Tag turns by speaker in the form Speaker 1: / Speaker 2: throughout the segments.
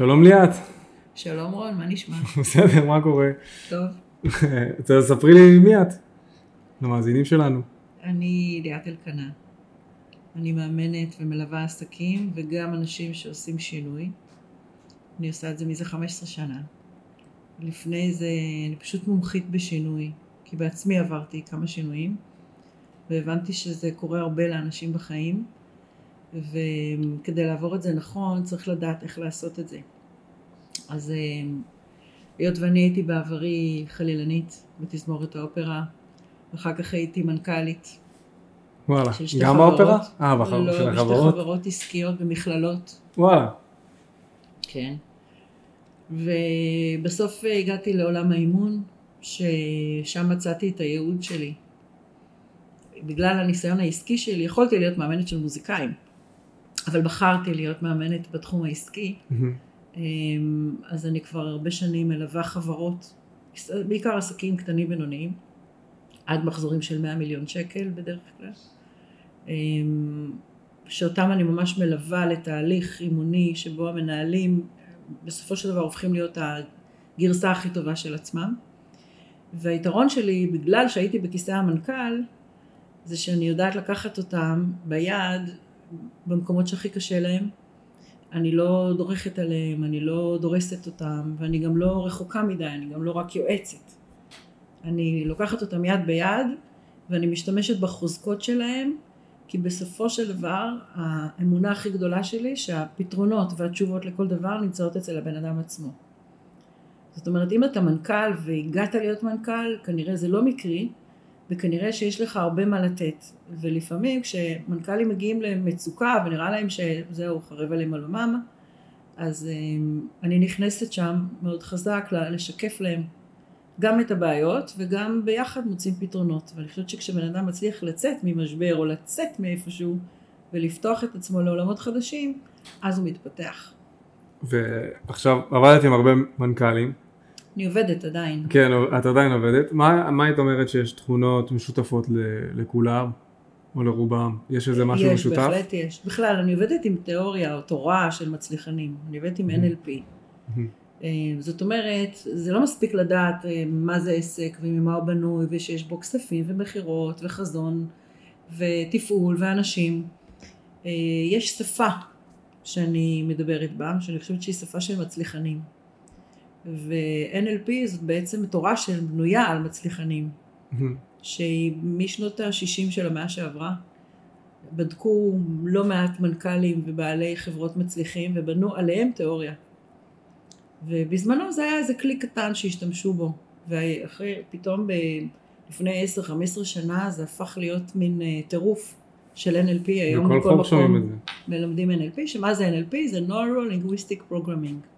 Speaker 1: שלום ליאת.
Speaker 2: שלום רון, מה נשמע?
Speaker 1: בסדר, מה קורה?
Speaker 2: טוב.
Speaker 1: ספרי לי מי את, למאזינים שלנו.
Speaker 2: אני ליאת אלקנה. אני מאמנת ומלווה עסקים וגם אנשים שעושים שינוי. אני עושה את זה מזה 15 שנה. לפני זה אני פשוט מומחית בשינוי, כי בעצמי עברתי כמה שינויים, והבנתי שזה קורה הרבה לאנשים בחיים, וכדי לעבור את זה נכון צריך לדעת איך לעשות את זה. אז אה, היות ואני הייתי בעברי חלילנית בתזמורת האופרה, ואחר כך הייתי מנכ"לית
Speaker 1: וואלה, גם. האופרה? אה, בחר-
Speaker 2: לא,
Speaker 1: של
Speaker 2: בשתי
Speaker 1: החברות?
Speaker 2: חברות עסקיות במכללות.
Speaker 1: וואלה.
Speaker 2: כן. ובסוף הגעתי לעולם האימון, ששם מצאתי את הייעוד שלי. בגלל הניסיון העסקי שלי, יכולתי להיות מאמנת של מוזיקאים, אבל בחרתי להיות מאמנת בתחום העסקי. אמ, אז אני כבר הרבה שנים מלווה חברות, בעיקר עסקים קטנים בינוניים, עד מחזורים של 100 מיליון שקל בדרך כלל, אמ, שאותם אני ממש מלווה לתהליך אימוני שבו המנהלים בסופו של דבר הופכים להיות הגרסה הכי טובה של עצמם. והיתרון שלי, בגלל שהייתי בכיסא המנכ"ל, זה שאני יודעת לקחת אותם ביד במקומות שהכי קשה להם. אני לא דורכת עליהם, אני לא דורסת אותם, ואני גם לא רחוקה מדי, אני גם לא רק יועצת. אני לוקחת אותם יד ביד, ואני משתמשת בחוזקות שלהם, כי בסופו של דבר, האמונה הכי גדולה שלי, שהפתרונות והתשובות לכל דבר נמצאות אצל הבן אדם עצמו. זאת אומרת, אם אתה מנכ"ל והגעת להיות מנכ"ל, כנראה זה לא מקרי, וכנראה שיש לך הרבה מה לתת. ולפעמים כשמנכ"לים מגיעים למצוקה ונראה להם שזהו, חרב עליהם על עמם, אז אמ, אני נכנסת שם מאוד חזק לשקף להם גם את הבעיות וגם ביחד מוצאים פתרונות. ואני חושבת שכשבן אדם מצליח לצאת ממשבר או לצאת מאיפשהו ולפתוח את עצמו לעולמות חדשים, אז הוא מתפתח.
Speaker 1: ועכשיו עבדת עם הרבה מנכ"לים,
Speaker 2: אני עובדת עדיין.
Speaker 1: כן, את עדיין עובדת, מה, מה היית אומרת שיש תכונות משותפות ל- לכולם, או לרובם? יש איזה משהו
Speaker 2: יש,
Speaker 1: משותף?
Speaker 2: בהחלט יש. בכלל, אני עובדת עם תיאוריה או תורה של מצליחנים. אני עובדת עם NLP. אה, זאת אומרת, זה לא מספיק לדעת אה, מה זה עסק וממה הוא בנוי ושיש בו כספים ומכירות וחזון ותפעול ואנשים. אה, יש שפה שאני מדברת בה, שאני חושבת שהיא שפה של מצליחנים. ו-NLP זאת בעצם תורה שבנויה על מצליחנים. שהיא משנות ה-60 של המאה שעברה. בדקו לא מעט מנכ"לים ובעלי חברות מצליחים ובנו עליהם תיאוריה. ובזמנו זה היה איזה כלי קטן שהשתמשו בו. ואחרי, פתאום ב, לפני 10-15 שנה זה הפך להיות מין אה, טירוף של NLP. היום
Speaker 1: בכל
Speaker 2: מקום. מלמדים NLP, שמה זה NLP? זה Neuro-Linguistic Programming.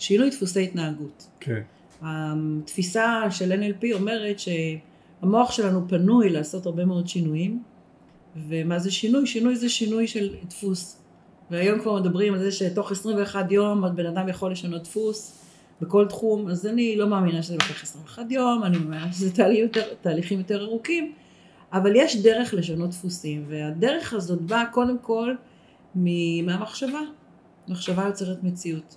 Speaker 2: שינוי דפוסי התנהגות.
Speaker 1: כן.
Speaker 2: התפיסה של NLP אומרת שהמוח שלנו פנוי לעשות הרבה מאוד שינויים, ומה זה שינוי? שינוי זה שינוי של דפוס. והיום כבר מדברים על זה שתוך 21 יום הבן אדם יכול לשנות דפוס בכל תחום, אז אני לא מאמינה שזה לוקח 21 יום, אני מאמינה שזה תהליכים יותר, תהליכים יותר ארוכים, אבל יש דרך לשנות דפוסים, והדרך הזאת באה קודם כל מהמחשבה. מחשבה יוצרת מציאות.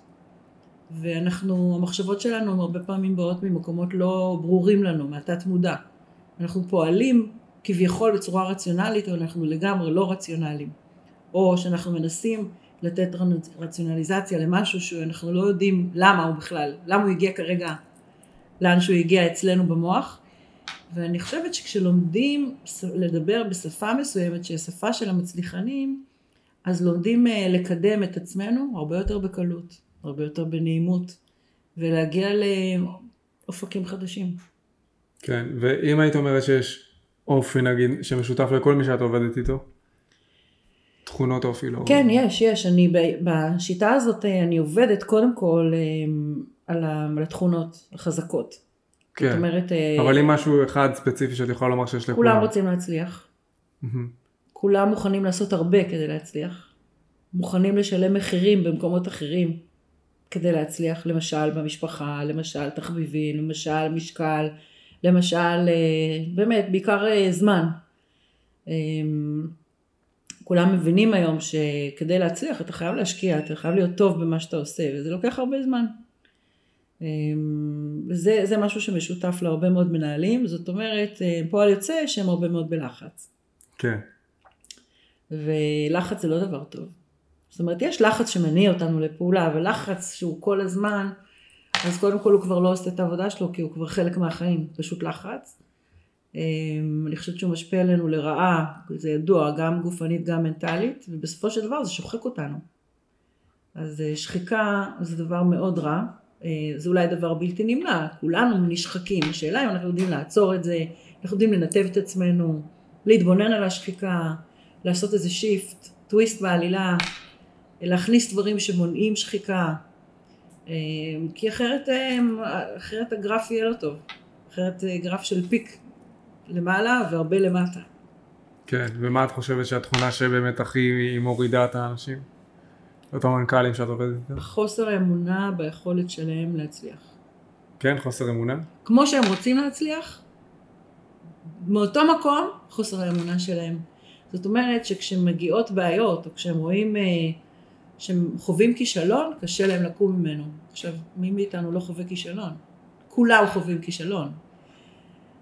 Speaker 2: ואנחנו, המחשבות שלנו הרבה פעמים באות ממקומות לא ברורים לנו, מהתת מודע. אנחנו פועלים כביכול בצורה רציונלית, אבל אנחנו לגמרי לא רציונליים. או שאנחנו מנסים לתת רציונליזציה למשהו שאנחנו לא יודעים למה הוא בכלל, למה הוא הגיע כרגע לאן שהוא הגיע אצלנו במוח. ואני חושבת שכשלומדים לדבר בשפה מסוימת, שהיא השפה של המצליחנים, אז לומדים אה, לקדם את עצמנו הרבה יותר בקלות, הרבה יותר בנעימות, ולהגיע לאופקים חדשים.
Speaker 1: כן, ואם היית אומרת שיש אופי נגיד שמשותף לכל מי שאת עובדת איתו? תכונות אופי לא...
Speaker 2: כן, יש, יש. אני ב- בשיטה הזאת אני עובדת קודם כל אה, על התכונות החזקות. זאת
Speaker 1: כן.
Speaker 2: אומרת, אה,
Speaker 1: אבל אם משהו אחד ספציפי שאת יכולה לומר שיש לכולם.
Speaker 2: כולם רוצים להצליח. כולם מוכנים לעשות הרבה כדי להצליח, מוכנים לשלם מחירים במקומות אחרים כדי להצליח, למשל במשפחה, למשל תחביבים, למשל משקל, למשל, אה, באמת, בעיקר אה, זמן. אה, כולם מבינים היום שכדי להצליח אתה חייב להשקיע, אתה חייב להיות טוב במה שאתה עושה, וזה לוקח הרבה זמן. וזה זה משהו שמשותף להרבה מאוד מנהלים, זאת אומרת, פועל יוצא שהם הרבה מאוד בלחץ.
Speaker 1: כן.
Speaker 2: ולחץ זה לא דבר טוב. זאת אומרת, יש לחץ שמניע אותנו לפעולה, אבל לחץ שהוא כל הזמן, אז קודם כל הוא כבר לא עושה את העבודה שלו, כי הוא כבר חלק מהחיים, פשוט לחץ. אמ, אני חושבת שהוא משפיע עלינו לרעה, זה ידוע, גם גופנית, גם מנטלית, ובסופו של דבר זה שוחק אותנו. אז אה, שחיקה זה דבר מאוד רע, אה, זה אולי דבר בלתי נמנע, כולנו נשחקים, השאלה אם אנחנו יודעים לעצור את זה, אנחנו יודעים לנתב את עצמנו, להתבונן על השחיקה, לעשות איזה שיפט, טוויסט בעלילה, להכניס דברים שמונעים שחיקה, אה, כי אחרת, אחרת הגרף יהיה לא טוב, אחרת גרף של פיק למעלה והרבה למטה.
Speaker 1: כן, ומה את חושבת שהתכונה שבאמת הכי מורידה את האנשים? אותם מנכ"לים שאת עובדת איתם?
Speaker 2: חוסר האמונה ביכולת שלהם להצליח.
Speaker 1: כן, חוסר אמונה?
Speaker 2: כמו שהם רוצים להצליח, מאותו מקום חוסר האמונה שלהם. זאת אומרת שכשמגיעות בעיות, או כשהם רואים, אה, שהם חווים כישלון, קשה להם לקום ממנו. עכשיו, מי מאיתנו לא חווה כישלון? כולם חווים כישלון.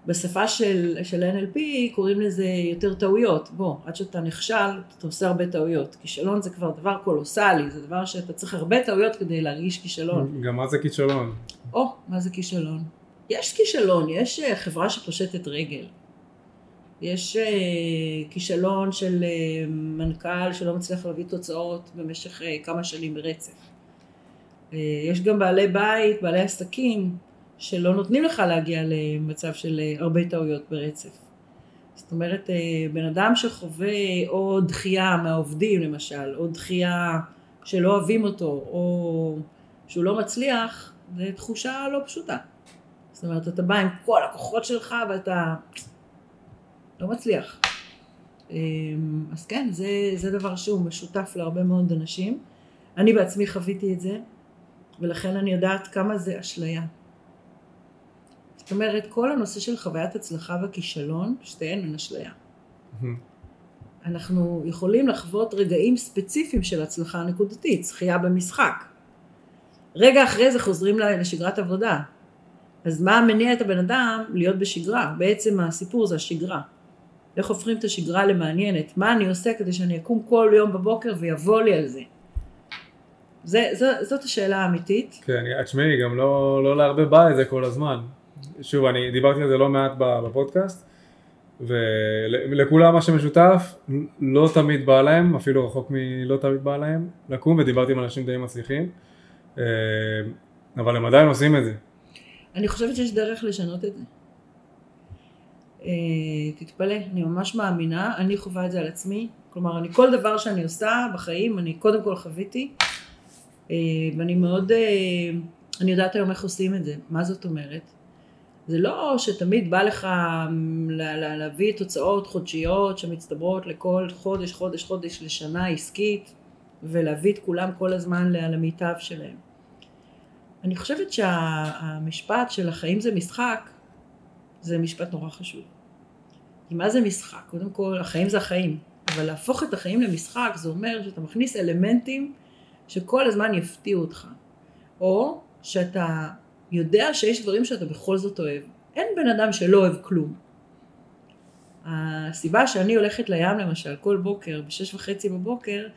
Speaker 2: בשפה של, של NLP קוראים לזה יותר טעויות. בוא, עד שאתה נכשל, אתה עושה הרבה טעויות. כישלון זה כבר דבר קולוסלי, זה דבר שאתה צריך הרבה טעויות כדי להרגיש כישלון.
Speaker 1: גם מה זה כישלון?
Speaker 2: או, מה זה כישלון? יש כישלון, יש אה, חברה שפושטת רגל. יש uh, כישלון של uh, מנכ"ל שלא מצליח להביא תוצאות במשך uh, כמה שנים ברצף. Uh, יש גם בעלי בית, בעלי עסקים, שלא נותנים לך להגיע למצב של אה, הרבה טעויות ברצף. זאת אומרת, אה, בן אדם שחווה או דחייה מהעובדים למשל, או דחייה שלא אוהבים אותו, או שהוא לא מצליח, זו תחושה לא פשוטה. זאת אומרת, אתה בא עם כל הכוחות שלך ואתה לא מצליח. אה, אז כן, זה, זה דבר שהוא משותף להרבה מאוד אנשים. אני בעצמי חוויתי את זה, ולכן אני יודעת כמה זה אשליה. זאת אומרת, כל הנושא של חוויית הצלחה וכישלון, שתיהן הן אשליה. אנחנו יכולים לחוות רגעים ספציפיים של הצלחה נקודתית, זכייה במשחק. רגע אחרי זה חוזרים לשגרת עבודה. אז מה מניע את הבן אדם להיות בשגרה? בעצם הסיפור זה השגרה. איך הופכים את השגרה למעניינת? מה אני עושה כדי שאני אקום כל יום בבוקר ויבוא לי על זה? זה, זו, זאת השאלה האמיתית.
Speaker 1: כן, תשמעי, גם לא, לא להרבה בא את זה כל הזמן. שוב, אני דיברתי על זה לא מעט בפודקאסט, ולכולם מה שמשותף, לא תמיד בא להם, אפילו רחוק מלא תמיד בא להם, לקום, ודיברתי עם אנשים די מצליחים, אה, אבל הם עדיין עושים את זה.
Speaker 2: אני חושבת שיש דרך לשנות את זה. אה, תתפלא, אני ממש מאמינה, אני חווה את זה על עצמי, כלומר, אני כל דבר שאני עושה בחיים, אני קודם כל חוויתי, אה, ואני מאוד, אני יודעת היום איך עושים את זה, מה זאת אומרת? זה לא שתמיד בא לך להביא תוצאות חודשיות שמצטברות לכל חודש, חודש, חודש לשנה עסקית ולהביא את כולם כל הזמן למיטב שלהם. אני חושבת שהמשפט של החיים זה משחק, זה משפט נורא חשוב. כי מה זה משחק? קודם כל, החיים זה החיים, אבל להפוך את החיים למשחק זה אומר שאתה מכניס אלמנטים שכל הזמן יפתיעו אותך. או שאתה יודע שיש דברים שאתה בכל זאת אוהב. אין בן אדם שלא אוהב כלום. הסיבה שאני הולכת לים למשל כל בוקר, בשש וחצי בבוקר,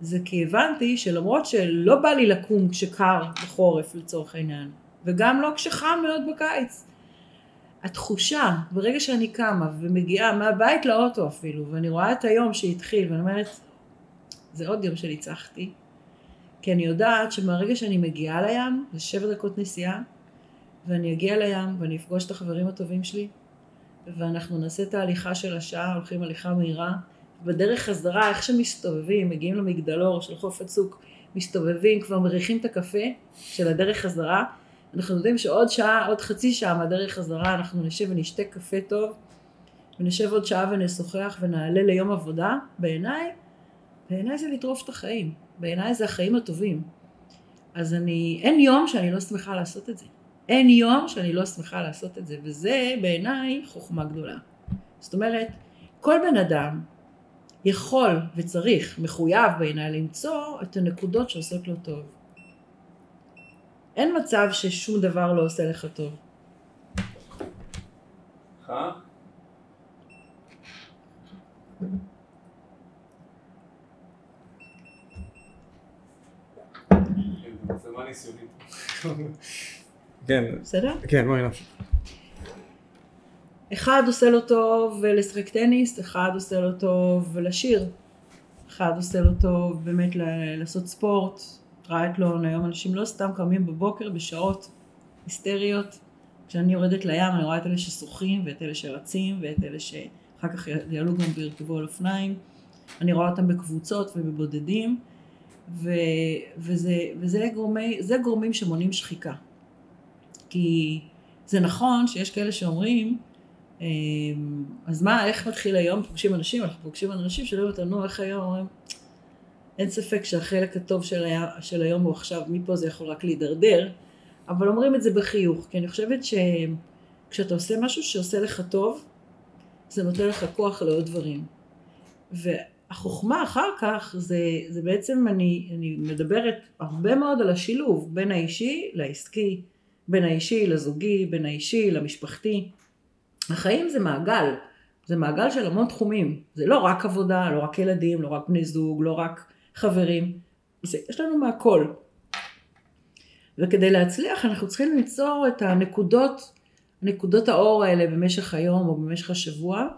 Speaker 2: זה כי הבנתי שלמרות שלא בא לי לקום כשקר בחורף לצורך העניין, וגם לא כשחם מאוד בקיץ, התחושה, ברגע שאני קמה ומגיעה מהבית לאוטו אפילו, ואני רואה את היום שהתחיל, ואני אומרת, זה עוד יום שניצחתי, כי אני יודעת שמהרגע שאני מגיעה לים, זה שבע דקות נסיעה, ואני אגיע לים ואני אפגוש את החברים הטובים שלי ואנחנו נעשה את ההליכה של השעה, הולכים הליכה מהירה בדרך חזרה, איך שמסתובבים, מגיעים למגדלור של חוף הצוק, מסתובבים, כבר מריחים את הקפה של הדרך חזרה אנחנו יודעים שעוד שעה, עוד חצי שעה מהדרך חזרה אנחנו נשב ונשתה קפה טוב ונשב עוד שעה ונשוחח ונעלה ליום עבודה, בעיניי, בעיניי זה לטרוף את החיים, בעיניי זה החיים הטובים. אז אני, אין יום שאני לא שמחה לעשות את זה. אין יום שאני לא שמחה לעשות את זה, וזה בעיניי חוכמה גדולה. זאת אומרת, כל בן אדם יכול וצריך, מחויב בעיניי למצוא את הנקודות שעושות לו טוב. אין מצב ששום דבר לא עושה לך טוב.
Speaker 1: כן.
Speaker 2: בסדר?
Speaker 1: כן, בואי נמשיך.
Speaker 2: אחד עושה לו טוב לשחק טניס, אחד עושה לו טוב לשיר, אחד עושה לו טוב באמת לעשות ספורט, טרייטלון, היום אנשים לא סתם קמים בבוקר בשעות היסטריות, כשאני יורדת לים אני רואה את אלה ששוחים ואת אלה שרצים ואת אלה שאחר כך יעלו גם וירכבו על אופניים, אני רואה אותם בקבוצות ובבודדים ו, וזה, וזה גורמי, גורמים שמונעים שחיקה. כי זה נכון שיש כאלה שאומרים אמ, אז מה, איך מתחיל היום? פוגשים אנשים, אנחנו פוגשים אנשים שואלים אותנו איך היום, אומרים, אין ספק שהחלק הטוב של, היה, של היום הוא עכשיו, מפה זה יכול רק להידרדר, אבל אומרים את זה בחיוך, כי אני חושבת שכשאתה עושה משהו שעושה לך טוב, זה נותן לך כוח לעוד דברים. והחוכמה אחר כך זה, זה בעצם, אני, אני מדברת הרבה מאוד על השילוב בין האישי לעסקי, בין האישי לזוגי, בין האישי למשפחתי. החיים זה מעגל, זה מעגל של המון תחומים, זה לא רק עבודה, לא רק ילדים, לא רק בני זוג, לא רק חברים, זה, יש לנו מהכל. וכדי להצליח אנחנו צריכים ליצור את הנקודות, נקודות האור האלה במשך היום או במשך השבוע,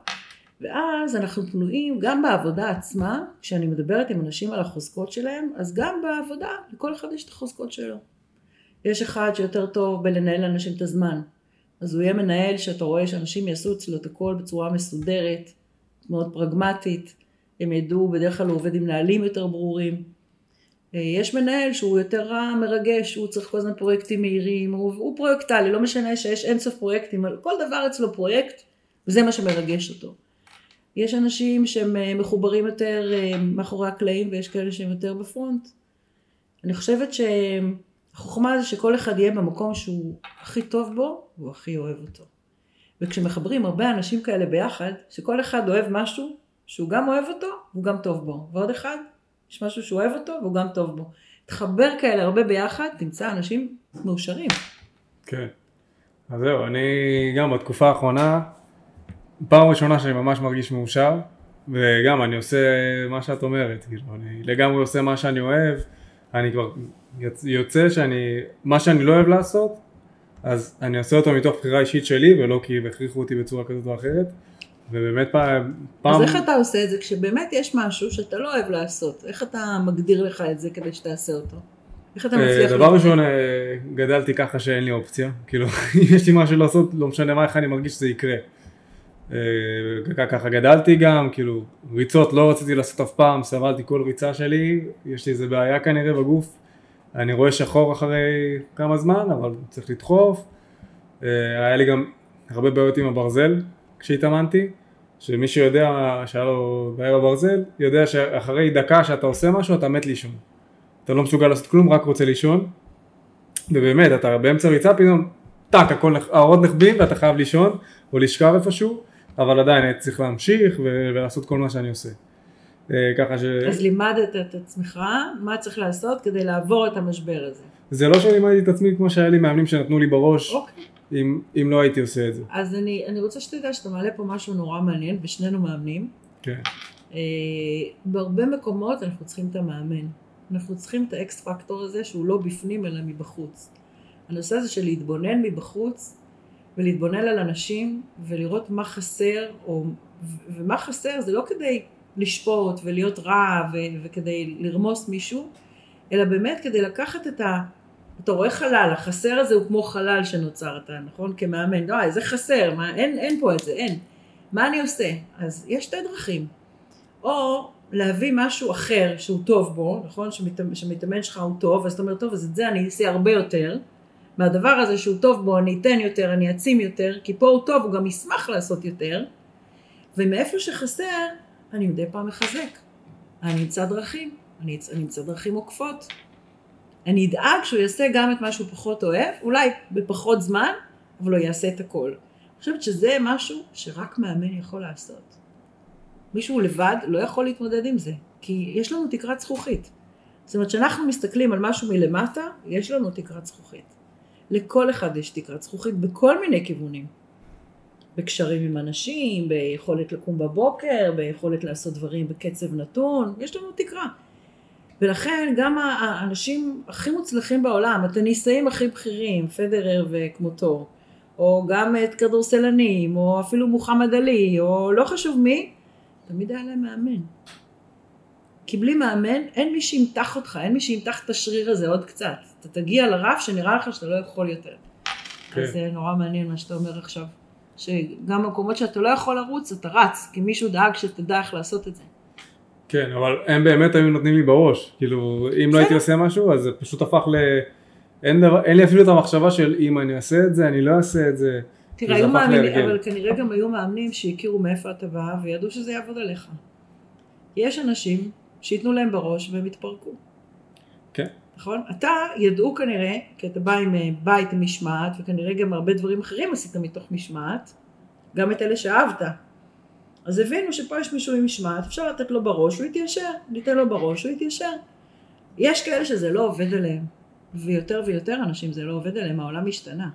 Speaker 2: ואז אנחנו תלויים גם בעבודה עצמה, כשאני מדברת עם אנשים על החוזקות שלהם, אז גם בעבודה, לכל אחד יש את החוזקות שלו. יש אחד שיותר טוב בלנהל לאנשים את הזמן, אז הוא יהיה מנהל שאתה רואה שאנשים יעשו אצלו את הכל בצורה מסודרת, מאוד פרגמטית, הם ידעו, בדרך כלל הוא עובד עם נהלים יותר ברורים. אה, יש מנהל שהוא יותר מרגש, הוא צריך כל הזמן פרויקטים מהירים, הוא, הוא פרויקטלי, לא משנה שיש אינסוף פרויקטים, כל דבר אצלו פרויקט, וזה מה שמרגש אותו. יש אנשים שהם אה, מחוברים יותר אה, מאחורי הקלעים ויש כאלה שהם יותר בפרונט. אני חושבת שהם החוכמה זה שכל אחד יהיה במקום שהוא הכי טוב בו, והוא הכי אוהב אותו. וכשמחברים הרבה אנשים כאלה ביחד, שכל אחד אוהב משהו שהוא גם אוהב אותו, והוא גם טוב בו. ועוד אחד, יש משהו שהוא אוהב אותו, והוא גם טוב בו. תחבר כאלה הרבה ביחד, תמצא אנשים מאושרים.
Speaker 1: כן. אז זהו, אני גם בתקופה האחרונה, פעם ראשונה שאני ממש מרגיש מאושר, וגם אני עושה מה שאת אומרת, כאילו, אני לגמרי עושה מה שאני אוהב, אני כבר יוצא שאני, מה שאני לא אוהב לעשות, אז אני עושה אותו מתוך בחירה אישית שלי, ולא כי הכריחו אותי בצורה כזאת או אחרת. ובאמת פעם...
Speaker 2: אז איך אתה עושה את זה כשבאמת יש משהו שאתה לא אוהב לעשות? איך אתה מגדיר לך את זה כדי שתעשה אותו? איך אתה
Speaker 1: אה, מצליח... דבר ראשון, אה, גדלתי ככה שאין לי אופציה. כאילו, אם יש לי משהו לעשות, לא משנה מה, איך אני מרגיש שזה יקרה. אה, ככה גדלתי גם, כאילו, ריצות לא רציתי לעשות אף פעם, סבלתי כל ריצה שלי, יש לי איזה בעיה כנראה בגוף. אני רואה שחור אחרי כמה זמן, אבל צריך לדחוף. היה לי גם הרבה בעיות עם הברזל כשהתאמנתי, שמי שיודע שהיה לו בעיה בברזל, יודע שאחרי דקה שאתה עושה משהו אתה מת לישון. אתה לא מסוגל לעשות כלום, רק רוצה לישון. ובאמת, אתה באמצע ריצה פתאום, טאק, הכל, האורות נחבים ואתה חייב לישון, או לשכב איפשהו, אבל עדיין הייתי צריך להמשיך ולעשות כל מה שאני עושה.
Speaker 2: אה, ככה ש... אז לימדת את עצמך מה צריך לעשות כדי לעבור את המשבר הזה.
Speaker 1: זה לא שלימדתי את עצמי כמו שהיה לי מאמנים שנתנו לי בראש, אוקיי. אם, אם לא הייתי עושה את זה.
Speaker 2: אז אני, אני רוצה שתדע שאתה מעלה פה משהו נורא מעניין, ושנינו מאמנים.
Speaker 1: כן.
Speaker 2: Uh, בהרבה מקומות אנחנו צריכים את המאמן. אנחנו צריכים את האקס פקטור הזה שהוא לא בפנים אלא מבחוץ. הנושא הזה של להתבונן מבחוץ ולהתבונן על אנשים ולראות מה חסר, או, ומה חסר זה לא כדי לשפוט ולהיות רע ו- וכדי לרמוס מישהו, אלא באמת כדי לקחת את ה... אתה רואה חלל, החסר הזה הוא כמו חלל שנוצר אתה, נכון? כמאמן, לא, זה חסר, מה, אין, אין פה את זה, אין. מה אני עושה? אז יש שתי דרכים. או להביא משהו אחר שהוא טוב בו, נכון? שמתאמן, שמתאמן שלך הוא טוב, אז אתה אומר, טוב, אז את זה אני אעשה הרבה יותר. מהדבר הזה שהוא טוב בו, אני אתן יותר, אני אעצים יותר, כי פה הוא טוב, הוא גם ישמח לעשות יותר. ומאיפה שחסר, אני מדי פעם מחזק. אני אמצא דרכים, אני אמצא דרכים עוקפות. אני אדאג שהוא יעשה גם את מה שהוא פחות אוהב, אולי בפחות זמן, אבל הוא יעשה את הכל. אני חושבת שזה משהו שרק מאמן יכול לעשות. מישהו לבד לא יכול להתמודד עם זה, כי יש לנו תקרת זכוכית. זאת אומרת, כשאנחנו מסתכלים על משהו מלמטה, יש לנו תקרת זכוכית. לכל אחד יש תקרת זכוכית בכל מיני כיוונים. בקשרים עם אנשים, ביכולת לקום בבוקר, ביכולת לעשות דברים בקצב נתון, יש לנו תקרה. ולכן גם האנשים הכי מוצלחים בעולם, הטניסאים הכי בכירים, פדרר וכמותו, או גם את כדורסלנים, או אפילו מוחמד עלי, או לא חשוב מי, תמיד היה להם מאמן. כי בלי מאמן אין מי שימתח אותך, אין מי שימתח את השריר הזה עוד קצת. אתה תגיע לרף שנראה לך שאתה לא יכול יותר. כן. אז זה נורא מעניין מה שאתה אומר עכשיו. שגם במקומות שאתה לא יכול לרוץ, אתה רץ, כי מישהו דאג שתדע איך לעשות את זה.
Speaker 1: כן, אבל הם באמת היו נותנים לי בראש. כאילו, אם לא הייתי עושה משהו, אז זה פשוט הפך ל... אין, דבר, אין לי אפילו את המחשבה של אם אני אעשה את זה, אני לא אעשה את זה.
Speaker 2: תראה, היו מאמינים, אבל כנראה גם היו מאמנים שהכירו מאיפה אתה בא וידעו שזה יעבוד עליך. יש אנשים שייתנו להם בראש והם יתפרקו.
Speaker 1: כן.
Speaker 2: נכון? אתה ידעו כנראה, כי אתה בא עם אה, בית משמעת, וכנראה גם הרבה דברים אחרים עשית מתוך משמעת, גם את אלה שאהבת. אז הבינו שפה יש מישהו עם משמעת, אפשר לתת לו בראש, הוא יתיישר, ניתן לו בראש, הוא יתיישר. יש כאלה שזה לא עובד עליהם, ויותר ויותר אנשים זה לא עובד עליהם, העולם השתנה.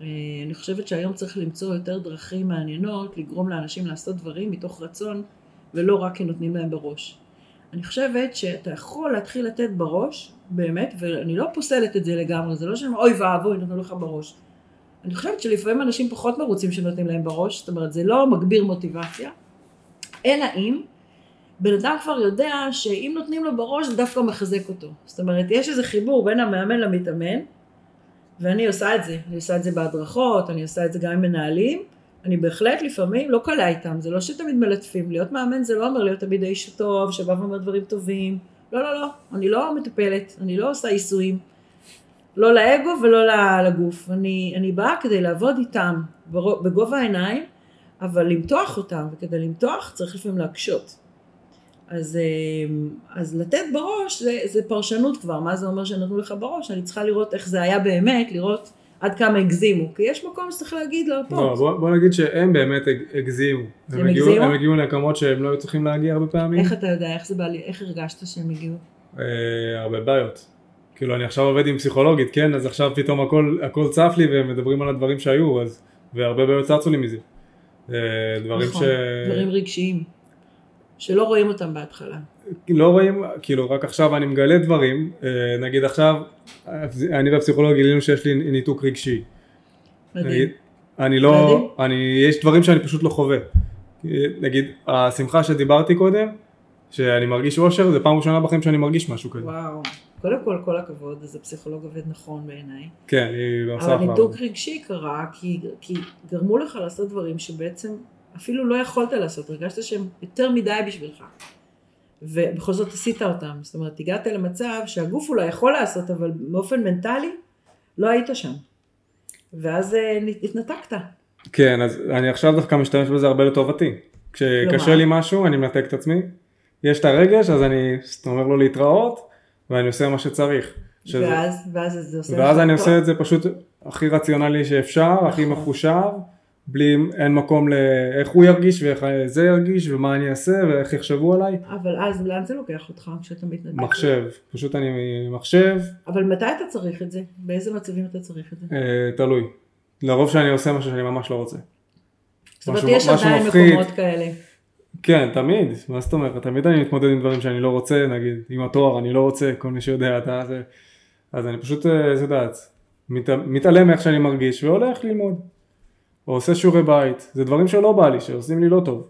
Speaker 2: אה, אני חושבת שהיום צריך למצוא יותר דרכים מעניינות, לגרום לאנשים לעשות דברים מתוך רצון, ולא רק כי נותנים להם בראש. אני חושבת שאתה יכול להתחיל לתת בראש, באמת, ואני לא פוסלת את זה לגמרי, זה לא שאני אוי ואבוי נתנו לך בראש. אני חושבת שלפעמים אנשים פחות מרוצים שנותנים להם בראש, זאת אומרת זה לא מגביר מוטיבציה, אלא אם בן אדם כבר יודע שאם נותנים לו בראש זה דווקא מחזק אותו. זאת אומרת יש איזה חיבור בין המאמן למתאמן, ואני עושה את זה, אני עושה את זה בהדרכות, אני עושה את זה גם עם מנהלים, אני בהחלט לפעמים לא קלה איתם, זה לא שתמיד מלטפים, להיות מאמן זה לא אומר להיות תמיד האיש הטוב, שבא ואומר דברים טובים, לא, לא, לא, אני לא מטפלת, אני לא עושה עיסויים, לא לאגו ולא לגוף, אני, אני באה כדי לעבוד איתם בגובה העיניים, אבל למתוח אותם, וכדי למתוח צריך לפעמים להקשות. אז, אה, אז לתת בראש זה, זה פרשנות כבר, מה זה אומר שנתנו לך בראש? אני צריכה לראות איך זה היה באמת, לראות עד כמה הגזימו, כי יש מקום שצריך להגיד
Speaker 1: פה. לא, בוא, בוא נגיד שהם באמת הגזימו. הם, הם הגזימו? הם הגיעו למקומות שהם לא היו צריכים להגיע הרבה פעמים.
Speaker 2: איך אתה יודע, איך זה בא לי, איך הרגשת שהם הגיעו?
Speaker 1: אה, הרבה בעיות. כאילו אני עכשיו עובד עם פסיכולוגית, כן, אז עכשיו פתאום הכל, הכל צף לי והם מדברים על הדברים שהיו, אז, והרבה בעיות צצו לי מזה. אה, דברים
Speaker 2: נכון, ש... דברים רגשיים, שלא רואים אותם בהתחלה.
Speaker 1: לא רואים, כאילו רק עכשיו אני מגלה דברים, אה, נגיד עכשיו, אני והפסיכולוג גילינו שיש לי ניתוק רגשי. מדהים. אני לא, מדהים. אני, יש דברים שאני פשוט לא חווה. נגיד, השמחה שדיברתי קודם, שאני מרגיש אושר, זה פעם ראשונה בחיים שאני מרגיש משהו כזה.
Speaker 2: וואו, קודם כל כל הכבוד, אז הפסיכולוג עובד נכון בעיניי.
Speaker 1: כן, היא לא
Speaker 2: עושה אבל ניתוק רגשי קרה, כי, כי גרמו לך לעשות דברים שבעצם אפילו לא יכולת לעשות, הרגשת שהם יותר מדי בשבילך. ובכל זאת עשית אותם. זאת אומרת, הגעת למצב שהגוף אולי יכול לעשות, אבל באופן מנטלי לא היית שם. ואז אה, התנתקת.
Speaker 1: כן, אז אני עכשיו דווקא משתמש בזה הרבה לטובתי. כשקשה לי משהו, אני מנתק את עצמי. יש את הרגש, אז אני אומר לו להתראות, ואני עושה מה שצריך.
Speaker 2: שזה... ואז, ואז זה עושה
Speaker 1: ואז אני עושה את זה פשוט הכי רציונלי שאפשר, הכי נכון. מחושב. בלי, אין מקום לאיך הוא ירגיש ואיך זה ירגיש ומה אני אעשה ואיך יחשבו עליי.
Speaker 2: אבל אז לאן זה לוקח אותך כשאתה מתנדב?
Speaker 1: מחשב, פשוט אני מחשב.
Speaker 2: אבל מתי אתה צריך את זה? באיזה מצבים אתה צריך את זה?
Speaker 1: אה, תלוי. לרוב שאני עושה משהו שאני ממש לא רוצה.
Speaker 2: זאת אומרת יש עדיין מקומות כאלה.
Speaker 1: כן, תמיד, מה זאת אומרת, תמיד אני מתמודד עם דברים שאני לא רוצה, נגיד, עם התואר אני לא רוצה, כל מי שיודע, אתה זה, אז אני פשוט, אה, את יודעת, מת, מתעלם מאיך שאני מרגיש והולך ללמוד. או עושה שיעורי בית, זה דברים שלא בא לי, שעושים לי לא טוב.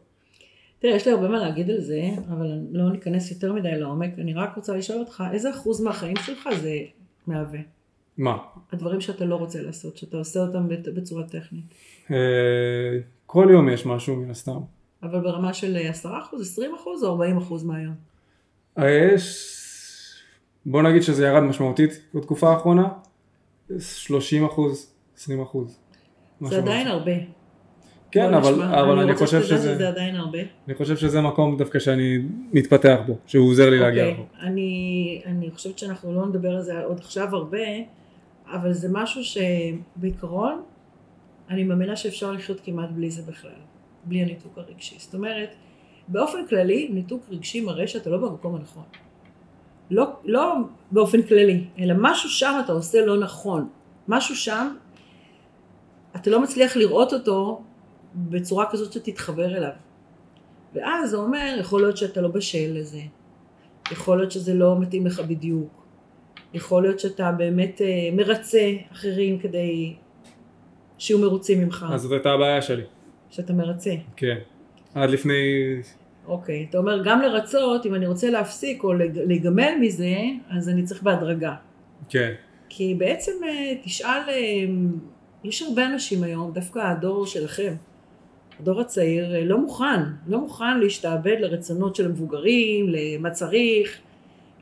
Speaker 2: תראה, יש לי הרבה מה להגיד על זה, אבל לא ניכנס יותר מדי לעומק, אני רק רוצה לשאול אותך, איזה אחוז מהחיים שלך זה מהווה?
Speaker 1: מה?
Speaker 2: הדברים שאתה לא רוצה לעשות, שאתה עושה אותם בצורה טכנית.
Speaker 1: אה, כל יום יש משהו מן הסתם.
Speaker 2: אבל ברמה של 10 אחוז, 20 אחוז או 40 אחוז מהיום?
Speaker 1: אה, יש, בוא נגיד שזה ירד משמעותית בתקופה האחרונה, 30 אחוז, 20 אחוז.
Speaker 2: זה עדיין הרבה.
Speaker 1: כן, אבל, אבל אני,
Speaker 2: אני
Speaker 1: חושב שזה...
Speaker 2: שזה עדיין הרבה.
Speaker 1: אני חושב שזה מקום דווקא שאני מתפתח בו, שהוא עוזר לי להגיע
Speaker 2: אוקיי, לפה. אני, אני חושבת שאנחנו לא נדבר על זה עוד עכשיו הרבה, אבל זה משהו שבעיקרון, אני מאמינה שאפשר לחיות כמעט בלי זה בכלל, בלי הניתוק הרגשי. זאת אומרת, באופן כללי, ניתוק רגשי מראה שאתה לא במקום הנכון. לא, לא באופן כללי, אלא משהו שם אתה עושה לא נכון. משהו שם, אתה לא מצליח לראות אותו בצורה כזאת שתתחבר אליו. ואז זה אומר, יכול להיות שאתה לא בשל לזה, יכול להיות שזה לא מתאים לך בדיוק, יכול להיות שאתה באמת אה, מרצה אחרים כדי שיהיו מרוצים ממך.
Speaker 1: אז זאת הייתה הבעיה שלי.
Speaker 2: שאתה מרצה.
Speaker 1: כן. עד לפני...
Speaker 2: אוקיי, אתה אומר גם לרצות, אם אני רוצה להפסיק או להיגמל מזה, אז אני צריך בהדרגה.
Speaker 1: כן.
Speaker 2: כי בעצם אה, תשאל, אה, יש הרבה אנשים היום, דווקא הדור שלכם, הדור הצעיר אה, לא מוכן, לא מוכן להשתעבד לרצונות של המבוגרים, למה צריך,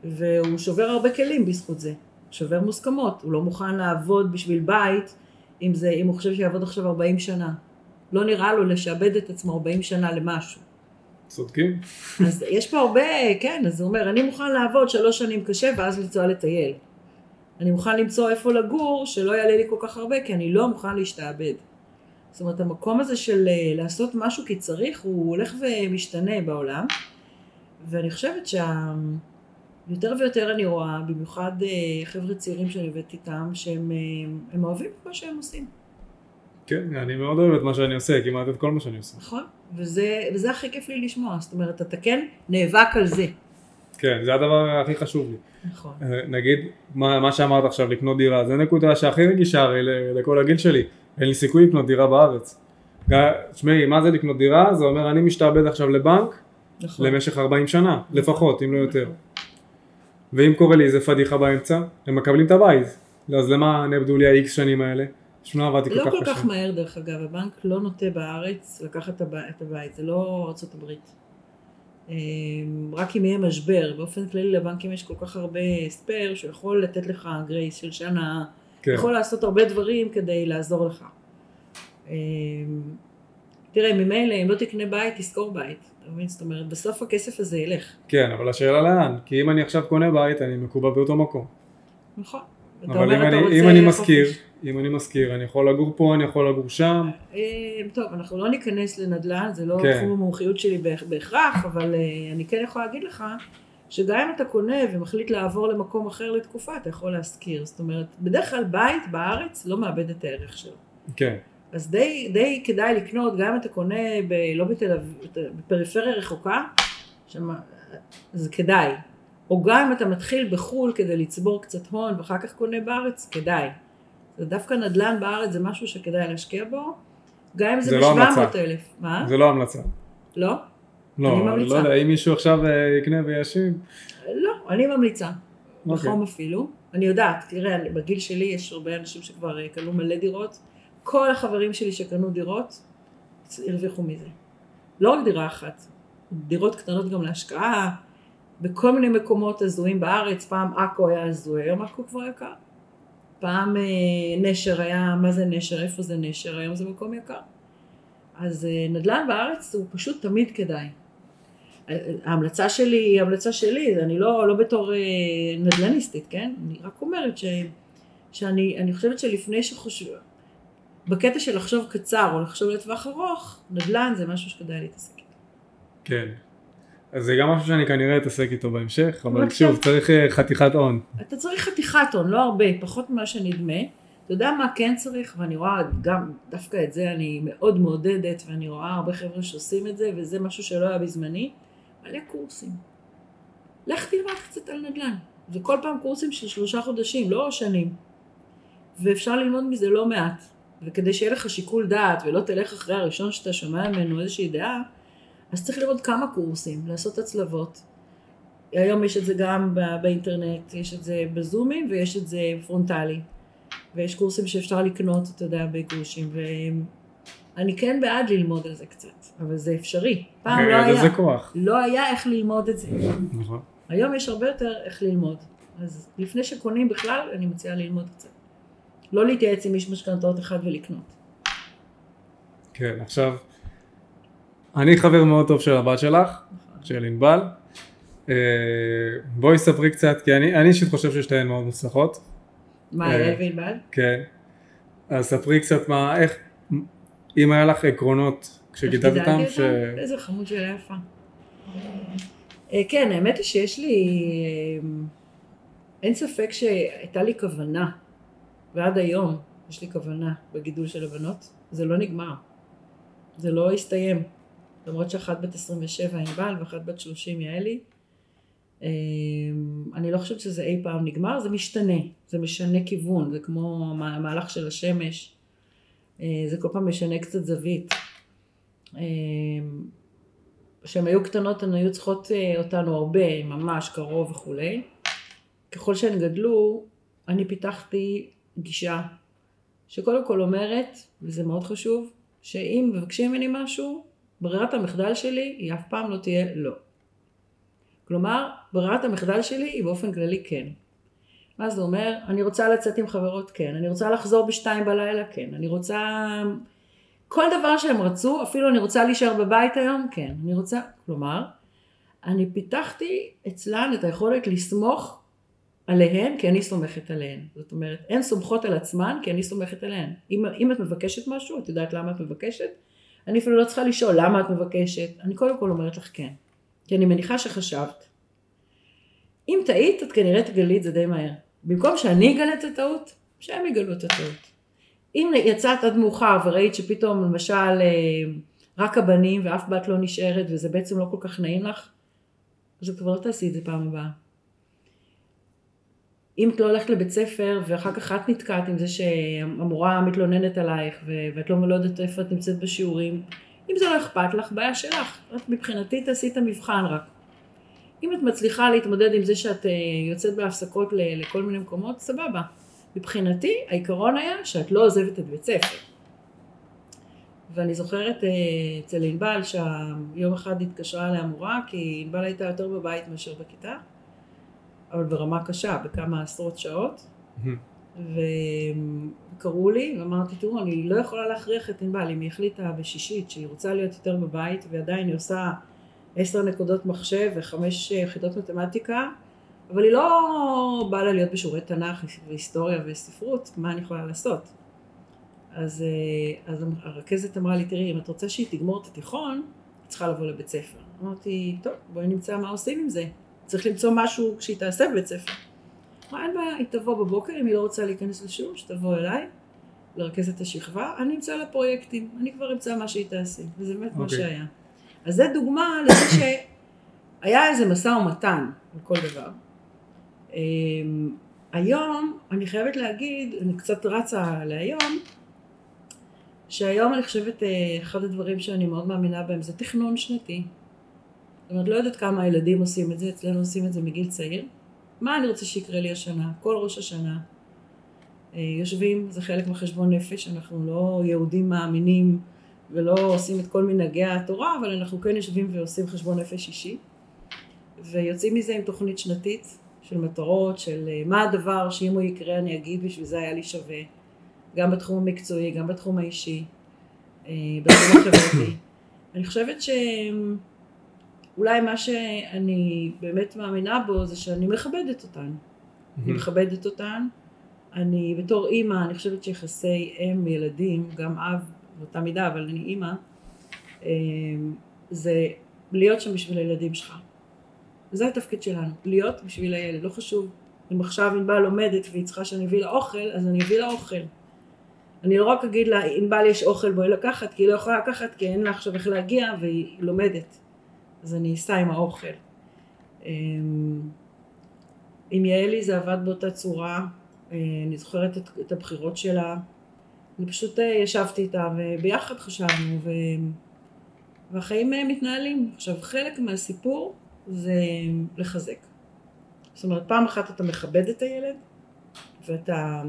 Speaker 2: והוא שובר הרבה כלים בזכות זה, שובר מוסכמות, הוא לא מוכן לעבוד בשביל בית, אם, זה, אם הוא חושב שיעבוד עכשיו 40 שנה. לא נראה לו לשעבד את עצמו 40 שנה למשהו.
Speaker 1: צודקים.
Speaker 2: אז יש פה הרבה, כן, אז הוא אומר, אני מוכן לעבוד שלוש שנים קשה ואז לנסוע לטייל. אני מוכן למצוא איפה לגור שלא יעלה לי כל כך הרבה, כי אני לא מוכן להשתעבד. זאת אומרת, המקום הזה של אה, לעשות משהו כי צריך, הוא הולך ומשתנה בעולם, ואני חושבת שיותר ויותר אני רואה, במיוחד אה, חבר'ה צעירים שאני עובדת איתם, שהם אה, אוהבים את מה שהם עושים.
Speaker 1: כן, אני מאוד אוהב את מה שאני עושה, כמעט את כל מה שאני עושה.
Speaker 2: נכון, וזה, וזה הכי כיף לי לשמוע, זאת אומרת, אתה כן נאבק על זה.
Speaker 1: כן, זה הדבר הכי חשוב לי.
Speaker 2: נכון.
Speaker 1: נגיד, מה, מה שאמרת עכשיו, לקנות דירה, זה נקודה שהכי רגישה הרי לכל הגיל שלי. אין לי סיכוי לקנות דירה בארץ. תשמעי, מה זה לקנות דירה? זה אומר אני משתעבד עכשיו לבנק נכון. למשך 40 שנה, לפחות, אם לא יותר. נכון. ואם קורה לי איזה פדיחה באמצע, הם מקבלים את הבית. אז למה נאבדו לי ה-X שנים האלה? שלא עבדתי כל
Speaker 2: לא
Speaker 1: כך קשה.
Speaker 2: לא כל כך מהר דרך אגב, הבנק לא נוטה בארץ לקחת את הבית, זה לא ארצות הברית. אמ, רק אם יהיה משבר, באופן כללי לבנקים יש כל כך הרבה spare שהוא יכול לתת לך grace של שנה, כן. יכול לעשות הרבה דברים כדי לעזור לך. אמ, תראה, ממילא אם לא תקנה בית, תשכור בית. אתה מבין? זאת אומרת, בסוף הכסף הזה ילך.
Speaker 1: כן, אבל השאלה לאן? כי אם אני עכשיו קונה בית, אני מקובע באותו מקום.
Speaker 2: נכון.
Speaker 1: אבל אם אני, אם אני משכיר, אם אני משכיר, אני יכול לגור פה, אני יכול לגור שם.
Speaker 2: אה, טוב, אנחנו לא ניכנס לנדל"ן, זה לא כן. תחום המומחיות שלי בהכרח, אבל אה, אני כן יכולה להגיד לך שגם אם אתה קונה ומחליט לעבור למקום אחר לתקופה, אתה יכול להשכיר. זאת אומרת, בדרך כלל בית בארץ לא מאבד את הערך שלו.
Speaker 1: כן.
Speaker 2: אז די, די כדאי לקנות, גם אם אתה קונה ב, לא בתל אביב, בפריפריה רחוקה, שמה, זה כדאי. או גם אם אתה מתחיל בחו"ל כדי לצבור קצת הון ואחר כך קונה בארץ, כדאי. זה דווקא נדל"ן בארץ זה משהו שכדאי להשקיע בו, גם אם זה, זה ב-700 אלף. מה?
Speaker 1: זה לא המלצה.
Speaker 2: לא?
Speaker 1: לא, אני ממליצה. לא יודע, אם מישהו עכשיו אה, יקנה וישיב.
Speaker 2: לא, אני ממליצה. אוקיי. בחום אפילו. אני יודעת, תראה, בגיל שלי יש הרבה אנשים שכבר אה, קנו מלא דירות. כל החברים שלי שקנו דירות, הרוויחו מזה. לא רק דירה אחת, דירות קטנות גם להשקעה, בכל מיני מקומות הזויים בארץ, פעם עכו היה הזוי, היום עכו כבר יקר. פעם אה, נשר היה, מה זה נשר, איפה זה נשר, היום זה מקום יקר. אז אה, נדל"ן בארץ הוא פשוט תמיד כדאי. ההמלצה שלי היא המלצה שלי, אני לא, לא בתור אה, נדל"ניסטית, כן? אני רק אומרת ש, שאני חושבת שלפני שחושבים, בקטע של לחשוב קצר או לחשוב לטווח ארוך, נדל"ן זה משהו שכדאי להתעסק איתו.
Speaker 1: כן. אז זה גם משהו שאני כנראה אתעסק איתו בהמשך, אבל שוב, צריך אה, חתיכת הון.
Speaker 2: אתה צריך חתיכת הון, לא הרבה, פחות ממה שנדמה. אתה יודע מה כן צריך, ואני רואה גם, דווקא את זה אני מאוד מעודדת, ואני רואה הרבה חבר'ה שעושים את זה, וזה משהו שלא היה בזמני, מלא קורסים. לך תלמד קצת על נדל"ן. וכל פעם קורסים של שלושה חודשים, לא שנים. ואפשר ללמוד מזה לא מעט. וכדי שיהיה לך שיקול דעת ולא תלך אחרי הראשון שאתה שומע ממנו איזושהי דעה, אז צריך לראות כמה קורסים, לעשות הצלבות. היום יש את זה גם באינטרנט, יש את זה בזומים ויש את זה פרונטלי. ויש קורסים שאפשר לקנות, אתה יודע, בגרושים, ואני כן בעד ללמוד על זה קצת, אבל זה אפשרי.
Speaker 1: פעם לא היה, כוח.
Speaker 2: לא היה איך ללמוד את זה. נכון. היום יש הרבה יותר איך ללמוד. אז לפני שקונים בכלל, אני מציעה ללמוד קצת. לא להתייעץ עם איש משכנתאות אחד ולקנות.
Speaker 1: כן, עכשיו, אני חבר מאוד טוב של הבת שלך. של ענבל. אה, בואי ספרי קצת, כי אני אישית חושב ששתיהן מאוד מוצלחות.
Speaker 2: מה, יעל וענבל?
Speaker 1: כן. אז ספרי קצת מה, איך, אם היה לך עקרונות כשגידלת אותם,
Speaker 2: ש... איזה חמוד של יפה. אה, כן, האמת היא שיש לי, אה, אין ספק שהייתה לי כוונה, ועד היום יש לי כוונה בגידול של הבנות, זה לא נגמר, זה לא הסתיים, למרות שאחת בת 27 ענבל ואחת בת 30 יעלי, אה, אני לא חושבת שזה אי פעם נגמר, זה משתנה, זה משנה כיוון, זה כמו המהלך של השמש, זה כל פעם משנה קצת זווית. כשהן היו קטנות הן היו צריכות אה, אותנו הרבה, ממש קרוב וכולי. ככל שהן גדלו, אני פיתחתי גישה שקודם כל אומרת, וזה מאוד חשוב, שאם מבקשים ממני משהו, ברירת המחדל שלי היא אף פעם לא תהיה לא. כלומר, ברירת המחדל שלי היא באופן כללי כן. מה זה אומר? אני רוצה לצאת עם חברות כן, אני רוצה לחזור בשתיים בלילה כן, אני רוצה כל דבר שהם רצו, אפילו אני רוצה להישאר בבית היום, כן, אני רוצה, כלומר, אני פיתחתי אצלן את היכולת לסמוך עליהן כי אני סומכת עליהן. זאת אומרת, הן סומכות על עצמן כי אני סומכת עליהן. אם, אם את מבקשת משהו, את יודעת למה את מבקשת? אני אפילו לא צריכה לשאול למה את מבקשת, אני קודם כל אומרת לך כן. כי אני מניחה שחשבת. אם טעית, את כנראה תגלי את זה די מהר. במקום שאני אגלה את הטעות, שהם יגלו את הטעות. אם יצאת עד מאוחר וראית שפתאום למשל אה, רק הבנים ואף בת לא נשארת וזה בעצם לא כל כך נעים לך, אז את כבר לא תעשי את זה פעם הבאה. אם את לא הולכת לבית ספר ואחר כך את נתקעת עם זה שהמורה מתלוננת עלייך ואת לא, לא יודעת איפה את נמצאת בשיעורים, אם זה לא אכפת לך, בעיה שלך. את מבחינתי תעשי את המבחן רק. אם את מצליחה להתמודד עם זה שאת אה, יוצאת בהפסקות לכל מיני מקומות, סבבה. מבחינתי העיקרון היה שאת לא עוזבת את בית ספר. ואני זוכרת אה, אצל ענבל שיום אחד התקשרה אליה מורה כי ענבל הייתה יותר בבית מאשר בכיתה אבל ברמה קשה בכמה עשרות שעות וקראו לי ואמרתי תראו אני לא יכולה להכריח את ענבל אם היא החליטה בשישית שהיא רוצה להיות יותר בבית ועדיין היא עושה עשר נקודות מחשב וחמש יחידות מתמטיקה אבל היא לא באה לה להיות בשיעורי תנ"ך והיסטוריה וספרות, מה אני יכולה לעשות? אז, אה, אז הרכזת אמרה לי, תראי, אם את רוצה שהיא תגמור את התיכון, צריכה לבוא לבית ספר. אמרתי, טוב, בואי נמצא מה עושים עם זה. צריך למצוא משהו שהיא תעשה בבית ספר. אמרה, אין בעיה, היא תבוא בבוקר, אם היא לא רוצה להיכנס לשיעור, שתבוא אליי, לרכז את השכבה, אני אמצא לה פרויקטים, אני כבר אמצא מה שהיא תעשה, וזה באמת okay. מה אוקיי. שהיה. אז זה דוגמה לזה שהיה איזה משא ומתן על כל דבר. אמ, היום, אני חייבת להגיד, אני קצת רצה להיום, שהיום אני חושבת, אה, אחד הדברים שאני מאוד מאמינה בהם זה תכנון שנתי. זאת אומרת, לא יודעת כמה הילדים עושים את זה, אצלנו עושים את זה מגיל צעיר. מה אני רוצה שיקרה לי השנה, כל ראש השנה. אה, יושבים, זה חלק מחשבון נפש, אנחנו לא יהודים מאמינים ולא עושים את כל מנהגי התורה, אבל אנחנו כן יושבים ועושים חשבון נפש אישי. ויוצאים מזה עם תוכנית שנתית, של מטרות, של אה, מה הדבר שאם הוא יקרה אני אגיד בשביל זה היה לי שווה, גם בתחום המקצועי, גם בתחום האישי, אה, בתחום החברתי. אני חושבת שאולי מה שאני באמת מאמינה בו זה שאני מכבדת אותן. אני מכבדת אותן. אני בתור אימא, אני חושבת שיחסי אם ילדים, גם אב באותה מידה, אבל אני אימא, אה, זה להיות שם בשביל הילדים שלך. וזה התפקיד שלנו, להיות בשביל הילד, לא חשוב אם עכשיו ענבל לומדת והיא צריכה שאני אביא לה אוכל, אז אני אביא לה אוכל. אני לא רק אגיד לה, ענבל יש אוכל בואי לקחת, כי היא לא יכולה לקחת, כי אין לה עכשיו איך להגיע והיא לומדת. אז אני אסע עם האוכל. אמ, עם יעלי זה עבד באותה צורה, אה, אני זוכרת את, את הבחירות שלה, אני פשוט אה, ישבתי איתה וביחד חשבנו ו... והחיים אה, מתנהלים. עכשיו חלק מהסיפור זה לחזק. זאת אומרת, פעם אחת אתה מכבד את הילד, ואתה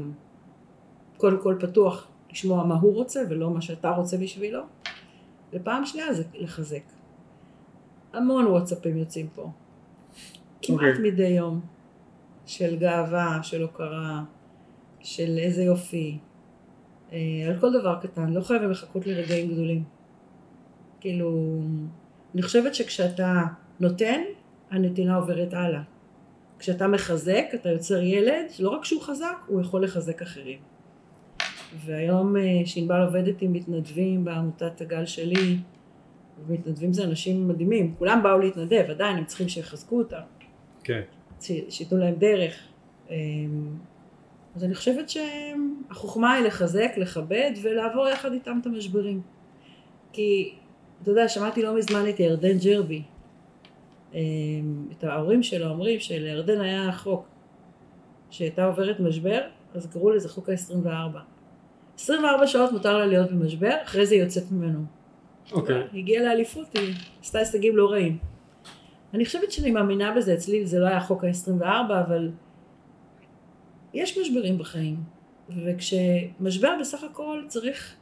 Speaker 2: קודם כל פתוח לשמוע מה הוא רוצה ולא מה שאתה רוצה בשבילו, ופעם שנייה זה לחזק. המון וואטסאפים יוצאים פה. כמעט okay. אוקיי. מדי יום. של גאווה, של הוקרה, של איזה יופי. אה, על כל דבר קטן, לא חייבים לחכות לרגעים גדולים. כאילו, אני חושבת שכשאתה נותן, הנתינה עוברת הלאה. כשאתה מחזק, אתה יוצר ילד, שלא רק שהוא חזק, הוא יכול לחזק אחרים. והיום אה, שענבל עובדת עם מתנדבים בעמותת הגל שלי, ומתנדבים זה אנשים מדהימים, כולם באו להתנדב, עדיין הם צריכים שיחזקו אותם,
Speaker 1: כן.
Speaker 2: ש- שייתנו להם דרך. אמ, אז אני חושבת שהחוכמה היא לחזק, לכבד ולעבור יחד איתם את המשברים. כי, אתה יודע, שמעתי לא מזמן את ירדן ג'רבי, אמ, את ההורים שלו אומרים שלירדן היה חוק שהייתה עוברת משבר, אז קראו לזה חוק ה-24. 24 שעות מותר לה להיות במשבר, אחרי זה היא יוצאת ממנו.
Speaker 1: אוקיי.
Speaker 2: הגיעה לאליפות, היא עשתה הישגים לא רעים. אני חושבת שאני מאמינה בזה, אצלי זה לא היה חוק ה-24, אבל יש משברים בחיים, וכשמשבר בסך הכל צריך,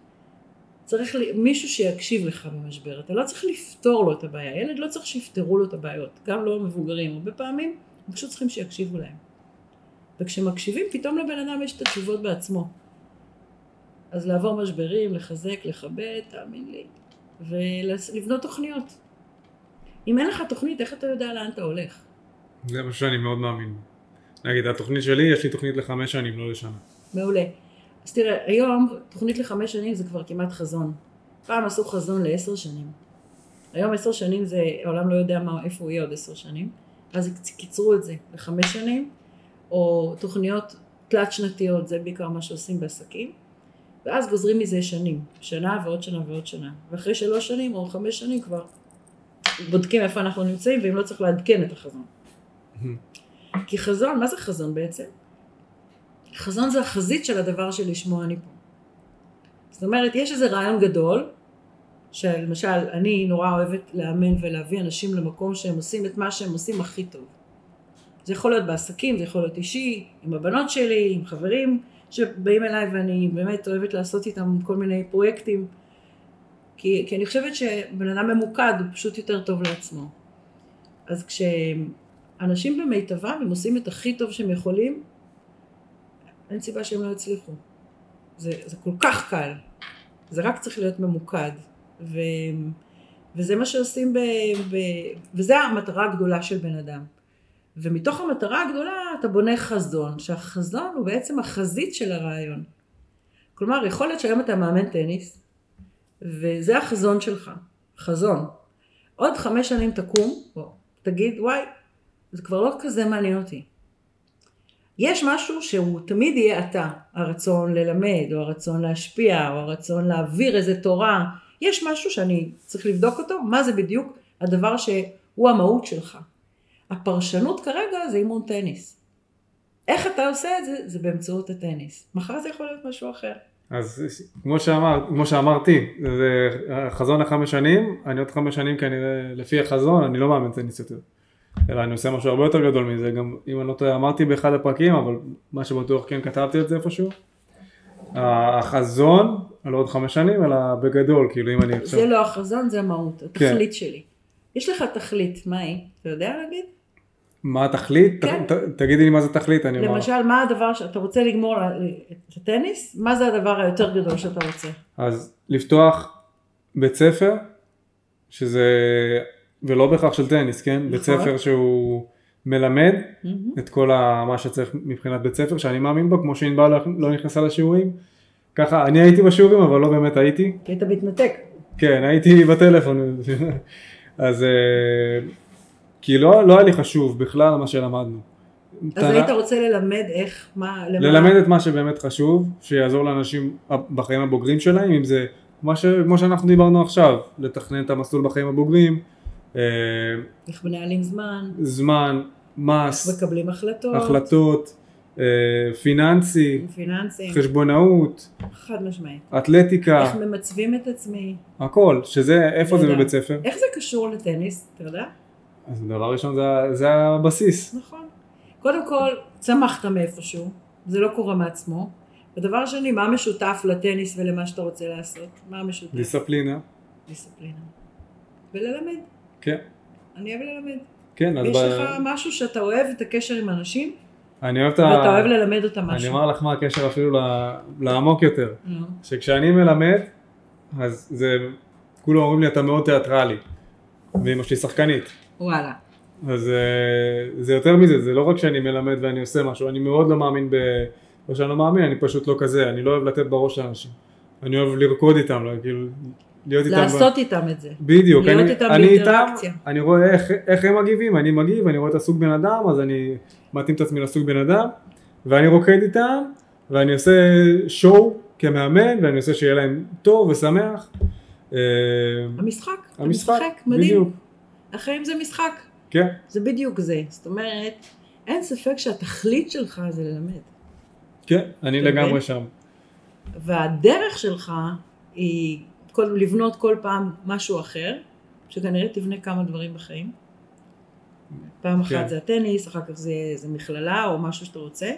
Speaker 2: צריך מישהו שיקשיב לך במשבר, אתה לא צריך לפתור לו את הבעיה, ילד לא צריך שיפתרו לו את הבעיות, גם לא מבוגרים, הרבה פעמים הם פשוט צריכים שיקשיבו להם. וכשמקשיבים פתאום לבן אדם יש את התשובות בעצמו. אז לעבור משברים, לחזק, לכבד, תאמין לי, ולבנות תוכניות. אם אין לך תוכנית, איך אתה יודע לאן אתה הולך?
Speaker 1: זה משהו שאני מאוד מאמין. נגיד, התוכנית שלי, יש לי תוכנית לחמש שנים, לא לשנה.
Speaker 2: מעולה. אז תראה, היום תוכנית לחמש שנים זה כבר כמעט חזון. פעם עשו חזון לעשר שנים. היום עשר שנים זה, העולם לא יודע מה, איפה הוא יהיה עוד עשר שנים. אז קיצרו את זה לחמש שנים, או תוכניות תלת שנתיות, זה בעיקר מה שעושים בעסקים. ואז גוזרים מזה שנים, שנה ועוד שנה ועוד שנה. ואחרי שלוש שנים או חמש שנים כבר בודקים איפה אנחנו נמצאים, ואם לא צריך לעדכן את החזון. כי חזון, מה זה חזון בעצם? חזון זה החזית של הדבר שלשמו אני פה. זאת אומרת, יש איזה רעיון גדול, שלמשל, אני נורא אוהבת לאמן ולהביא אנשים למקום שהם עושים את מה שהם עושים הכי טוב. זה יכול להיות בעסקים, זה יכול להיות אישי, עם הבנות שלי, עם חברים שבאים אליי ואני באמת אוהבת לעשות איתם כל מיני פרויקטים. כי, כי אני חושבת שבן אדם ממוקד הוא פשוט יותר טוב לעצמו. אז כשאנשים במיטבם הם עושים את הכי טוב שהם יכולים, אין סיבה שהם לא יצליחו. זה, זה כל כך קל. זה רק צריך להיות ממוקד. ו, וזה מה שעושים ב, ב... וזה המטרה הגדולה של בן אדם. ומתוך המטרה הגדולה אתה בונה חזון, שהחזון הוא בעצם החזית של הרעיון. כלומר, יכול להיות שהיום אתה מאמן טניס, וזה החזון שלך, חזון. עוד חמש שנים תקום, או תגיד, וואי, זה כבר לא כזה מעניין אותי. יש משהו שהוא תמיד יהיה אתה, הרצון ללמד, או הרצון להשפיע, או הרצון להעביר איזה תורה. יש משהו שאני צריך לבדוק אותו, מה זה בדיוק הדבר שהוא המהות שלך. הפרשנות כרגע זה אימון טניס. איך אתה עושה את זה? זה באמצעות הטניס. מחר זה יכול להיות משהו אחר.
Speaker 1: אז כמו, שאמר, כמו שאמרתי, זה חזון לחמש שנים, אני עוד חמש שנים כנראה, לפי החזון, אני לא מאמן טניס יותר. אלא אני עושה משהו הרבה יותר גדול מזה, גם אם אני לא טועה, אמרתי באחד הפרקים, אבל מה שבטוח כן כתבתי את זה איפשהו. החזון, לא עוד חמש שנים, אלא בגדול, כאילו אם אני עכשיו...
Speaker 2: זה לא החזון, זה המהות, התכלית כן. שלי. יש לך תכלית, מה היא? אתה יודע להגיד?
Speaker 1: מה התכלית?
Speaker 2: כן.
Speaker 1: ת, תגידי לי מה זה תכלית, אני אומר.
Speaker 2: למשל, מה הדבר שאתה רוצה לגמור את הטניס? מה זה הדבר היותר גדול שאתה רוצה?
Speaker 1: אז לפתוח בית ספר, שזה, ולא בהכרח של טניס, כן?
Speaker 2: נכון.
Speaker 1: בית ספר שהוא מלמד
Speaker 2: מהמם.
Speaker 1: את כל ה, מה שצריך מבחינת בית ספר, שאני מאמין בו, כמו שענבל לא, לא נכנסה לשיעורים. ככה, אני הייתי בשיעורים, אבל לא באמת הייתי.
Speaker 2: כי אתה מתנתק.
Speaker 1: כן, הייתי בטלפון. אז אה, כי לא, לא היה לי חשוב בכלל מה שלמדנו.
Speaker 2: אז היית רוצה ללמד איך, מה, למה?
Speaker 1: ללמד את מה שבאמת חשוב, שיעזור לאנשים בחיים הבוגרים שלהם, אם זה מה ש... כמו שאנחנו דיברנו עכשיו, לתכנן את המסלול בחיים הבוגרים, אה,
Speaker 2: איך מנהלים זמן,
Speaker 1: זמן,
Speaker 2: איך
Speaker 1: מס,
Speaker 2: מקבלים החלטות,
Speaker 1: החלטות, אה, פיננסי,
Speaker 2: פיננסים,
Speaker 1: חשבונאות,
Speaker 2: חד משמעית.
Speaker 1: אתלטיקה,
Speaker 2: איך ממצבים את עצמי.
Speaker 1: הכל, שזה, איפה זה. בבית ספר?
Speaker 2: איך זה קשור לטניס, אתה יודע?
Speaker 1: אז דבר ראשון זה, זה הבסיס,
Speaker 2: נכון. קודם כל, צמחת מאיפשהו, זה לא קורה מעצמו. ודבר שני, מה משותף לטניס ולמה שאתה רוצה לעשות? מה המשותף?
Speaker 1: דיסציפלינה,
Speaker 2: דיסציפלינה. וללמד.
Speaker 1: כן,
Speaker 2: אני אוהב ללמד.
Speaker 1: כן, אז
Speaker 2: יש
Speaker 1: ב...
Speaker 2: לך משהו שאתה אוהב את הקשר עם אנשים,
Speaker 1: אני אוהב את
Speaker 2: ואתה
Speaker 1: ה...
Speaker 2: אוהב ללמד אותם
Speaker 1: אני
Speaker 2: משהו.
Speaker 1: אומר לך מה הקשר אפילו ל- לעמוק יותר.
Speaker 2: נו.
Speaker 1: שכשאני מלמד, אז זה, כולם אומרים לי אתה מאוד תיאטרלי, ואמא שלי שחקנית.
Speaker 2: וואלה.
Speaker 1: אז אה, זה יותר מזה, זה לא רק שאני מלמד ואני עושה משהו, אני מאוד לא מאמין ב... לא שאני לא מאמין, אני פשוט לא כזה, אני לא אוהב לתת בראש לאנשים. אני אוהב לרקוד איתם, לא, כאילו, להיות איתם.
Speaker 2: לעשות איתם את זה.
Speaker 1: בדיוק,
Speaker 2: להיות
Speaker 1: אני,
Speaker 2: איתם
Speaker 1: אני איתם,
Speaker 2: באינטראקציה.
Speaker 1: אני רואה איך, איך הם מגיבים, אני מגיב, אני רואה את הסוג בן אדם, אז אני מתאים את עצמי לסוג בן אדם, ואני רוקד איתם, ואני עושה שואו כמאמן, ואני עושה שיהיה להם טוב ושמח. אה,
Speaker 2: המשחק,
Speaker 1: המשחק,
Speaker 2: משחק, מדהים.
Speaker 1: בדיוק,
Speaker 2: החיים זה משחק,
Speaker 1: כן,
Speaker 2: זה בדיוק זה. זאת אומרת, אין ספק שהתכלית שלך זה ללמד.
Speaker 1: כן, אני לגמרי? שם.
Speaker 2: והדרך שלך היא כל, לבנות כל פעם משהו אחר, שכנראה תבנה כמה דברים בחיים. פעם אחת
Speaker 1: כן.
Speaker 2: זה הטניס, אחר כך זה, זה מכללה או משהו שאתה רוצה.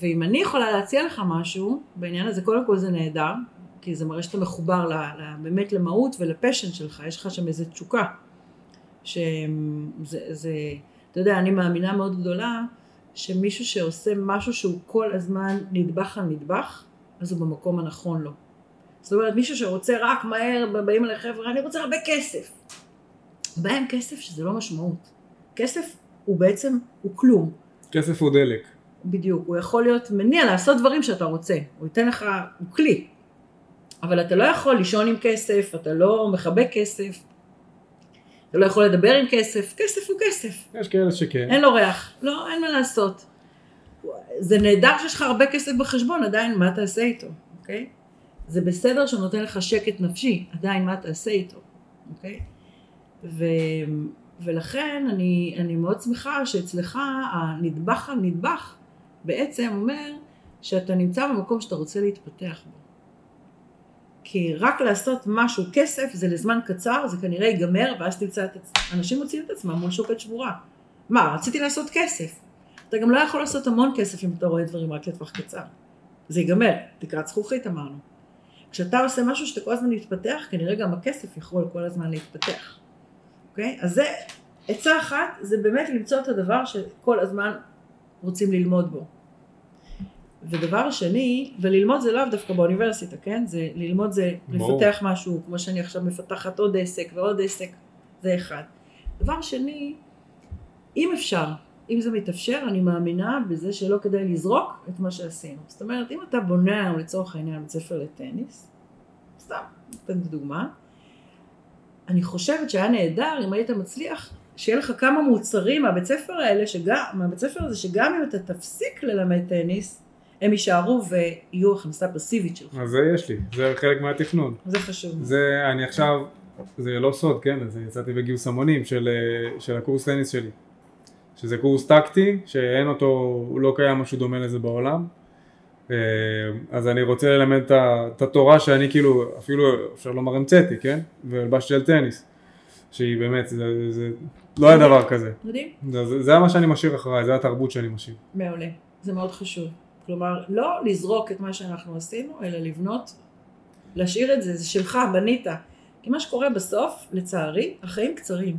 Speaker 2: ואם אני יכולה להציע לך משהו בעניין הזה, קודם כל זה נהדר, כי זה מראה שאתה מחובר ל, ל, באמת למהות ולפשן שלך, יש לך שם איזו תשוקה. שזה, זה, אתה יודע, אני מאמינה מאוד גדולה, שמישהו שעושה משהו שהוא כל הזמן נדבך על נדבך, אז הוא במקום הנכון לו. זאת אומרת, מישהו שרוצה רק מהר, באים אליי חבר'ה, אני רוצה הרבה כסף. בהם כסף שזה לא משמעות. כסף הוא בעצם, הוא כלום.
Speaker 1: כסף הוא דלק.
Speaker 2: בדיוק, הוא יכול להיות מניע לעשות דברים שאתה רוצה, הוא ייתן לך, הוא כלי. אבל אתה לא יכול לישון עם כסף, אתה לא מחבק כסף, אתה לא יכול לדבר עם כסף, כסף הוא כסף,
Speaker 1: יש כאלה שכן.
Speaker 2: אין לו ריח, לא, אין מה לעשות. זה נהדר שיש לך הרבה כסף בחשבון, עדיין מה תעשה איתו, אוקיי? זה בסדר שהוא נותן לך שקט נפשי, עדיין מה תעשה איתו, אוקיי? ו... ולכן אני, אני מאוד שמחה שאצלך הנדבך על נדבך בעצם אומר שאתה נמצא במקום שאתה רוצה להתפתח בו. כי רק לעשות משהו כסף זה לזמן קצר, זה כנראה ייגמר ואז תמצא את עצמם, אנשים מוצאים את עצמם מול שוקת שבורה. מה, רציתי לעשות כסף. אתה גם לא יכול לעשות המון כסף אם אתה רואה דברים רק לטווח קצר. זה ייגמר, תקרת זכוכית אמרנו. כשאתה עושה משהו שאתה כל הזמן להתפתח, כנראה גם הכסף יכול כל הזמן להתפתח. אוקיי? אז זה, עצה אחת, זה באמת למצוא את הדבר שכל הזמן רוצים ללמוד בו. ודבר שני, וללמוד זה לאו דווקא באוניברסיטה, כן? זה, ללמוד זה
Speaker 1: ברור.
Speaker 2: לפתח משהו, כמו שאני עכשיו מפתחת עוד עסק ועוד עסק, זה אחד. דבר שני, אם אפשר, אם זה מתאפשר, אני מאמינה בזה שלא כדאי לזרוק את מה שעשינו. זאת אומרת, אם אתה בונה היום לצורך העניין בית ספר לטניס, סתם, נותן דוגמה, אני חושבת שהיה נהדר אם היית מצליח שיהיה לך כמה מוצרים מהבית ספר האלה, שגם, מהבית ספר הזה, שגם אם אתה תפסיק ללמד טניס, הם יישארו ויהיו הכנסה פסיבית שלך.
Speaker 1: אז זה יש לי, זה חלק מהתכנון.
Speaker 2: זה חשוב.
Speaker 1: זה, אני עכשיו, זה לא סוד, כן, אז יצאתי בגיוס המונים של, של הקורס טניס שלי. שזה קורס טקטי, שאין אותו, הוא לא קיים משהו דומה לזה בעולם. אה, אז אני רוצה ללמד את את התורה שאני כאילו, אפילו אפשר לומר המצאתי, כן? והלבשתי על טניס. שהיא באמת, זה, זה לא היה דבר כזה.
Speaker 2: מדהים.
Speaker 1: זה, זה, זה מה שאני משאיר אחריי, זה התרבות שאני משאיר.
Speaker 2: מעולה. זה מאוד חשוב. כלומר, לא לזרוק את מה שאנחנו עשינו, אלא לבנות, להשאיר את זה, זה שלך, בנית. כי מה שקורה בסוף, לצערי, החיים קצרים.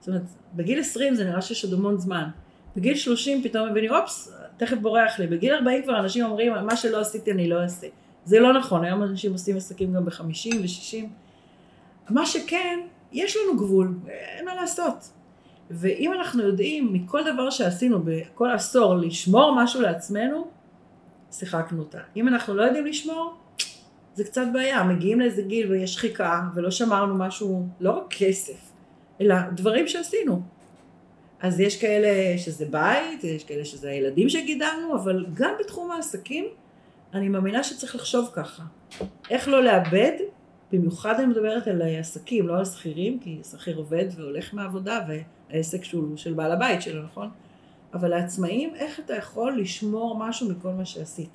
Speaker 2: זאת אומרת, בגיל 20 זה נראה שיש עוד המון זמן. בגיל 30 פתאום מבינים, אופס, תכף בורח לי. בגיל 40 כבר אנשים אומרים, מה שלא עשיתי אני לא אעשה. זה לא נכון, היום אנשים עושים עסקים גם ב-50 ו-60. מה שכן, יש לנו גבול, אין מה לעשות. ואם אנחנו יודעים מכל דבר שעשינו בכל עשור לשמור משהו לעצמנו, שיחקנו אותה. אם אנחנו לא יודעים לשמור, זה קצת בעיה. מגיעים לאיזה גיל ויש שחיקה ולא שמרנו משהו, לא רק כסף, אלא דברים שעשינו. אז יש כאלה שזה בית, יש כאלה שזה הילדים שגידלנו, אבל גם בתחום העסקים, אני מאמינה שצריך לחשוב ככה. איך לא לאבד, במיוחד אני מדברת על עסקים, לא על שכירים, כי שכיר עובד והולך מהעבודה, והעסק שהוא של בעל הבית שלו, נכון? אבל לעצמאים, איך אתה יכול לשמור משהו מכל מה שעשית?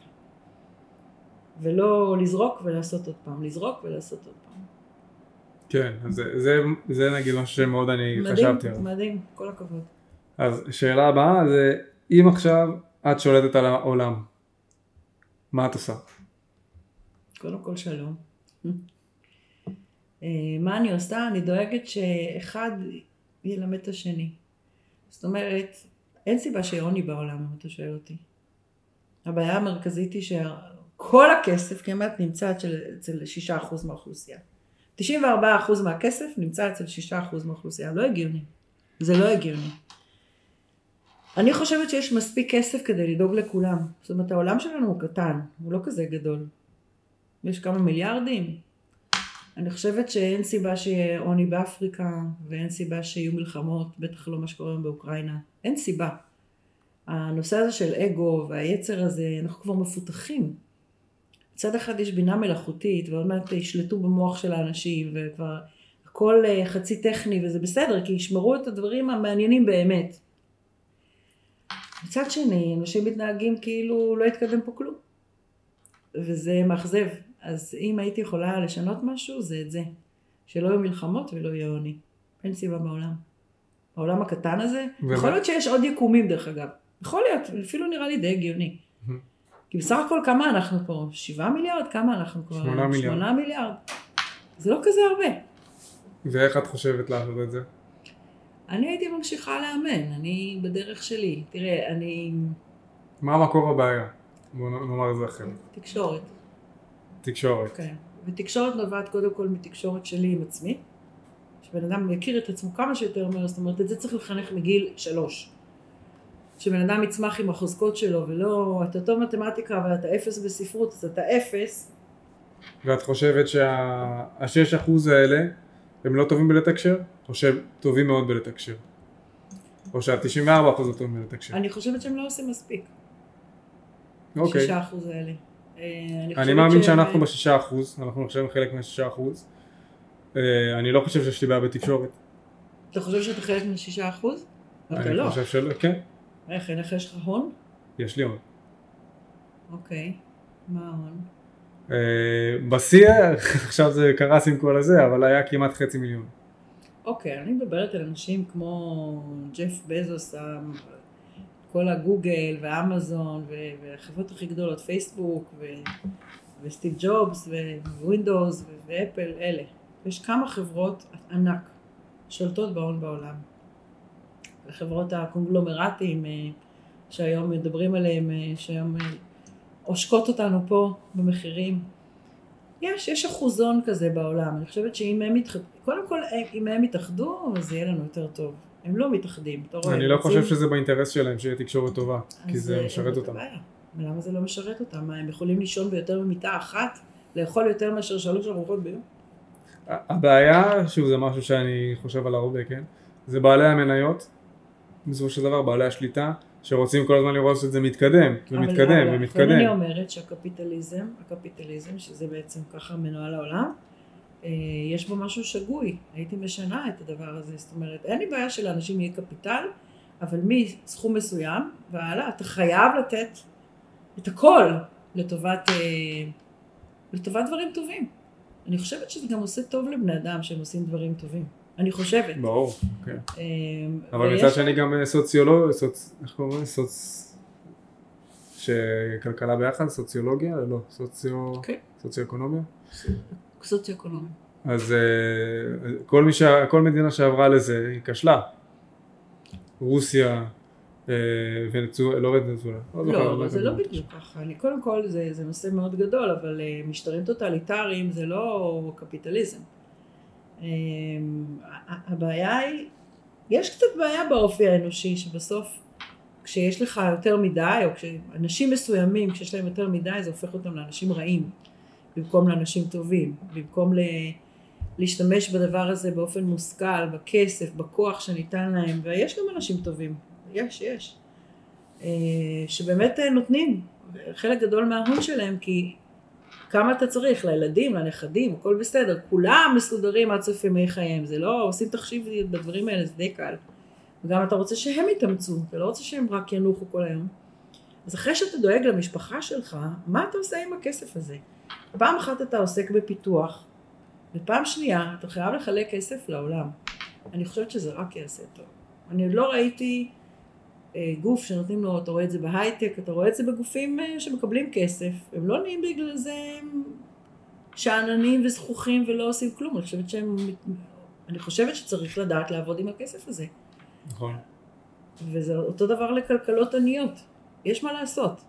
Speaker 2: ולא לזרוק ולעשות עוד פעם, לזרוק ולעשות עוד פעם.
Speaker 1: כן, אז זה, זה, זה נגיד משהו שמאוד אני חשבתי עליו.
Speaker 2: מדהים, מדהים, כל הכבוד.
Speaker 1: אז שאלה הבאה זה, אם עכשיו את שולטת על העולם, מה את עושה?
Speaker 2: קודם כל שלום. אה, מה אני עושה? אני דואגת שאחד ילמד את השני. זאת אומרת, אין סיבה שיהיה עוני בעולם, אם אתה שואל אותי. הבעיה המרכזית היא שכל הכסף כמעט נמצא אצל, אצל 6% מהאוכלוסייה. 94% מהכסף נמצא אצל 6% מהאוכלוסייה. לא הגיוני. זה לא הגיוני. אני חושבת שיש מספיק כסף כדי לדאוג לכולם. זאת אומרת, העולם שלנו הוא קטן, הוא לא כזה גדול. יש כמה מיליארדים. אני חושבת שאין סיבה שיהיה עוני באפריקה, ואין סיבה שיהיו מלחמות, בטח לא מה שקורה היום באוקראינה. אין סיבה. הנושא הזה של אגו והיצר הזה, אנחנו כבר מפותחים. מצד אחד יש בינה מלאכותית, ועוד מעט ישלטו במוח של האנשים, וכבר הכל אה, חצי טכני, וזה בסדר, כי ישמרו את הדברים המעניינים באמת. מצד שני, אנשים מתנהגים כאילו לא התקדם פה כלום. וזה מאכזב. אז אם הייתי יכולה לשנות משהו, זה את זה. שלא יהיו מלחמות ולא יהיה עוני. אין סיבה בעולם. בעולם הקטן הזה,
Speaker 1: ומה-
Speaker 2: יכול להיות שיש עוד יקומים דרך אגב. יכול להיות, אפילו נראה לי די הגיוני. כי בסך הכל כמה אנחנו פה? שבעה מיליארד? כמה אנחנו כבר?
Speaker 1: שמונה מיליארד.
Speaker 2: שמונה מיליארד. זה לא כזה הרבה.
Speaker 1: ואיך את חושבת לעשות את זה?
Speaker 2: אני הייתי ממשיכה לאמן, אני בדרך שלי. תראה, אני...
Speaker 1: מה מקור הבעיה? בוא נאמר את זה אחרת.
Speaker 2: תקשורת.
Speaker 1: תקשורת.
Speaker 2: כן. ותקשורת נובעת קודם כל מתקשורת שלי עם עצמי. שבן אדם יכיר את עצמו כמה שיותר מהר, זאת אומרת, את זה צריך לחנך מגיל שלוש. שבן אדם יצמח עם החוזקות שלו, ולא, אתה טוב מתמטיקה אבל אתה אפס בספרות, אז אתה אפס.
Speaker 1: ואת חושבת שהשש אחוז האלה הם לא טובים בלתקשר? או שהם טובים מאוד בלתקשר? או שה-94 אחוז לא טובים בלתקשר?
Speaker 2: אני חושבת שהם לא עושים מספיק.
Speaker 1: אוקיי.
Speaker 2: שישה אחוז האלה. אה,
Speaker 1: אני מאמין שאנחנו בשישה אחוז, אנחנו נחשבים חלק מהשישה אחוז. אה, אני לא חושב שיש לי בעיה בתקשורת.
Speaker 2: אתה חושב שאתה חלק מהשישה אחוז? אתה
Speaker 1: אני
Speaker 2: לא.
Speaker 1: חושב שלא, כן,
Speaker 2: איך, אין לך יש לך הון?
Speaker 1: יש לי עוד.
Speaker 2: אוקיי. מה ההון?
Speaker 1: אה, בשיא, עכשיו זה קרס עם כל הזה, אבל היה כמעט חצי מיליון.
Speaker 2: אוקיי, אני מדברת על אנשים כמו ג'ף בזוס, כל הגוגל ואמזון והחברות הכי גדולות, פייסבוק ו- וסטיב ג'ובס ווינדוס ואפל, אלה. יש כמה חברות ענק שולטות בהון בעולם. החברות הקונגלומרטיים אה, שהיום מדברים עליהם, אה, שהיום אה, עושקות אותנו פה במחירים. יש, יש אחוזון כזה בעולם, אני חושבת שאם הם יתאחדו, קודם כל אם הם יתאחדו, אז יהיה לנו יותר טוב. הם לא מתאחדים, אתה רואה.
Speaker 1: אני לא חושב שזה באינטרס שלהם שיהיה תקשורת טובה, כי זה
Speaker 2: אה,
Speaker 1: משרת אותם.
Speaker 2: למה זה לא משרת אותם? מה, הם יכולים לישון ביותר ממיטה אחת? לאכול יותר מאשר שלוש ארוחות ביום?
Speaker 1: הבעיה, שוב זה משהו שאני חושב עליו הרבה, כן? זה בעלי המניות, בסופו של דבר בעלי השליטה, שרוצים כל הזמן לראות שזה מתקדם, ומתקדם,
Speaker 2: אבל- אבל-
Speaker 1: ומתקדם.
Speaker 2: אני אומרת שהקפיטליזם, הקפיטליזם, שזה בעצם ככה מנוהל העולם, יש בו משהו שגוי. הייתי משנה את הדבר הזה. זאת אומרת, אין לי בעיה שלאנשים יהיה קפיטל, אבל מסכום מסוים והלאה, אתה חייב לתת את הכל לטובת, אה, לטובת דברים טובים. אני חושבת שזה גם עושה טוב לבני אדם שהם עושים דברים טובים. אני חושבת.
Speaker 1: ברור, כן.
Speaker 2: אה,
Speaker 1: אבל מצד שני גם אה, סוציולוג, סוצ... איך קוראים לזה? סוץ... שכלכלה ביחד? סוציולוגיה? לא, סוציו...
Speaker 2: כן.
Speaker 1: סוציו-אקונומיה?
Speaker 2: סוציו-אקונומי.
Speaker 1: אז אה, כל, ש... כל מדינה שעברה לזה היא כשלה. רוסיה, אה, ונצואלה, לא ונצואלה. זוכר,
Speaker 2: לא, אבל זה לא. בדיוק ככה. אני קודם כל, זה, זה נושא מאוד גדול, אבל אה, משטרים טוטליטריים זה לא קפיטליזם. הבעיה היא, יש קצת בעיה באופי האנושי, שבסוף כשיש לך יותר מדי, או כשאנשים מסוימים, כשיש להם יותר מדי, זה הופך אותם לאנשים רעים, במקום לאנשים טובים, במקום ל... להשתמש בדבר הזה באופן מושכל, בכסף, בכוח שניתן להם, ויש גם אנשים טובים, יש, יש, אה, שבאמת אה, נותנים חלק גדול מההון שלהם, כי כמה אתה צריך, לילדים, לנכדים, הכל בסדר, כולם מסודרים עד סוף ימי חייהם, זה לא, עושים תחשיב בדברים האלה, זה די קל. וגם אתה רוצה שהם יתאמצו, אתה לא רוצה שהם רק ינוחו כל היום. אז אחרי שאתה דואג למשפחה שלך, מה אתה עושה עם הכסף הזה? פעם אחת אתה עוסק בפיתוח, ופעם שנייה אתה חייב לחלק כסף לעולם. אני חושבת שזה רק יעשה טוב. אני עוד לא ראיתי אה, גוף שנותנים לו, אתה רואה את זה בהייטק, אתה רואה את זה בגופים אה, שמקבלים כסף, הם לא נהיים בגלל זה שאננים וזכוכים ולא עושים כלום, אני חושבת שהם, אני חושבת שצריך לדעת לעבוד עם הכסף הזה.
Speaker 1: נכון.
Speaker 2: וזה אותו דבר לכלכלות עניות, יש מה לעשות.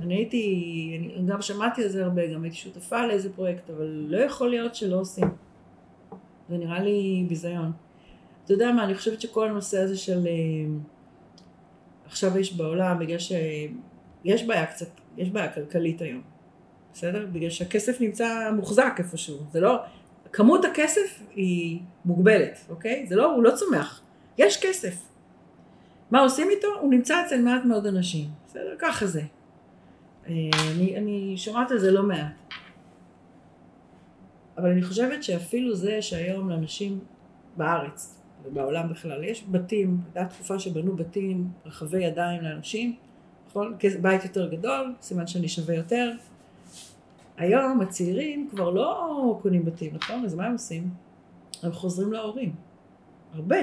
Speaker 2: אני הייתי, אני גם שמעתי על זה הרבה, גם הייתי שותפה לאיזה פרויקט, אבל לא יכול להיות שלא עושים. זה נראה לי ביזיון. אתה יודע מה, אני חושבת שכל הנושא הזה של... אה, עכשיו יש בעולם, בגלל שיש בעיה קצת, יש בעיה כלכלית היום. בסדר? בגלל שהכסף נמצא מוחזק איפשהו. זה לא, כמות הכסף היא מוגבלת, אוקיי? זה לא, הוא לא צומח. יש כסף. מה עושים איתו? הוא נמצא אצל מעט מאוד אנשים. בסדר? ככה זה. אה, אני, אני שומעת על זה לא מעט. אבל אני חושבת שאפילו זה שהיום לאנשים בארץ ובעולם בכלל יש בתים, הייתה תקופה שבנו בתים רחבי ידיים לאנשים, נכון? בית יותר גדול, סימן שאני שווה יותר. היום הצעירים כבר לא קונים בתים, נכון? אז מה הם עושים? הם חוזרים להורים. הרבה.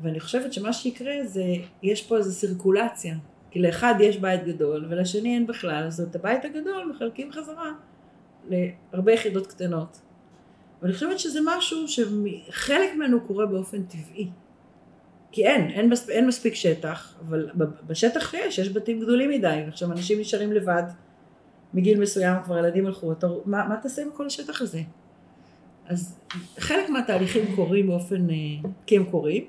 Speaker 2: ואני חושבת שמה שיקרה זה, יש פה איזו סירקולציה. כי לאחד יש בית גדול ולשני אין בכלל, אז את הבית הגדול מחלקים חזרה להרבה יחידות קטנות. ואני חושבת שזה משהו שחלק ממנו קורה באופן טבעי. כי אין, אין, מספ, אין מספיק שטח, אבל בשטח יש, יש בתים גדולים מדי, ועכשיו אנשים נשארים לבד מגיל מסוים, כבר ילדים הלכו, אתה, מה, מה תעשה עם כל השטח הזה? אז חלק מהתהליכים קורים באופן, אה, כי הם קורים,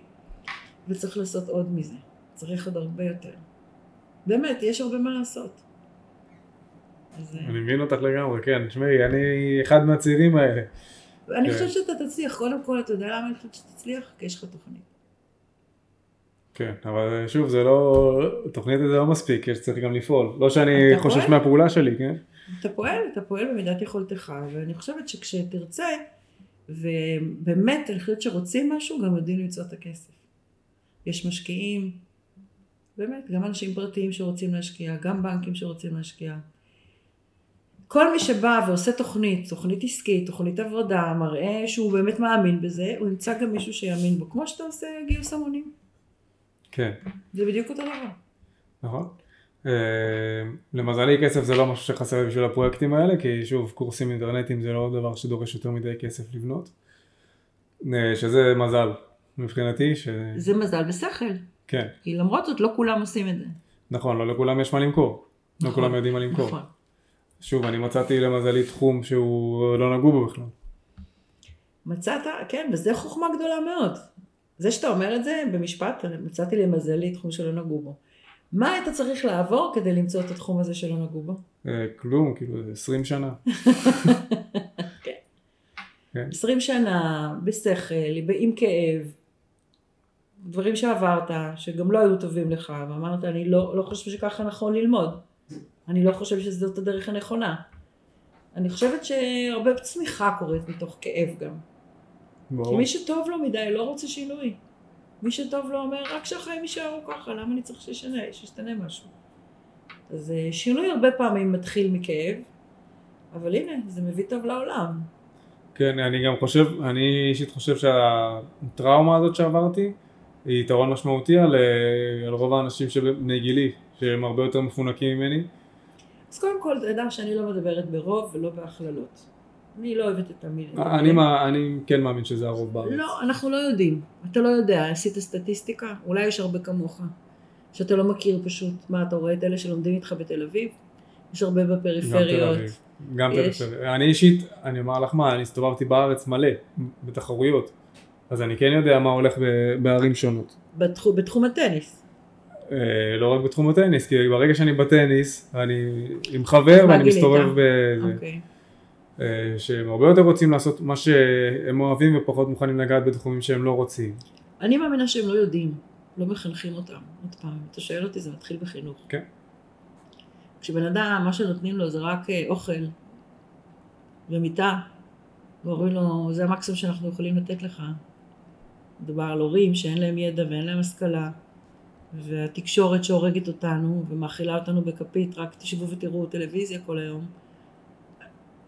Speaker 2: וצריך לעשות עוד מזה, צריך עוד הרבה יותר. באמת, יש הרבה מה לעשות.
Speaker 1: אז... אה, אני מבין אותך לגמרי, כן, תשמעי, אני אחד מהצעירים האלה.
Speaker 2: אני כן. חושבת שאתה תצליח, קודם כל, אתה יודע למה אני חושבת שתצליח? כי יש לך תוכנית.
Speaker 1: כן, אבל שוב, זה לא, תוכנית זה לא מספיק, יש צריך גם לפעול. לא שאני חושש פועל? מהפעולה שלי, כן?
Speaker 2: אתה פועל, אתה פועל במידת יכולתך, ואני חושבת שכשתרצה, ובאמת, אני חושבת שרוצים משהו, גם יודעים למצוא את הכסף. יש משקיעים, באמת, גם אנשים פרטיים שרוצים להשקיע, גם בנקים שרוצים להשקיע. כל מי שבא ועושה תוכנית, תוכנית עסקית, תוכנית עבודה, מראה שהוא באמת מאמין בזה, הוא ימצא גם מישהו שיאמין בו, כמו שאתה עושה גיוס המונים.
Speaker 1: כן.
Speaker 2: זה בדיוק אותו דבר.
Speaker 1: נכון. Uh, למזלי כסף זה לא משהו שחסר בשביל הפרויקטים האלה, כי שוב, קורסים אינטרנטיים זה לא דבר שדורש יותר מדי כסף לבנות. Uh, שזה מזל מבחינתי. ש...
Speaker 2: זה מזל ושכל.
Speaker 1: כן.
Speaker 2: כי למרות זאת לא כולם עושים את זה.
Speaker 1: נכון, לא לכולם יש מה למכור. לא נכון, לא כולם יודעים מה למכור. נכון. שוב, אני מצאתי למזלי תחום שהוא לא נגעו בו בכלל.
Speaker 2: מצאת, כן, וזה חוכמה גדולה מאוד. זה שאתה אומר את זה במשפט, מצאתי למזלי תחום שלא נגעו בו. מה היית צריך לעבור כדי למצוא את התחום הזה שלא נגעו בו?
Speaker 1: אה, כלום, כאילו, 20 שנה.
Speaker 2: כן. 20 שנה, בשכל, עם כאב, דברים שעברת, שגם לא היו טובים לך, ואמרת, אני לא, לא חושב שככה נכון ללמוד. אני לא חושב שזאת הדרך הנכונה. אני חושבת שהרבה צמיחה קורית מתוך כאב גם. ברור. כי מי שטוב לו מדי לא רוצה שינוי. מי שטוב לו אומר, רק שהחיים יישארו ככה, למה אני צריך שישנה, שישתנה משהו. אז אה, שינוי הרבה פעמים מתחיל מכאב, אבל הנה, זה מביא טוב לעולם.
Speaker 1: כן, אני גם חושב, אני אישית חושב שהטראומה הזאת שעברתי, יתרון משמעותי על, אה, על רוב האנשים שבני גילי, שהם הרבה יותר מפונקים ממני.
Speaker 2: אז קודם כל, יודע שאני לא מדברת ברוב ולא בהכללות. אני לא אוהבת את המילים.
Speaker 1: אני, מה, אני כן מאמין שזה הרוב בארץ.
Speaker 2: לא, אנחנו לא יודעים. אתה לא יודע, עשית סטטיסטיקה? אולי יש הרבה כמוך. שאתה לא מכיר פשוט, מה, אתה רואה את אלה שלומדים איתך בתל אביב? יש הרבה בפריפריות. גם תל אביב.
Speaker 1: גם יש... פריפריה. אני אישית, אני אומר לך מה, אני הסתובבתי בארץ מלא, בתחרויות. אז אני כן יודע מה הולך בערים שונות.
Speaker 2: בתחום, בתחום הטניס.
Speaker 1: אה, לא רק בתחום הטניס, כי ברגע שאני בטניס, אני עם חבר ואני מסתובב בזה. אוקיי. אה, שהם הרבה יותר רוצים לעשות מה שהם אוהבים ופחות מוכנים לגעת בתחומים שהם לא רוצים.
Speaker 2: אני מאמינה שהם לא יודעים, לא מחנכים אותם. עוד פעם, אתה שואל אותי, זה מתחיל בחינוך.
Speaker 1: כן.
Speaker 2: כשבן אדם, מה שנותנים לו זה רק אה, אוכל ומיטה, ואומרים לו, זה המקסימום שאנחנו יכולים לתת לך. מדובר על הורים שאין להם ידע ואין להם השכלה, והתקשורת שהורגת אותנו ומאכילה אותנו בכפית, רק תשבו ותראו טלוויזיה כל היום.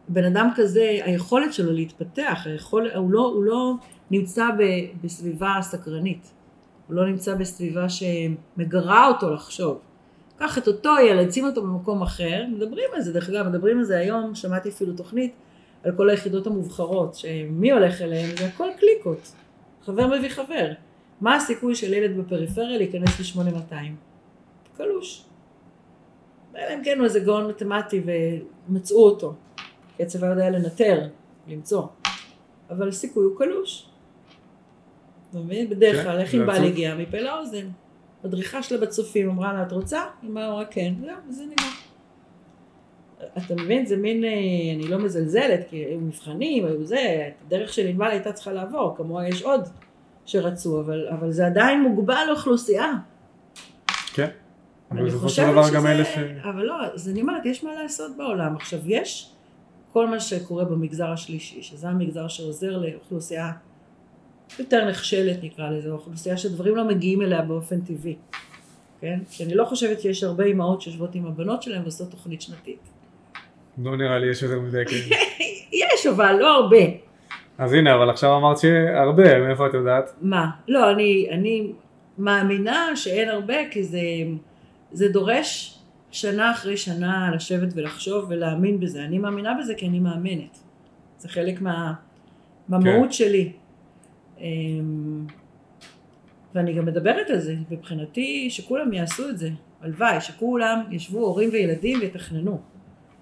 Speaker 2: בן אדם כזה, היכולת שלו להתפתח, היכול, הוא, לא, הוא לא נמצא ב, בסביבה סקרנית, הוא לא נמצא בסביבה שמגרה אותו לחשוב. קח את אותו ילד, שים אותו במקום אחר, מדברים על זה, דרך אגב, מדברים על זה היום, שמעתי אפילו תוכנית על כל היחידות המובחרות, שמי הולך אליהן, זה הכל קליקות, חבר מביא חבר. מה הסיכוי של ילד בפריפריה להיכנס ל-8200? קלוש. אלא אם כן הוא איזה גאון מתמטי ומצאו אותו. כי הצבא יודע לנטר, למצוא. אבל הסיכוי הוא קלוש. אתה מבין? בדרך כן, כלל, איך אם בעל הגיע מפה לאוזן. מדריכה שלה בצופים אמרה לה, את רוצה? אמרה כן, זהו, וזה נגמר. אתה מבין, זה מין, אה, אני לא מזלזלת, כי היו מבחנים, היו זה, הדרך של ענבל הייתה צריכה לעבור, כמוה יש עוד שרצו, אבל, אבל זה עדיין מוגבל לאוכלוסייה.
Speaker 1: כן. אבל
Speaker 2: אני
Speaker 1: בסופו של
Speaker 2: חושבת
Speaker 1: דבר
Speaker 2: שזה,
Speaker 1: גם אלה ש...
Speaker 2: אבל לא, אז אני אומרת, יש מה לעשות בעולם. עכשיו, יש כל מה שקורה במגזר השלישי, שזה המגזר שעוזר לאוכלוסייה יותר נחשלת נקרא לזה, או אוכלוסייה שדברים לא מגיעים אליה באופן טבעי. כן? כי אני לא חושבת שיש הרבה אימהות שיושבות עם הבנות שלהן ועושות תוכנית שנתית.
Speaker 1: לא נראה לי יש יותר מדי כאלה.
Speaker 2: יש, אבל לא הרבה.
Speaker 1: אז הנה, אבל עכשיו אמרת שהרבה, מאיפה את יודעת?
Speaker 2: מה? לא, אני, אני מאמינה שאין הרבה, כי זה, זה דורש שנה אחרי שנה לשבת ולחשוב ולהאמין בזה. אני מאמינה בזה כי אני מאמנת. זה חלק מה, מהמהות
Speaker 1: כן.
Speaker 2: שלי. אמ, ואני גם מדברת על זה, מבחינתי שכולם יעשו את זה. הלוואי, שכולם ישבו הורים וילדים ויתכננו.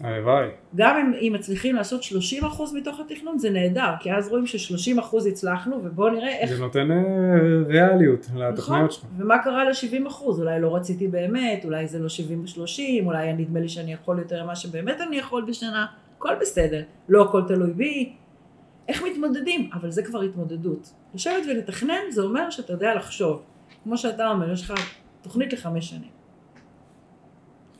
Speaker 1: הלוואי.
Speaker 2: גם אם, אם מצליחים לעשות 30% מתוך התכנון זה נהדר, כי אז רואים ש-30% הצלחנו ובואו נראה איך...
Speaker 1: זה נותן אה, ריאליות
Speaker 2: נכון,
Speaker 1: לתוכניות שלך.
Speaker 2: ומה קרה ל-70%? אולי לא רציתי באמת, אולי זה לא 70 ו-30, אולי נדמה לי שאני יכול יותר ממה שבאמת אני יכול בשנה, הכל בסדר, לא הכל תלוי בי. איך מתמודדים? אבל זה כבר התמודדות. לשבת ולתכנן זה אומר שאתה יודע לחשוב. כמו שאתה אומר, יש לך תוכנית לחמש שנים.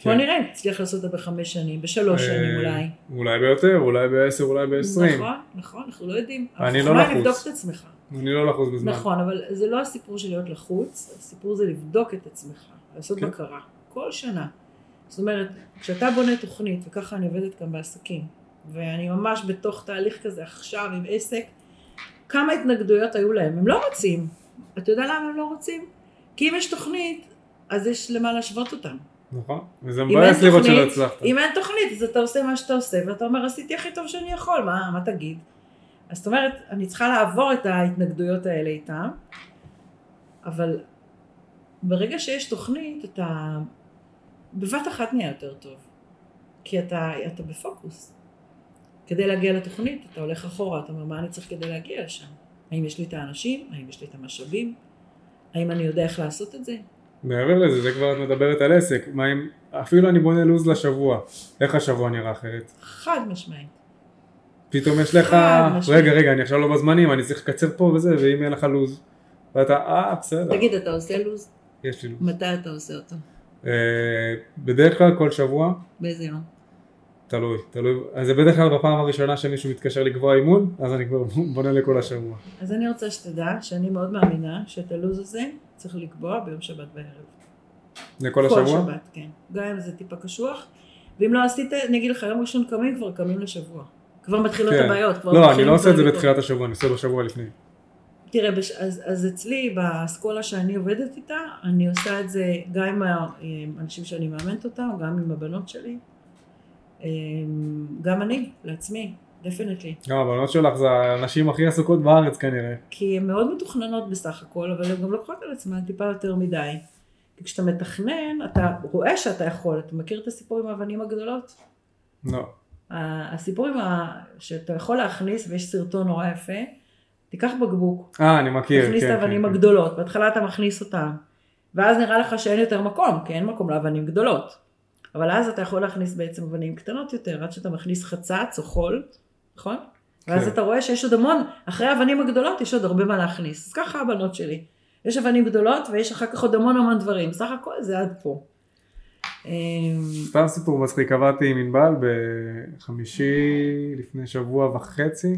Speaker 1: כן.
Speaker 2: בוא נראה אם תצליח לעשות אותה בחמש שנים, בשלוש שנים
Speaker 1: אה,
Speaker 2: אולי.
Speaker 1: אולי ביותר, אולי בעשר, אולי בעשרים.
Speaker 2: נכון, נכון, אנחנו לא יודעים.
Speaker 1: אני לא לחוץ.
Speaker 2: לבדוק את עצמך.
Speaker 1: אני לא לחוץ בזמן.
Speaker 2: נכון, אבל זה לא הסיפור של להיות לחוץ, הסיפור זה לבדוק את עצמך, לעשות
Speaker 1: כן.
Speaker 2: בקרה, כל שנה. זאת אומרת, כשאתה בונה תוכנית, וככה אני עובדת גם בעסקים, ואני ממש בתוך תהליך כזה עכשיו עם עסק, כמה התנגדויות היו להם, הם לא רוצים. אתה יודע למה הם לא רוצים? כי אם יש תוכנית, אז יש למה להשוות אותם.
Speaker 1: נכון. וזה מבאס לראות שלא הצלחת.
Speaker 2: אם אין תוכנית, אז אתה עושה מה שאתה עושה, ואתה אומר, עשיתי הכי טוב שאני יכול, מה, מה תגיד? אז זאת אומרת, אני צריכה לעבור את ההתנגדויות האלה איתם, אבל ברגע שיש תוכנית, אתה בבת אחת נהיה יותר טוב, כי אתה, אתה בפוקוס. כדי להגיע לתוכנית, אתה הולך אחורה, אתה אומר, מה אני צריך כדי להגיע לשם? האם יש לי את האנשים? האם יש לי את המשאבים? האם אני יודע איך לעשות את זה?
Speaker 1: מעבר לזה, זה כבר את מדברת על עסק. מה אם, אפילו אני בונה לו"ז לשבוע. איך השבוע נראה אחרת?
Speaker 2: חד משמעית.
Speaker 1: פתאום יש לך. רגע, רגע, אני עכשיו לא בזמנים, אני צריך לקצר פה וזה, ואם אין לך לו"ז. ואתה, אה, בסדר,
Speaker 2: תגיד, אתה עושה לו"ז?
Speaker 1: יש לי לו"ז.
Speaker 2: מתי אתה עושה אותו?
Speaker 1: אה, בדרך כלל כל שבוע,
Speaker 2: באיזה יום?
Speaker 1: תלוי, תלוי, אז זה בדרך כלל בפעם הראשונה שמישהו מתקשר לקבוע אימון, אז אני כבר בונה לכל השבוע.
Speaker 2: אז אני רוצה שתדע שאני מאוד מאמינה שאת הלו"ז הזה צריך לקבוע ביום שבת בערב.
Speaker 1: לכל
Speaker 2: כל
Speaker 1: השבוע?
Speaker 2: שבת, כן. גם אם זה טיפה קשוח. ואם לא עשית, אני אגיד לך, יום ראשון קמים כבר קמים לשבוע. כבר מתחילות
Speaker 1: כן.
Speaker 2: הבעיות. כבר
Speaker 1: לא, אני לא עושה את זה. בתחילת השבוע, אני עושה בשבוע לפני.
Speaker 2: תראה, בש... אז, אז אצלי באסכולה שאני עובדת איתה, אני עושה את זה גם עם האנשים שאני מאמנת אותם, גם עם הבנות שלי. אמ, גם אני, לעצמי, דפנטלי.
Speaker 1: גם הבנות שלך זה הנשים הכי עסוקות בארץ כנראה.
Speaker 2: כי הן מאוד מתוכננות בסך הכל, אבל הן גם לוקחות על עצמן טיפה יותר מדי. כי כשאתה מתכנן, אתה רואה שאתה יכול, אתה מכיר את הסיפור עם האבנים הגדולות?
Speaker 1: לא.
Speaker 2: הסיפור עם ה... שאתה יכול להכניס, ויש סרטון נורא יפה, תיקח בקבוק,
Speaker 1: אה, אני מכיר,
Speaker 2: תכניס את
Speaker 1: כן,
Speaker 2: האבנים
Speaker 1: כן.
Speaker 2: הגדולות, בהתחלה אתה מכניס אותם, ואז נראה לך שאין יותר מקום, כי אין מקום לאבנים גדולות. אבל אז אתה יכול להכניס בעצם אבנים קטנות יותר, עד שאתה מכניס חצץ או חול, נכון? ואז
Speaker 1: כן.
Speaker 2: אתה רואה שיש עוד המון, אחרי האבנים הגדולות יש עוד הרבה מה להכניס. אז ככה הבנות שלי. יש אבנים גדולות ויש אחר כך עוד המון המון דברים. סך הכל זה עד פה. אמ,
Speaker 1: סתם סיפור מצחיק, עבדתי עם ענבל בחמישי לפני שבוע וחצי,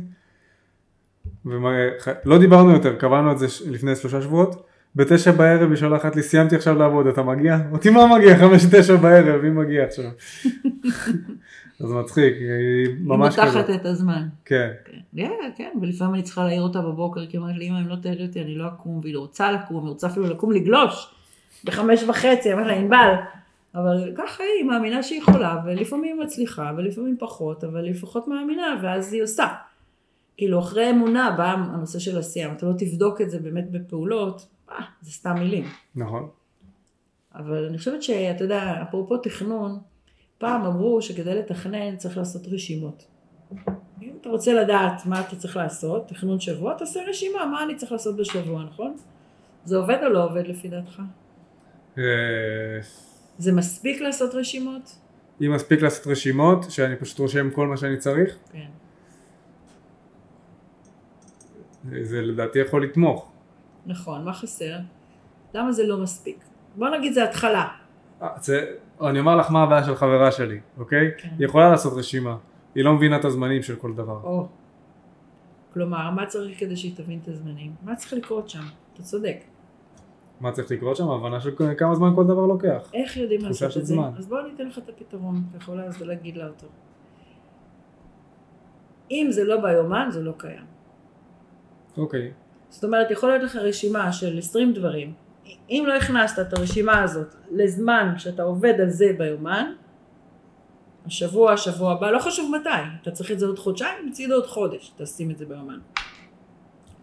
Speaker 1: ולא דיברנו יותר, קבענו את זה לפני שלושה שבועות, בתשע בערב היא שולחת לי, סיימתי עכשיו לעבוד, אתה מגיע? אותי מה מגיע? חמש תשע בערב, מי מגיע עכשיו? אז מצחיק, היא
Speaker 2: היא
Speaker 1: ממש
Speaker 2: מותחת
Speaker 1: כזאת.
Speaker 2: את הזמן.
Speaker 1: כן,
Speaker 2: כן, כן, ולפעמים אני צריכה להעיר אותה בבוקר, כי היא אומרת לי, אמא, אם לא תעיר אותי, אני לא אקום, והיא רוצה לקום, היא רוצה אפילו לקום לגלוש, בחמש וחצי, אני אומרת לה, ענבל, אבל ככה היא, היא מאמינה שהיא יכולה, ולפעמים היא מצליחה, ולפעמים פחות, אבל היא לפחות מאמינה, ואז היא עושה. כאילו, אחרי אמונה בא הנושא של עשייה, אם אתה לא תבדוק את זה באמת בפעולות, אה, זה סתם מילים.
Speaker 1: נכון.
Speaker 2: אבל אני חושבת שאתה יודע, אפרופו תכנון, פעם אמרו שכדי לתכנן צריך לעשות רשימות. אם אתה רוצה לדעת מה אתה צריך לעשות, תכנון שבוע, תעשה רשימה, מה אני צריך לעשות בשבוע, נכון? זה עובד או לא עובד לפי דעתך?
Speaker 1: אה,
Speaker 2: זה מספיק לעשות רשימות?
Speaker 1: אם מספיק לעשות רשימות, שאני פשוט רושם כל מה שאני צריך,
Speaker 2: כן.
Speaker 1: זה לדעתי יכול לתמוך.
Speaker 2: נכון, מה חסר? למה זה לא מספיק? בוא נגיד זה התחלה.
Speaker 1: אה, זה, אני אומר לך מה הבעיה של חברה שלי, אוקיי?
Speaker 2: כן.
Speaker 1: היא יכולה לעשות רשימה, היא לא מבינה את הזמנים של כל דבר.
Speaker 2: או. כלומר, מה צריך כדי שהיא תבין את הזמנים? מה צריך לקרות שם? אתה צודק.
Speaker 1: מה צריך לקרות שם? הבנה של כמה זמן כל דבר לוקח.
Speaker 2: איך יודעים לעשות את זה?
Speaker 1: זמן.
Speaker 2: אז בוא אני אתן לך את הפתרון, אתה יכול אז להגיד לה אותו. אם זה לא ביומן, זה לא קיים.
Speaker 1: אוקיי.
Speaker 2: זאת אומרת, יכול להיות לך רשימה של 20 דברים. אם לא הכנסת את הרשימה הזאת לזמן שאתה עובד על זה ביומן, השבוע, השבוע הבא, לא חשוב מתי, אתה צריך את זה עוד חודשיים, מצידי עוד חודש, תשים את זה ביומן.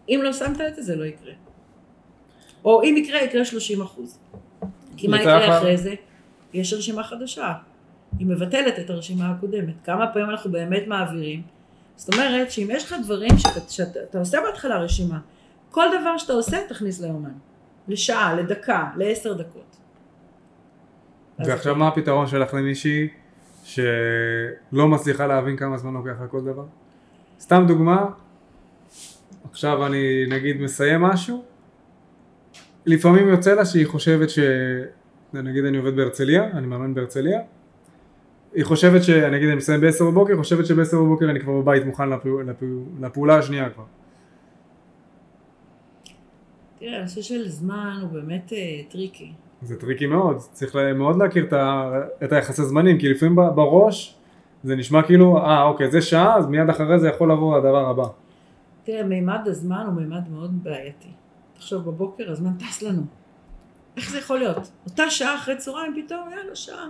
Speaker 2: אם לא שמת את זה, זה לא יקרה. או אם יקרה, יקרה 30 אחוז. כי מה יקרה אחרי זה? יש רשימה חדשה. היא מבטלת את הרשימה הקודמת. כמה פעמים אנחנו באמת מעבירים? זאת אומרת שאם יש לך דברים שאתה, שאתה אתה עושה בהתחלה רשימה, כל דבר שאתה עושה תכניס ליומן. לשעה, לדקה, לעשר דקות.
Speaker 1: ועכשיו מה הפתרון שלך למישהי שלא מצליחה להבין כמה זמן לוקח על כל דבר? סתם דוגמה, עכשיו אני נגיד מסיים משהו, לפעמים יוצא לה שהיא חושבת ש... נגיד אני עובד בהרצליה, אני מאמן בהרצליה, היא חושבת שנגיד אני מסיים ב-10 בבוקר, חושבת שב-10 בבוקר אני כבר בבית מוכן לפעול, לפעול, לפעולה השנייה כבר.
Speaker 2: תראה, הנושא של זמן הוא באמת אה, tricky.
Speaker 1: זה tricky מאוד, צריך מאוד להכיר את, ה, את היחסי זמנים, כי לפעמים בראש זה נשמע כאילו, אה אוקיי זה שעה, אז מיד אחרי זה יכול לבוא הדבר הבא.
Speaker 2: תראה, מימד הזמן הוא מימד מאוד בעייתי. תחשוב, בבוקר הזמן טס לנו. איך זה יכול להיות? אותה שעה אחרי צהריים פתאום, יאללה, שעה.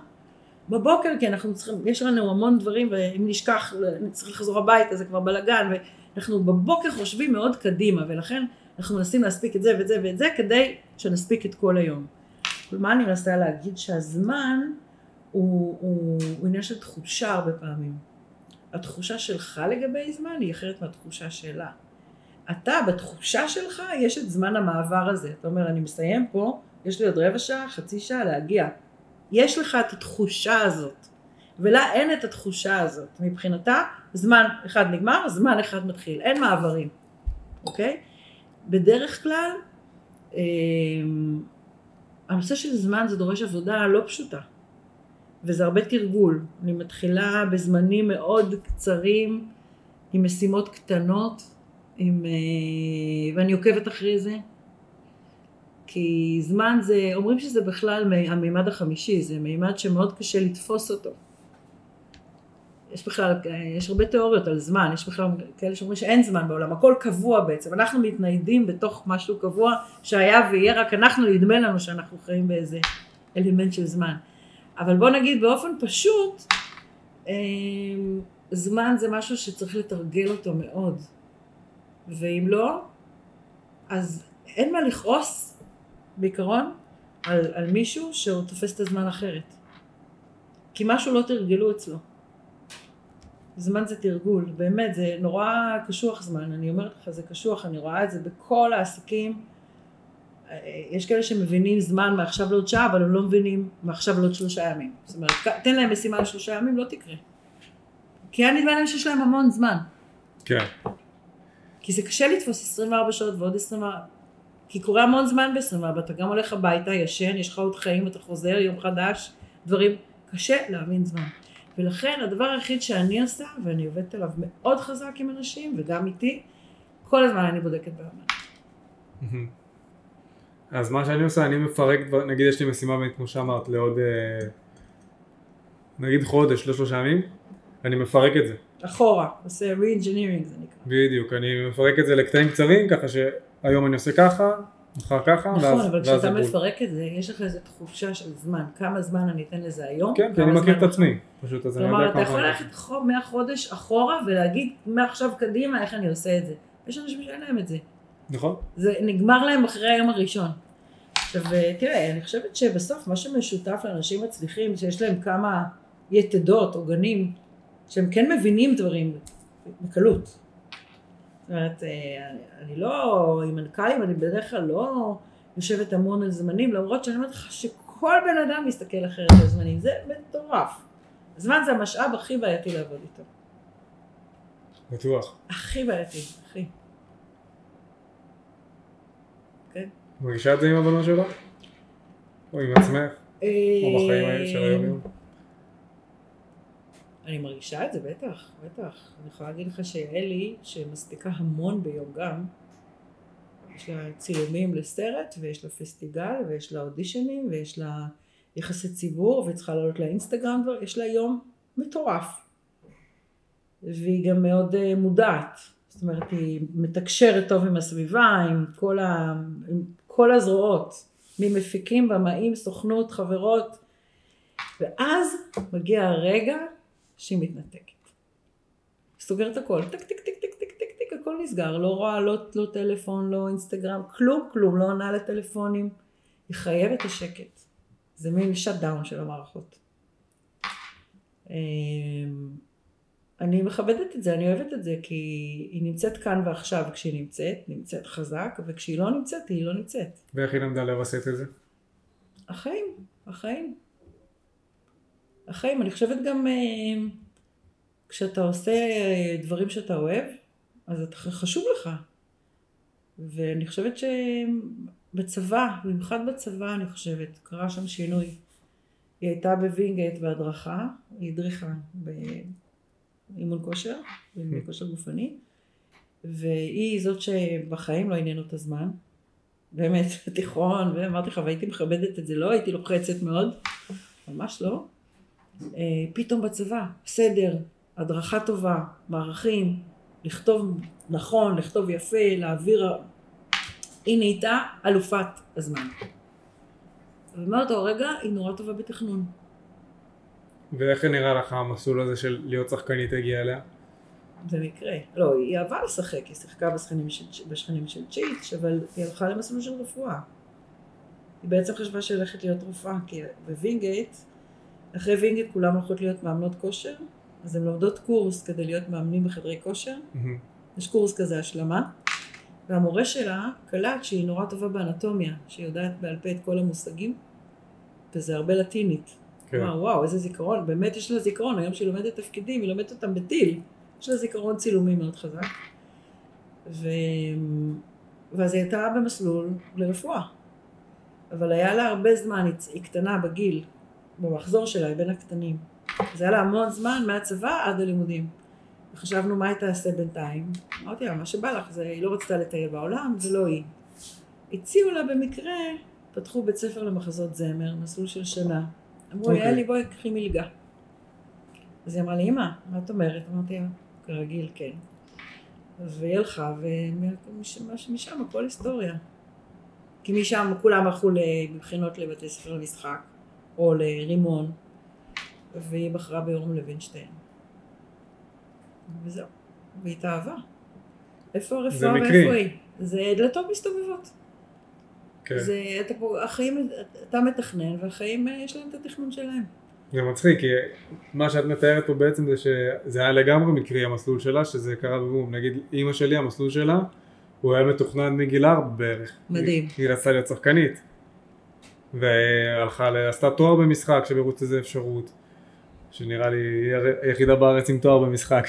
Speaker 2: בבוקר, כי אנחנו צריכים, יש לנו המון דברים, ואם נשכח, נצטרך לחזור הביתה, זה כבר בלאגן, ואנחנו בבוקר חושבים מאוד קדימה, ולכן אנחנו מנסים להספיק את זה ואת זה ואת זה, כדי שנספיק את כל היום. מה אני מנסה להגיד? שהזמן הוא, הוא, הוא עניין של תחושה הרבה פעמים. התחושה שלך לגבי זמן היא אחרת מהתחושה שלה. אתה, בתחושה שלך, יש את זמן המעבר הזה. אתה אומר, אני מסיים פה, יש לי עוד רבע שעה, חצי שעה להגיע. יש לך את התחושה הזאת, ולה אין את התחושה הזאת. מבחינתה, זמן אחד נגמר, זמן אחד מתחיל. אין מעברים, אוקיי? בדרך כלל, אה, הנושא של זמן זה דורש עבודה לא פשוטה. וזה הרבה תרגול. אני מתחילה בזמנים מאוד קצרים, עם משימות קטנות, עם, אה, ואני עוקבת אחרי זה. כי זמן זה, אומרים שזה בכלל המימד החמישי, זה מימד שמאוד קשה לתפוס אותו. יש בכלל, יש הרבה תיאוריות על זמן, יש בכלל כאלה שאומרים שאין זמן בעולם, הכל קבוע בעצם, אנחנו מתניידים בתוך משהו קבוע שהיה ויהיה, רק אנחנו נדמה לנו שאנחנו חיים באיזה אלמנט של זמן. אבל בוא נגיד באופן פשוט, אה, זמן זה משהו שצריך לתרגל אותו מאוד. ואם לא, אז אין מה לכעוס בעיקרון על, על מישהו שהוא תופס את הזמן אחרת. כי משהו לא תרגלו אצלו. זמן זה תרגול, באמת, זה נורא קשוח זמן, אני אומרת לך, זה קשוח, אני רואה את זה בכל העסקים. יש כאלה שמבינים זמן מעכשיו לעוד שעה, אבל הם לא מבינים מעכשיו לעוד שלושה ימים. זאת אומרת, תן להם משימה לשלושה ימים, לא תקרה. כי היה נדמה להם שיש להם המון זמן.
Speaker 1: כן.
Speaker 2: כי זה קשה לתפוס 24 שעות ועוד 24, כי קורה המון זמן ב-24, אתה גם הולך הביתה, ישן, יש לך עוד חיים, אתה חוזר, יום חדש, דברים, קשה להבין זמן. ולכן הדבר היחיד שאני עושה, ואני עובדת עליו מאוד חזק עם אנשים, וגם איתי, כל הזמן אני בודקת ביומן.
Speaker 1: אז מה שאני עושה, אני מפרק, נגיד יש לי משימה, כמו שאמרת, לעוד אה, נגיד חודש, לא שלושה ימים, אני מפרק את זה.
Speaker 2: אחורה, עושה re-engineering זה נקרא.
Speaker 1: בדיוק, אני מפרק את זה לקטעים קצרים, ככה שהיום אני עושה ככה, מחר ככה,
Speaker 2: נכון,
Speaker 1: ואז
Speaker 2: אבל כשאתה. מפרק את זה, יש לך איזו תחושה של זמן, כמה זמן אני אתן לזה היום,
Speaker 1: כן, כי
Speaker 2: כמה
Speaker 1: אני מכיר את עצמי, פשוט, אז אני יודע
Speaker 2: כלומר, אתה
Speaker 1: כמה
Speaker 2: יכול. ללכת מהחודש אחורה ולהגיד מעכשיו קדימה איך אני עושה את זה. יש אנשים שאין להם את זה.
Speaker 1: נכון?
Speaker 2: זה נגמר להם אחרי היום הראשון. עכשיו, תראה, אני חושבת שבסוף מה שמשותף לאנשים מצליחים, שיש להם כמה יתדות, עוגנים, שהם כן מבינים דברים בקלות. זאת אומרת, אה, אני, לא, עם מנכ"לים אני בדרך כלל לא יושבת המון על זמנים, למרות שאני אומרת לך שכל בן אדם מסתכל אחרת על זמנים, זה מטורף. זמן זה המשאב הכי בעייתי לעבוד איתו.
Speaker 1: בטוח.
Speaker 2: הכי בעייתי, הכי. כן.
Speaker 1: מרגישה את זה עם הבנות שלך? או עם עצמך? או בחיים של היום יום?
Speaker 2: אני מרגישה את זה, בטח, בטח. אני יכולה להגיד לך שאלי, שמספיקה המון ביום גם, יש לה צילומים לסרט, ויש לה פסטיגל, ויש לה אודישנים, ויש לה יחסי ציבור, וצריכה לעלות לאינסטגרם, יש לה יום מטורף. והיא גם מאוד אה, מודעת. זאת אומרת, היא מתקשרת טוב עם הסביבה, עם כל, ה... עם כל הזרועות, ממפיקים, במאים, סוכנות, חברות, ואז מגיע הרגע שהיא מתנתקת. סוגרת הכל, טק טק טק טק טק טק טק, הכל נסגר, לא רואה לא, לא טלפון, לא אינסטגרם, כלום כלום, לא עונה לטלפונים, היא חייבת את השקט. זה מין shut down של המערכות. אמ, אני מכבדת את זה, אני אוהבת את זה, כי היא נמצאת כאן ועכשיו כשהיא נמצאת, נמצאת חזק, וכשהיא לא נמצאת, היא לא נמצאת.
Speaker 1: ואיך היא למדה לווסת את זה?
Speaker 2: החיים, החיים. החיים, אני חושבת גם אה, כשאתה עושה אה, דברים שאתה אוהב, אז אתה חשוב לך. ואני חושבת שבצבא, במיוחד בצבא אני חושבת, קרה שם שינוי. היא הייתה בווינגייט בהדרכה, היא הדריכה באימון כושר, באימון כושר גופני, והיא זאת שבחיים לא עניין אותה זמן, באמת, בתיכון, ואמרתי לך, והייתי מכבדת את זה, לא הייתי לוחצת מאוד, ממש לא. אה, פתאום בצבא, סדר, הדרכה טובה, מערכים, לכתוב נכון, לכתוב יפה, להעביר... היא נהייתה אלופת הזמן. ומאותו רגע היא נורא טובה בתכנון.
Speaker 1: ואיך נראה לך המסלול הזה של להיות שחקנית הגיע אליה?
Speaker 2: במקרה. לא, היא אהבה לשחק, היא שיחקה בשכנים של, בשכנים של צ'יץ', אבל היא הלכה למסלול של רפואה. היא בעצם חשבה שהיא הולכת להיות רופאה, כי בווינגייט, אחרי וינגייט כולם הולכות להיות מאמנות כושר, אז הן לומדות קורס כדי להיות מאמנים בחדרי כושר. Mm-hmm. יש קורס כזה השלמה, והמורה שלה קלט שהיא נורא טובה באנטומיה, שהיא יודעת בעל פה את כל המושגים, וזה הרבה לטינית. כן. וואו, וואו, איזה זיכרון, באמת יש לה זיכרון, היום שהיא לומדת תפקידים, היא לומדת אותם בטיל. יש לה זיכרון צילומי מאוד חזק. ו... ואז היא הייתה במסלול לרפואה. אבל היה לה הרבה זמן, היא קטנה בגיל, במחזור שלה, היא בין הקטנים. זה היה לה המון זמן מהצבא עד הלימודים. וחשבנו מה היא תעשה בינתיים. אמרתי לה, מה שבא לך, זה, היא לא רצתה לטייל בעולם, זה לא היא. הציעו לה במקרה, פתחו בית ספר למחזות זמר, מסלול של שנה. אמרו לי, okay. אלי, בואי, קחי מלגה. אז היא אמרה לי, אמא, מה את אומרת? אמרתי לה, כרגיל, כן. והיא הלכה, ומשם הכל היסטוריה. כי משם כולם הלכו לבחינות לבתי ספר למשחק, או לרימון, והיא בחרה ביורם לוינשטיין. וזהו, והיא התאהבה. איפה הרפואה ואיפה היא? זה דלתות מסתובבות. כן. זה, אתה פה, החיים, אתה מתכנן, והחיים יש להם את התכנון שלהם.
Speaker 1: זה מצחיק, כי מה שאת מתארת פה בעצם זה שזה היה לגמרי מקרי המסלול שלה, שזה קרה בבום. נגיד אימא שלי, המסלול שלה, הוא היה מתוכנן מגיל ארבע בערך.
Speaker 2: מדהים.
Speaker 1: היא רצתה להיות שחקנית. והלכה, עשתה תואר במשחק, שברוץ איזה אפשרות. שנראה לי היא היחידה בארץ עם תואר במשחק.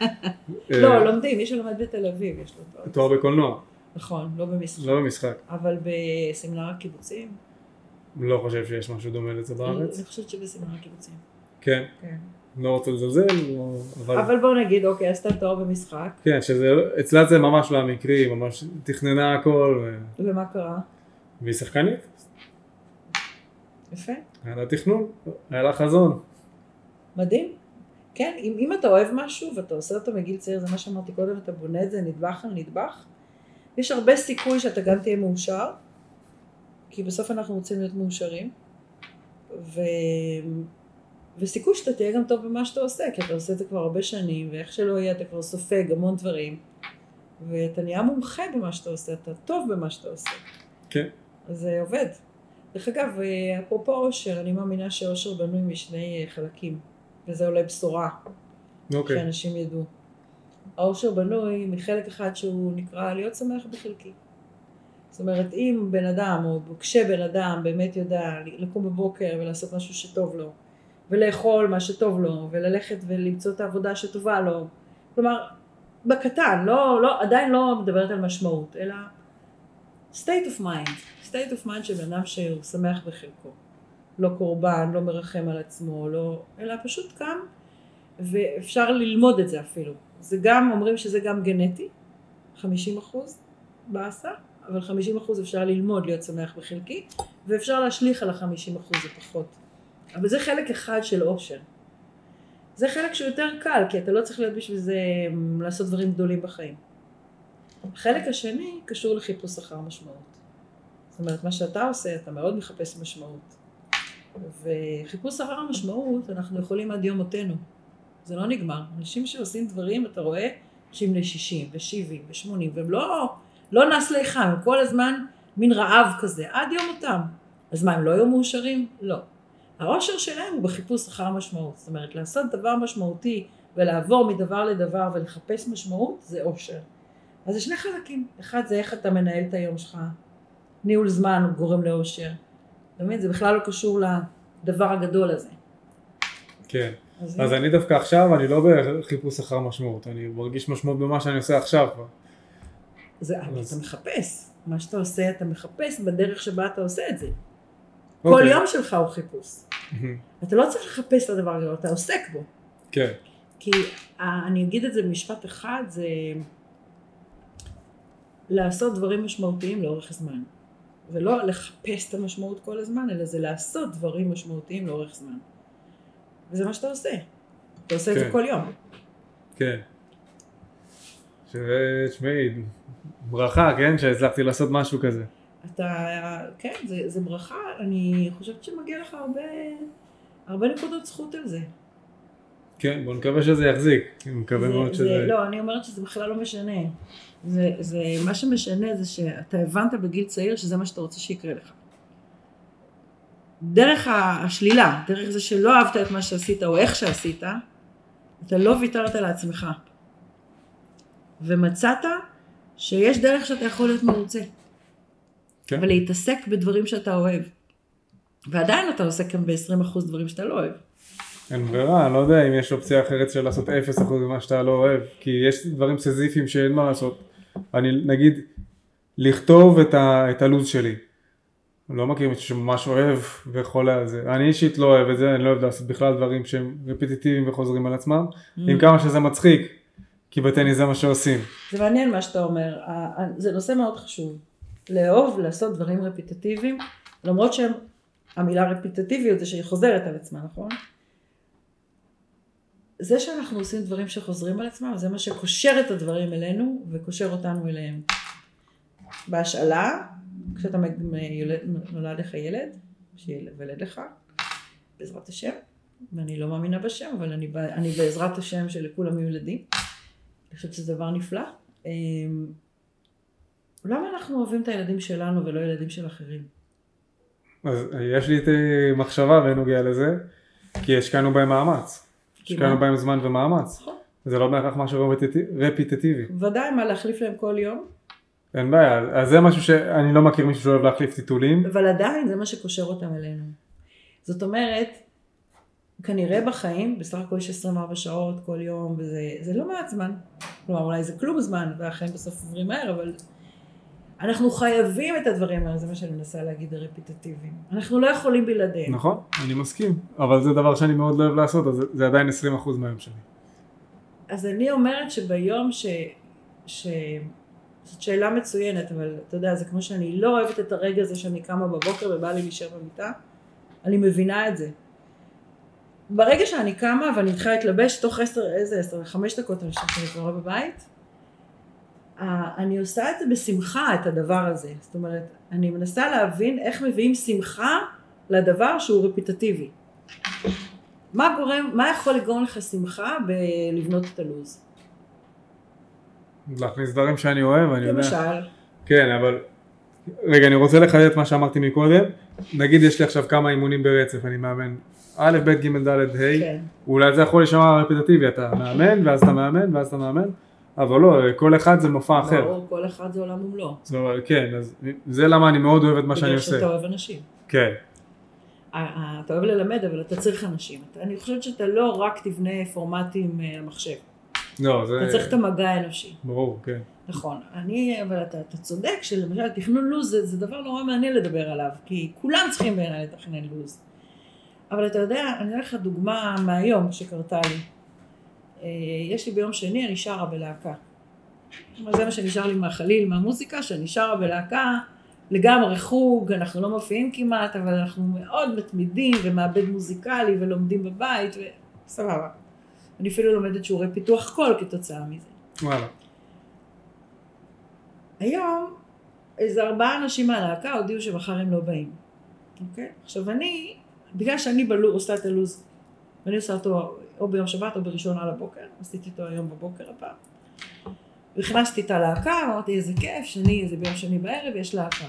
Speaker 2: לא, לומדים, מי שלומד בתל אביב יש לו תואר.
Speaker 1: תואר בקולנוע.
Speaker 2: נכון, לא במשחק.
Speaker 1: לא במשחק.
Speaker 2: אבל בסמינר הקיבוצים?
Speaker 1: לא חושב שיש משהו דומה לזה בארץ.
Speaker 2: אני חושבת שבסמינר הקיבוצים.
Speaker 1: כן? כן. לא רוצה לזלזל,
Speaker 2: אבל... אבל בוא נגיד, אוקיי, עשתה תואר במשחק.
Speaker 1: כן, שזה, אצלה זה ממש לא המקרי, ממש תכננה הכל.
Speaker 2: ומה קרה?
Speaker 1: והיא שחקנית.
Speaker 2: יפה.
Speaker 1: היה לה תכנון, היה לה חזון.
Speaker 2: מדהים. כן, אם, אם אתה אוהב משהו ואתה עושה אותו מגיל צעיר, זה מה שאמרתי קודם, אתה בונה את זה נדבך על נדבך, יש הרבה סיכוי שאתה גם תהיה מאושר, כי בסוף אנחנו רוצים להיות מאושרים, ו... וסיכוי שאתה תהיה גם טוב במה שאתה עושה, כי אתה עושה את זה כבר הרבה שנים, ואיך שלא יהיה, אתה כבר סופג המון דברים, ואתה נהיה מומחה במה שאתה עושה, אתה טוב במה שאתה עושה.
Speaker 1: כן.
Speaker 2: אז זה עובד. דרך אגב, אפרופו אושר, אני מאמינה שאושר בנוי משני חלקים. וזה אולי בשורה, okay. אוקיי. שאנשים ידעו. העושר בנוי מחלק אחד שהוא נקרא להיות שמח בחלקי. זאת אומרת, אם בן אדם, או כשבן אדם באמת יודע לקום בבוקר ולעשות משהו שטוב לו, ולאכול מה שטוב לו, וללכת ולמצוא את העבודה שטובה לו. כלומר, בקטן, לא, לא, עדיין לא מדברת על משמעות, אלא state of mind, state of mind של בן אדם שהוא שמח בחלקו. לא קורבן, לא מרחם על עצמו, לא, אלא פשוט קם, ואפשר ללמוד את זה אפילו. זה גם, אומרים שזה גם גנטי, 50 אחוז באסה, אבל 50 אחוז אפשר ללמוד להיות שמח בחלקי, ואפשר להשליך על ה-50 אחוז הפחות. אבל זה חלק אחד של אושר. זה חלק שהוא יותר קל, כי אתה לא צריך להיות בשביל זה אמ, לעשות דברים גדולים בחיים. החלק השני קשור לחיפוש אחר משמעות. זאת אומרת, מה שאתה עושה, אתה מאוד מחפש משמעות. וחיפוש אחר המשמעות, אנחנו יכולים עד יום מותנו. זה לא נגמר. אנשים שעושים דברים, אתה רואה, אנשים ל-60 ו-70 ו-80, והם לא, לא נס ליחם, הם כל הזמן מין רעב כזה, עד יום מותם. אז מה, הם לא יהיו מאושרים? לא. העושר שלהם הוא בחיפוש אחר משמעות. זאת אומרת, לעשות דבר משמעותי ולעבור מדבר לדבר ולחפש משמעות, זה עושר. אז זה שני חלקים. אחד זה איך אתה מנהל את היום שלך. ניהול זמן גורם לאושר. אתה מבין? זה בכלל לא קשור לדבר הגדול הזה.
Speaker 1: כן. אז, אז אני דווקא עכשיו, אני לא בחיפוש אחר משמעות, אני מרגיש משמעות במה שאני עושה עכשיו כבר.
Speaker 2: זה, אז... אתה מחפש. מה שאתה עושה, אתה מחפש בדרך שבה אתה עושה את זה. Okay. כל אוקיי. יום שלך הוא חיפוש. אתה לא צריך לחפש את הדבר הזה, אתה עוסק בו.
Speaker 1: כן.
Speaker 2: כי אני אגיד את זה במשפט אחד, זה לעשות דברים משמעותיים לאורך זמן. ולא לחפש את המשמעות כל הזמן, אלא זה לעשות דברים משמעותיים לאורך זמן. וזה מה שאתה עושה. אתה עושה כן. את זה כן. כל יום.
Speaker 1: כן. תשמעי, ברכה, כן, שהצלחתי לעשות משהו כזה.
Speaker 2: אתה, כן, זה, זה ברכה, אני חושבת שמגיע לך הרבה, הרבה נקודות זכות על זה.
Speaker 1: כן, בוא נקווה שזה יחזיק, אני מקווה
Speaker 2: זה,
Speaker 1: מאוד
Speaker 2: שזה... זה, לא, אני אומרת שזה בכלל לא משנה. זה, זה, מה שמשנה זה שאתה הבנת בגיל צעיר שזה מה שאתה רוצה שיקרה לך. דרך השלילה, דרך זה שלא אהבת את מה שעשית או איך שעשית, אתה לא ויתרת לעצמך. ומצאת שיש דרך שאתה יכול להיות מרוצה. כן. ולהתעסק בדברים שאתה אוהב. ועדיין אתה עושה כאן ב-20% דברים שאתה לא אוהב.
Speaker 1: אין ברירה, אני לא יודע אם יש אופציה אחרת של לעשות 0% ממה שאתה לא אוהב, כי יש דברים סזיפיים שאין מה לעשות. אני נגיד, לכתוב את, ה, את הלו"ז שלי. לא מכיר מישהו שממש אוהב על זה. אני אישית לא אוהב את זה, אני לא אוהב לעשות בכלל דברים שהם רפטיטיביים וחוזרים על עצמם, mm. עם כמה שזה מצחיק, כי בטניס זה מה שעושים.
Speaker 2: זה מעניין מה שאתה אומר, זה נושא מאוד חשוב. לאהוב לעשות דברים רפיטטיביים, למרות שהמילה רפיטטיביות זה שהיא חוזרת על עצמה, נכון? זה שאנחנו עושים דברים שחוזרים על עצמם, זה מה שקושר את הדברים אלינו וקושר אותנו אליהם. בהשאלה, כשאתה נולד לך ילד, שילד לך, בעזרת השם, ואני לא מאמינה בשם, אבל אני, אני בעזרת השם שלכולם יהיו ילדים. אני חושבת שזה דבר נפלא. אמ, למה אנחנו אוהבים את הילדים שלנו ולא ילדים של אחרים?
Speaker 1: אז יש לי את מחשבה בנוגע לזה, כי השקענו בהם מאמץ. השקענו בהם זמן ומאמץ. נכון. זה לא בהכרח משהו רפיטטיבי.
Speaker 2: ודאי, מה להחליף להם כל יום?
Speaker 1: אין בעיה, אז זה משהו שאני לא מכיר מישהו שאוהב להחליף טיטולים.
Speaker 2: אבל עדיין זה מה שקושר אותם אלינו. זאת אומרת, כנראה בחיים, בסך הכל יש 24 שעות כל יום, וזה לא מעט זמן. כלומר, אולי זה כלום זמן, והחיים בסוף עוברים מהר, אבל אנחנו חייבים את הדברים האלה, זה מה שאני מנסה להגיד, הרפיטטיביים. אנחנו לא יכולים בלעדיהם.
Speaker 1: נכון, אני מסכים, אבל זה דבר שאני מאוד לא אוהב לעשות, אז זה עדיין 20% מהיום שלי.
Speaker 2: אז אני אומרת שביום ש... ש... זאת שאלה מצוינת, אבל אתה יודע, זה כמו שאני לא אוהבת את הרגע הזה שאני קמה בבוקר ובא לי להישאר במיטה, אני מבינה את זה. ברגע שאני קמה ואני מתחילה להתלבש, תוך עשר, איזה עשר, חמש דקות אני חושבת שאני כבר בבית, אני עושה את זה בשמחה, את הדבר הזה. זאת אומרת, אני מנסה להבין איך מביאים שמחה לדבר שהוא רפיטטיבי. מה גורם, מה יכול לגרום לך שמחה בלבנות את הלו"ז?
Speaker 1: להכניס דברים שאני אוהב, אני יודע.
Speaker 2: למשל.
Speaker 1: כן, אבל... רגע, אני רוצה לחדד את מה שאמרתי מקודם. נגיד יש לי עכשיו כמה אימונים ברצף, אני מאמן א', ב', ג', ד', ה', כן. אולי זה יכול להישמע רפיטטיבי, אתה מאמן, ואז אתה מאמן, ואז אתה מאמן. אבל לא, כל אחד זה מופע אחר.
Speaker 2: ברור, כל אחד זה עולם ומלואו.
Speaker 1: זאת אומרת, כן, אז זה למה אני מאוד אוהב את מה שאני עושה.
Speaker 2: בגלל שאתה אוהב אנשים.
Speaker 1: כן.
Speaker 2: אתה אוהב ללמד, אבל אתה צריך אנשים. אני חושבת שאתה לא רק תבנה פורמטים אה, למחשב.
Speaker 1: לא, זה...
Speaker 2: אתה צריך את המגע האנושי.
Speaker 1: ברור, כן.
Speaker 2: נכון. אני, אבל אתה, אתה צודק שלמשל תכנון לו"ז זה, זה דבר נורא מעניין לדבר עליו, כי כולם צריכים בעיניי לתכנן לו"ז. אבל אתה יודע, אני אתן לך דוגמה מהיום שקרתה לי. אה, יש לי ביום שני, אני שרה בלהקה. זה מה שנשאר לי מהחליל, מהמוזיקה, שאני שרה בלהקה, לגמרי חוג, אנחנו לא מופיעים כמעט, אבל אנחנו מאוד מתמידים ומעבד מוזיקלי ולומדים בבית, וסבבה. אני אפילו לומדת שיעורי פיתוח קול כתוצאה מזה.
Speaker 1: וואלה.
Speaker 2: היום איזה ארבעה אנשים מהלהקה הודיעו שמחר הם לא באים. אוקיי? עכשיו אני, בגלל שאני בלו, עושה את הלו"ז, ואני עושה אותו או ביום שבת או בראשון על הבוקר, עשיתי אותו היום בבוקר הפעם. והכנסתי את הלהקה, אמרתי איזה כיף, שני, זה ביום שני בערב, יש להקה.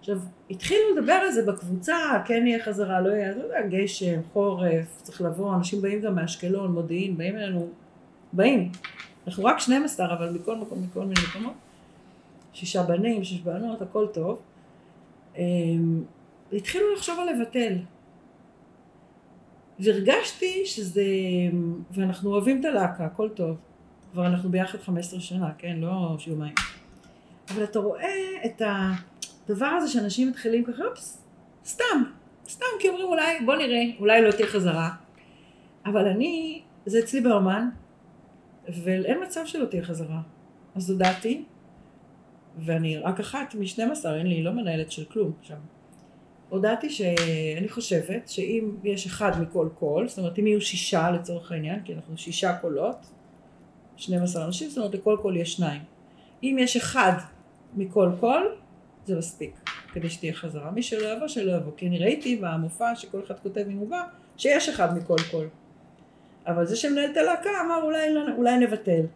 Speaker 2: עכשיו, התחילו לדבר על זה בקבוצה, כן יהיה חזרה, לא יהיה, אתה יודע, גשם, חורף, צריך לבוא, אנשים באים גם מאשקלון, מודיעין, באים אלינו, באים. אנחנו רק 12, אבל מכל מקום, מכל מיני מקומות. שישה בנים, שש בנות, הכל טוב. אמ, התחילו לחשוב על לבטל. והרגשתי שזה, ואנחנו אוהבים את הלהקה, הכל טוב. כבר אנחנו ביחד 15 שנה, כן? לא שיומיים. אבל אתה רואה את הדבר הזה שאנשים מתחילים ככה, אופס, סתם, סתם, כי אומרים אולי, בוא נראה, אולי לא תהיה חזרה. אבל אני, זה אצלי באומן, ואין מצב שלא תהיה חזרה. אז הודעתי, ואני רק אחת מ-12, אין לי, לא מנהלת של כלום שם. הודעתי שאני חושבת שאם יש אחד מכל קול, זאת אומרת אם יהיו שישה לצורך העניין, כי אנחנו שישה קולות, 12 אנשים, זאת אומרת לכל קול יש שניים. אם יש אחד מכל קול, זה מספיק, כדי שתהיה חזרה. מי שלא יבוא, שלא יבוא. כי אני ראיתי במופע שכל אחד כותב אם הוא בא, שיש אחד מכל קול. אבל זה שמנהל את הלהקה אמר אולי, אולי נבטל.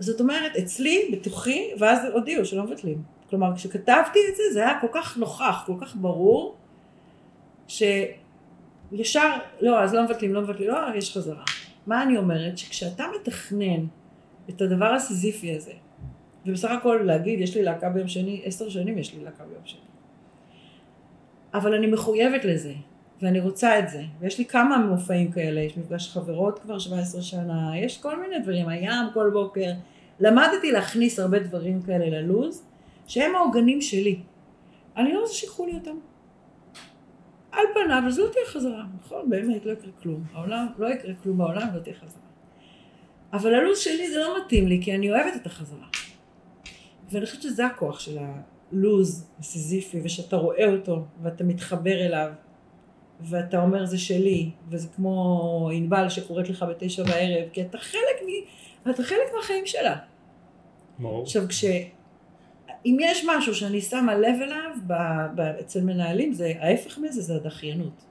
Speaker 2: זאת אומרת, אצלי, בתוכי, ואז הודיעו שלא מבטלים. כלומר, כשכתבתי את זה, זה היה כל כך נוכח, כל כך ברור, שישר, לא, אז לא מבטלים, לא מבטלים, לא, יש חזרה. מה אני אומרת? שכשאתה מתכנן את הדבר הסיזיפי הזה, ובסך הכל להגיד, יש לי להקה ביום שני, עשר שנים יש לי להקה ביום שני. אבל אני מחויבת לזה, ואני רוצה את זה, ויש לי כמה מופעים כאלה, יש מפגש חברות כבר 17 שנה, יש כל מיני דברים, הים כל בוקר, למדתי להכניס הרבה דברים כאלה ללוז, שהם העוגנים שלי. אני לא רוצה שיקחו לי אותם. על פניו, אז לא תהיה חזרה, נכון? באמת, לא יקרה כלום. העולם, לא יקרה כלום בעולם, לא תהיה חזרה. אבל הלו"ז שלי זה לא מתאים לי, כי אני אוהבת את החזרה. ואני חושבת שזה הכוח של הלו"ז הסיזיפי, ושאתה רואה אותו, ואתה מתחבר אליו, ואתה אומר זה שלי, וזה כמו ענבל שקוראת לך בתשע בערב, כי אתה חלק, מ... אתה חלק מהחיים שלה.
Speaker 1: ברור.
Speaker 2: עכשיו, כש... אם יש משהו שאני שמה לב אליו ב, ב, אצל מנהלים, זה ההפך מזה, זה הדחיינות.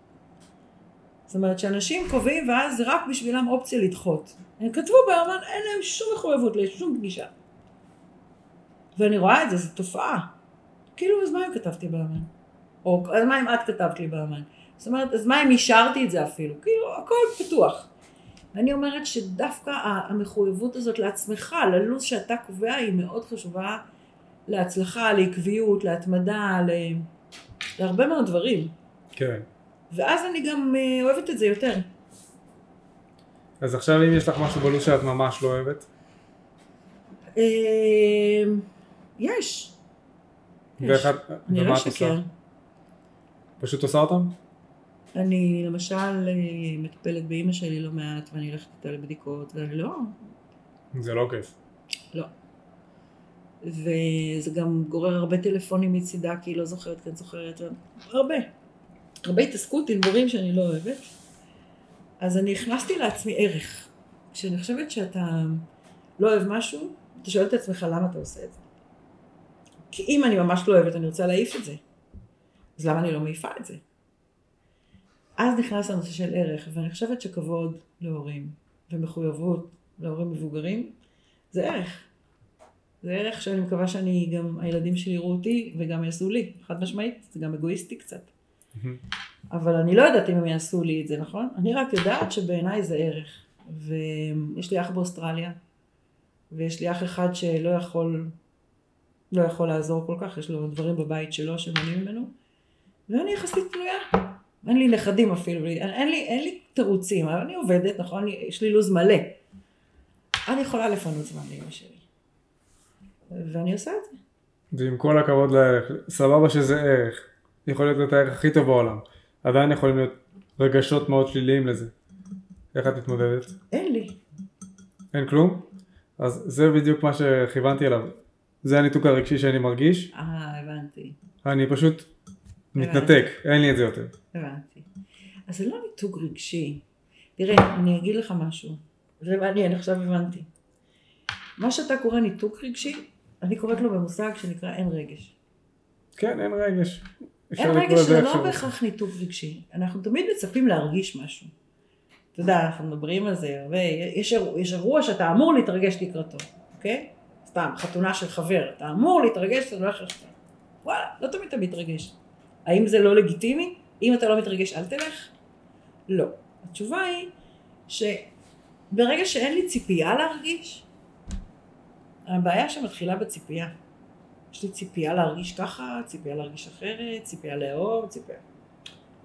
Speaker 2: זאת אומרת שאנשים קובעים ואז זה רק בשבילם אופציה לדחות. הם כתבו באמן, אין להם שום מחויבות לשום פגישה. ואני רואה את זה, זו תופעה. כאילו, אז מה אם כתבתי באמן? או אז מה אם את כתבת לי באמן? זאת אומרת, אז מה אם אישרתי את זה אפילו? כאילו, הכל פתוח. ואני אומרת שדווקא המחויבות הזאת לעצמך, ללו"ז שאתה קובע, היא מאוד חשובה להצלחה, לעקביות, להתמדה, ל... להרבה מאוד דברים.
Speaker 1: כן.
Speaker 2: ואז אני גם אה, אוהבת את זה יותר.
Speaker 1: אז עכשיו אם יש לך משהו בלו"ז שאת ממש לא אוהבת?
Speaker 2: אה, יש.
Speaker 1: את,
Speaker 2: אני לא? אשקר.
Speaker 1: פשוט עושה אותם?
Speaker 2: אני למשל אה, מטפלת באימא שלי לא מעט ואני הולכת איתה לבדיקות ואני לא,
Speaker 1: זה לא כיף.
Speaker 2: לא. וזה גם גורר הרבה טלפונים מצידה כי היא לא זוכרת, כן זוכרת, הרבה. הרבה התעסקות עם דברים שאני לא אוהבת. אז אני הכנסתי לעצמי ערך. כשאני חושבת שאתה לא אוהב משהו, אתה שואל את עצמך למה אתה עושה את זה. כי אם אני ממש לא אוהבת, אני רוצה להעיף את זה. אז למה אני לא מעיפה את זה? אז נכנס הנושא של ערך, ואני חושבת שכבוד להורים ומחויבות להורים מבוגרים זה ערך. זה ערך שאני מקווה שאני גם, הילדים שלי יראו אותי וגם יעשו לי, חד משמעית, זה גם אגואיסטי קצת. אבל אני לא יודעת אם הם יעשו לי את זה, נכון? אני רק יודעת שבעיניי זה ערך. ויש לי אח באוסטרליה, ויש לי אח אחד שלא יכול, לא יכול לעזור כל כך, יש לו דברים בבית שלו שמונעים ממנו, ואני יחסית תלויה. אין לי נכדים אפילו, אין לי, אין לי תירוצים, אבל אני עובדת, נכון? יש לי לו"ז מלא. אני יכולה לפנות זמן לאמא שלי. ואני עושה את זה.
Speaker 1: ועם כל הכבוד לערך, סבבה שזה ערך, יכול להיות את הערך הכי טוב בעולם, עדיין יכולים להיות רגשות מאוד שליליים לזה. איך את מתמודדת?
Speaker 2: אין לי.
Speaker 1: אין כלום? אז זה בדיוק מה שכיוונתי אליו. זה הניתוק הרגשי שאני מרגיש,
Speaker 2: אה, הבנתי.
Speaker 1: אני פשוט מתנתק, אין לי את זה יותר.
Speaker 2: הבנתי. אז זה לא ניתוק רגשי. תראה, אני אגיד לך משהו. זה מעניין, עכשיו הבנתי. מה שאתה קורא ניתוק רגשי, אני קוראת לו במושג שנקרא אין רגש.
Speaker 1: כן, אין רגש.
Speaker 2: אין רגש זה לא. בהכרח ניתוק רגשי. אנחנו תמיד מצפים להרגיש משהו. אתה יודע, אנחנו מדברים על זה הרבה. יש, אירוע- יש אירוע שאתה אמור להתרגש לקראתו, אוקיי? סתם, חתונה של חבר. אתה אמור להתרגש, אתה הולך לחתונה. וואלה, לא תמיד אתה מתרגש. האם זה לא לגיטימי? אם אתה לא מתרגש, אל תלך? לא. התשובה היא שברגע שאין לי ציפייה להרגיש, הבעיה שמתחילה בציפייה. יש לי ציפייה להרגיש ככה, ציפייה להרגיש אחרת, ציפייה לאהוב, ציפייה...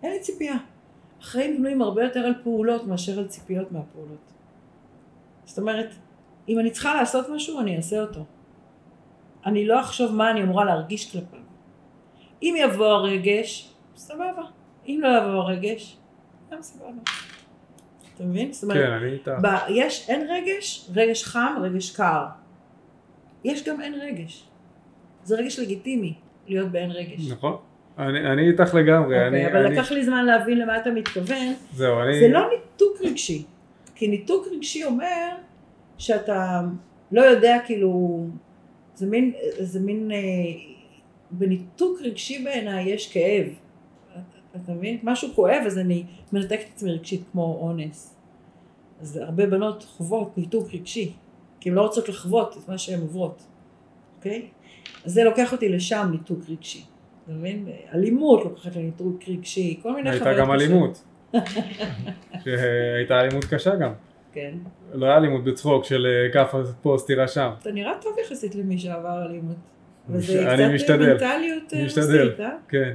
Speaker 2: אין לי ציפייה. החיים בנויים הרבה יותר על פעולות מאשר על ציפיות מהפעולות. זאת אומרת, אם אני צריכה לעשות משהו, אני אעשה אותו. אני לא אחשוב מה אני אמורה להרגיש כלפיו. אם יבוא הרגש, סבבה. אם לא יבוא הרגש, גם סבבה. אתה מבין? זאת אומרת,
Speaker 1: כן, אני איתך.
Speaker 2: יש, אין רגש, רגש חם, רגש קר. יש גם אין רגש. זה רגש לגיטימי, להיות באין רגש.
Speaker 1: נכון. אני אני איתך לגמרי,
Speaker 2: אוקיי,
Speaker 1: אני,
Speaker 2: אבל
Speaker 1: אני,
Speaker 2: לקח לי זמן להבין למה אתה מתכוון.
Speaker 1: זהו, אני,
Speaker 2: זה לא ניתוק רגשי. כי ניתוק רגשי אומר שאתה לא יודע כאילו, זה מין, זה מין, אה, בניתוק רגשי בעיניי יש כאב. אתה- אתה מבין? משהו כואב אז אני מנתקת את עצמי רגשית כמו אונס. אז הרבה בנות חוות ניתוק רגשי, כי הן לא רוצות לחוות את מה שהן עוברות, אוקיי? אז זה לוקח אותי לשם ניתוק רגשי. אתה מבין? אלימות לוקחת לניתוק רגשי, כל מיני
Speaker 1: הייתה
Speaker 2: חוויות
Speaker 1: גם. אלימות. שהייתה אלימות קשה גם.
Speaker 2: כן.
Speaker 1: לא היה אלימות בצחוק של אה, כאפה פה, סטירה שם.
Speaker 2: אתה נראה טוב יחסית למי שעבר אלימות.
Speaker 1: אני
Speaker 2: וזה
Speaker 1: מש- אני
Speaker 2: קצת
Speaker 1: משתדל.
Speaker 2: מנטליות אה,
Speaker 1: משתדל.
Speaker 2: רוסית, אה?
Speaker 1: כן.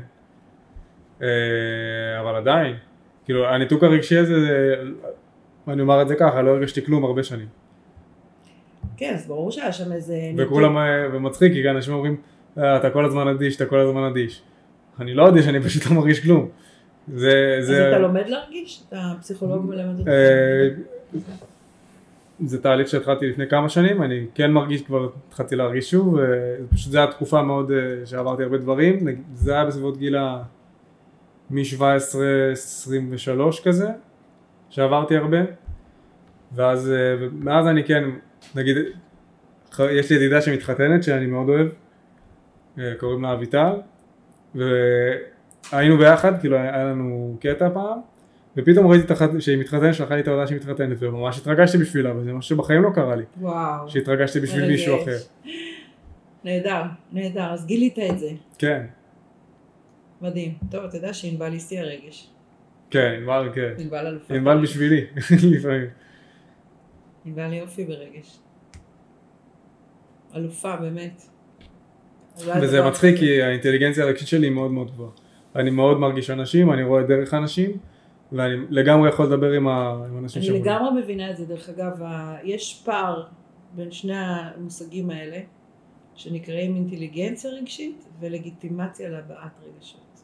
Speaker 1: אה, אבל עדיין, כאילו הניתוק הרגשי הזה, זה- אני אומר את זה ככה, לא הרגשתי כלום הרבה שנים.
Speaker 2: כן, אז ברור שהיה שם איזה...
Speaker 1: וכולם, אה, ומצחיק, כי אנשים אומרים, "אה, אתה כל הזמן אדיש, אתה כל הזמן אדיש. אני לא אדיש, אני פשוט לא מרגיש כלום. זה,
Speaker 2: אז
Speaker 1: זה,
Speaker 2: אתה לומד להרגיש? אתה פסיכולוג מלמד אותך?
Speaker 1: אה, זה תהליך שהתחלתי לפני כמה שנים, אני כן מרגיש כבר, התחלתי להרגיש שוב, ופשוט זו הייתה תקופה מאוד שעברתי הרבה דברים, זה היה בסביבות גיל ה... מ-17-23 כזה, שעברתי הרבה, ואז, מאז אני כן, נגיד, יש לי ידידה שמתחתנת שאני מאוד אוהב, אה, קוראים לה אביטל, והיינו ביחד, כאילו היה לנו קטע פעם, ופתאום ראיתי את החת... שהיא מתחתנת, שלחה לי את ההודעה שהיא מתחתנת, וממש התרגשתי בשבילה, וזה משהו שבחיים לא קרה לי,
Speaker 2: וואו.
Speaker 1: שהתרגשתי בשביל
Speaker 2: מרגש.
Speaker 1: מישהו אחר.
Speaker 2: נהדר, נהדר. אז גילית את זה.
Speaker 1: כן,
Speaker 2: מדהים. טוב, אתה יודע שענבל היא שיא הרגש.
Speaker 1: כן, ענבל, כן.
Speaker 2: ענבל אלופה.
Speaker 1: ענבל בשבילי, לפעמים.
Speaker 2: ענבל יופי ברגש. אלופה, באמת.
Speaker 1: וזה מצחיק כי האינטליגנציה הרגשית שלי היא מאוד מאוד גבוהה. אני מאוד מרגיש אנשים, אני רואה דרך אנשים, ואני לגמרי יכול לדבר עם ה- עם אנשים
Speaker 2: אני. לגמרי מבינה את זה, דרך אגב, יש פער בין שני המושגים האלה, שנקראים אינטליגנציה רגשית ולגיטימציה להבעת רגשות.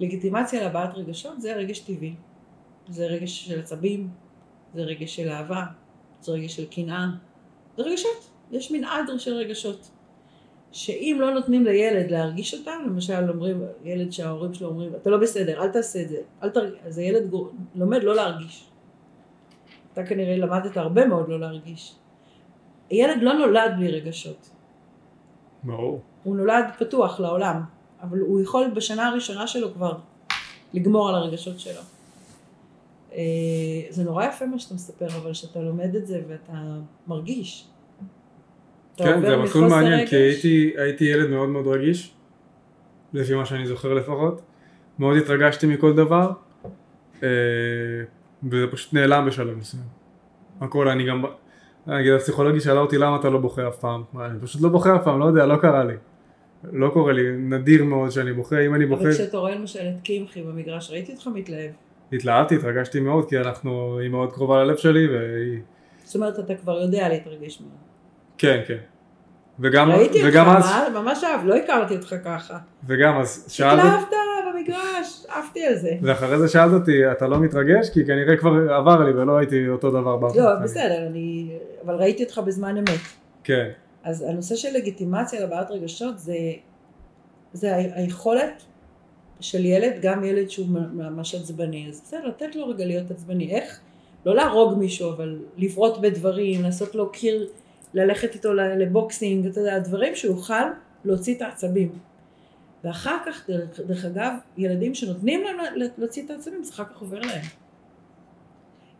Speaker 2: לגיטימציה להבעת רגשות זה רגש טבעי, זה רגש של עצבים, זה רגש של אהבה, זה רגש של קנאה, זה רגשות, יש מנעד של רגשות. שאם לא נותנים לילד להרגיש אותם, למשל אומרים, ילד שההורים שלו אומרים, אתה לא בסדר, אל תעשה את זה, אל תרגיש, אז הילד גור... לומד לא להרגיש. אתה כנראה למדת הרבה מאוד לא להרגיש. ילד לא נולד בלי רגשות,
Speaker 1: ברור.
Speaker 2: הוא נולד פתוח לעולם, אבל הוא יכול בשנה הראשונה שלו כבר לגמור על הרגשות שלו. אה, זה נורא יפה מה שאתה מספר, אבל שאתה לומד את זה ואתה מרגיש. אתה
Speaker 1: כן, זה מסלול מעניין,
Speaker 2: רגש-
Speaker 1: כי הייתי, הייתי ילד מאוד מאוד רגיש, לפי מה שאני זוכר לפחות. מאוד התרגשתי מכל דבר, אה, וזה פשוט נעלם בשלב מסוים. הכל, אני גם, נגיד הפסיכולוגית שאלה אותי למה אתה לא בוכה אף פעם, אני פשוט לא בוכה אף פעם, לא יודע, לא קרה לי. לא קורה לי, נדיר מאוד שאני בוכה, אם אני בוכה,
Speaker 2: אבל כשאתה רואה למשל את קמחי במגרש, ראיתי אותך מתלהב.
Speaker 1: התלהבתי, התרגשתי מאוד, כי אנחנו, היא מאוד קרובה ללב שלי, והיא,
Speaker 2: זאת אומרת, אתה כבר יודע להתרגש ממנו.
Speaker 1: כן, כן. וגם,
Speaker 2: ראיתי אותך,
Speaker 1: וגם אז,
Speaker 2: מה- ממש אהב, לא הכרתי אותך ככה.
Speaker 1: וגם אז שאלת,
Speaker 2: התלהבת במגרש, עפתי על זה.
Speaker 1: ואחרי זה שאלת אותי, אתה לא מתרגש? כי כנראה כבר עבר לי ולא הייתי אותו דבר בהפועל.
Speaker 2: לא, בסדר, אני... אבל ראיתי אותך בזמן אמת.
Speaker 1: כן,
Speaker 2: אז הנושא של לגיטימציה לבעיית רגשות זה, זה היכולת של ילד, גם ילד שהוא ממש עצבני, אז בסדר, לתת לו רגע להיות עצבני. איך? לא להרוג מישהו, אבל לבעוט בדברים, לעשות לו קיר, ללכת איתו לבוקסינג, אתה יודע, דברים שהוא יוכל להוציא את העצבים. ואחר כך, דרך, דרך אגב, ילדים שנותנים להם לה- להוציא את העצבים, זה אחר כך עובר להם.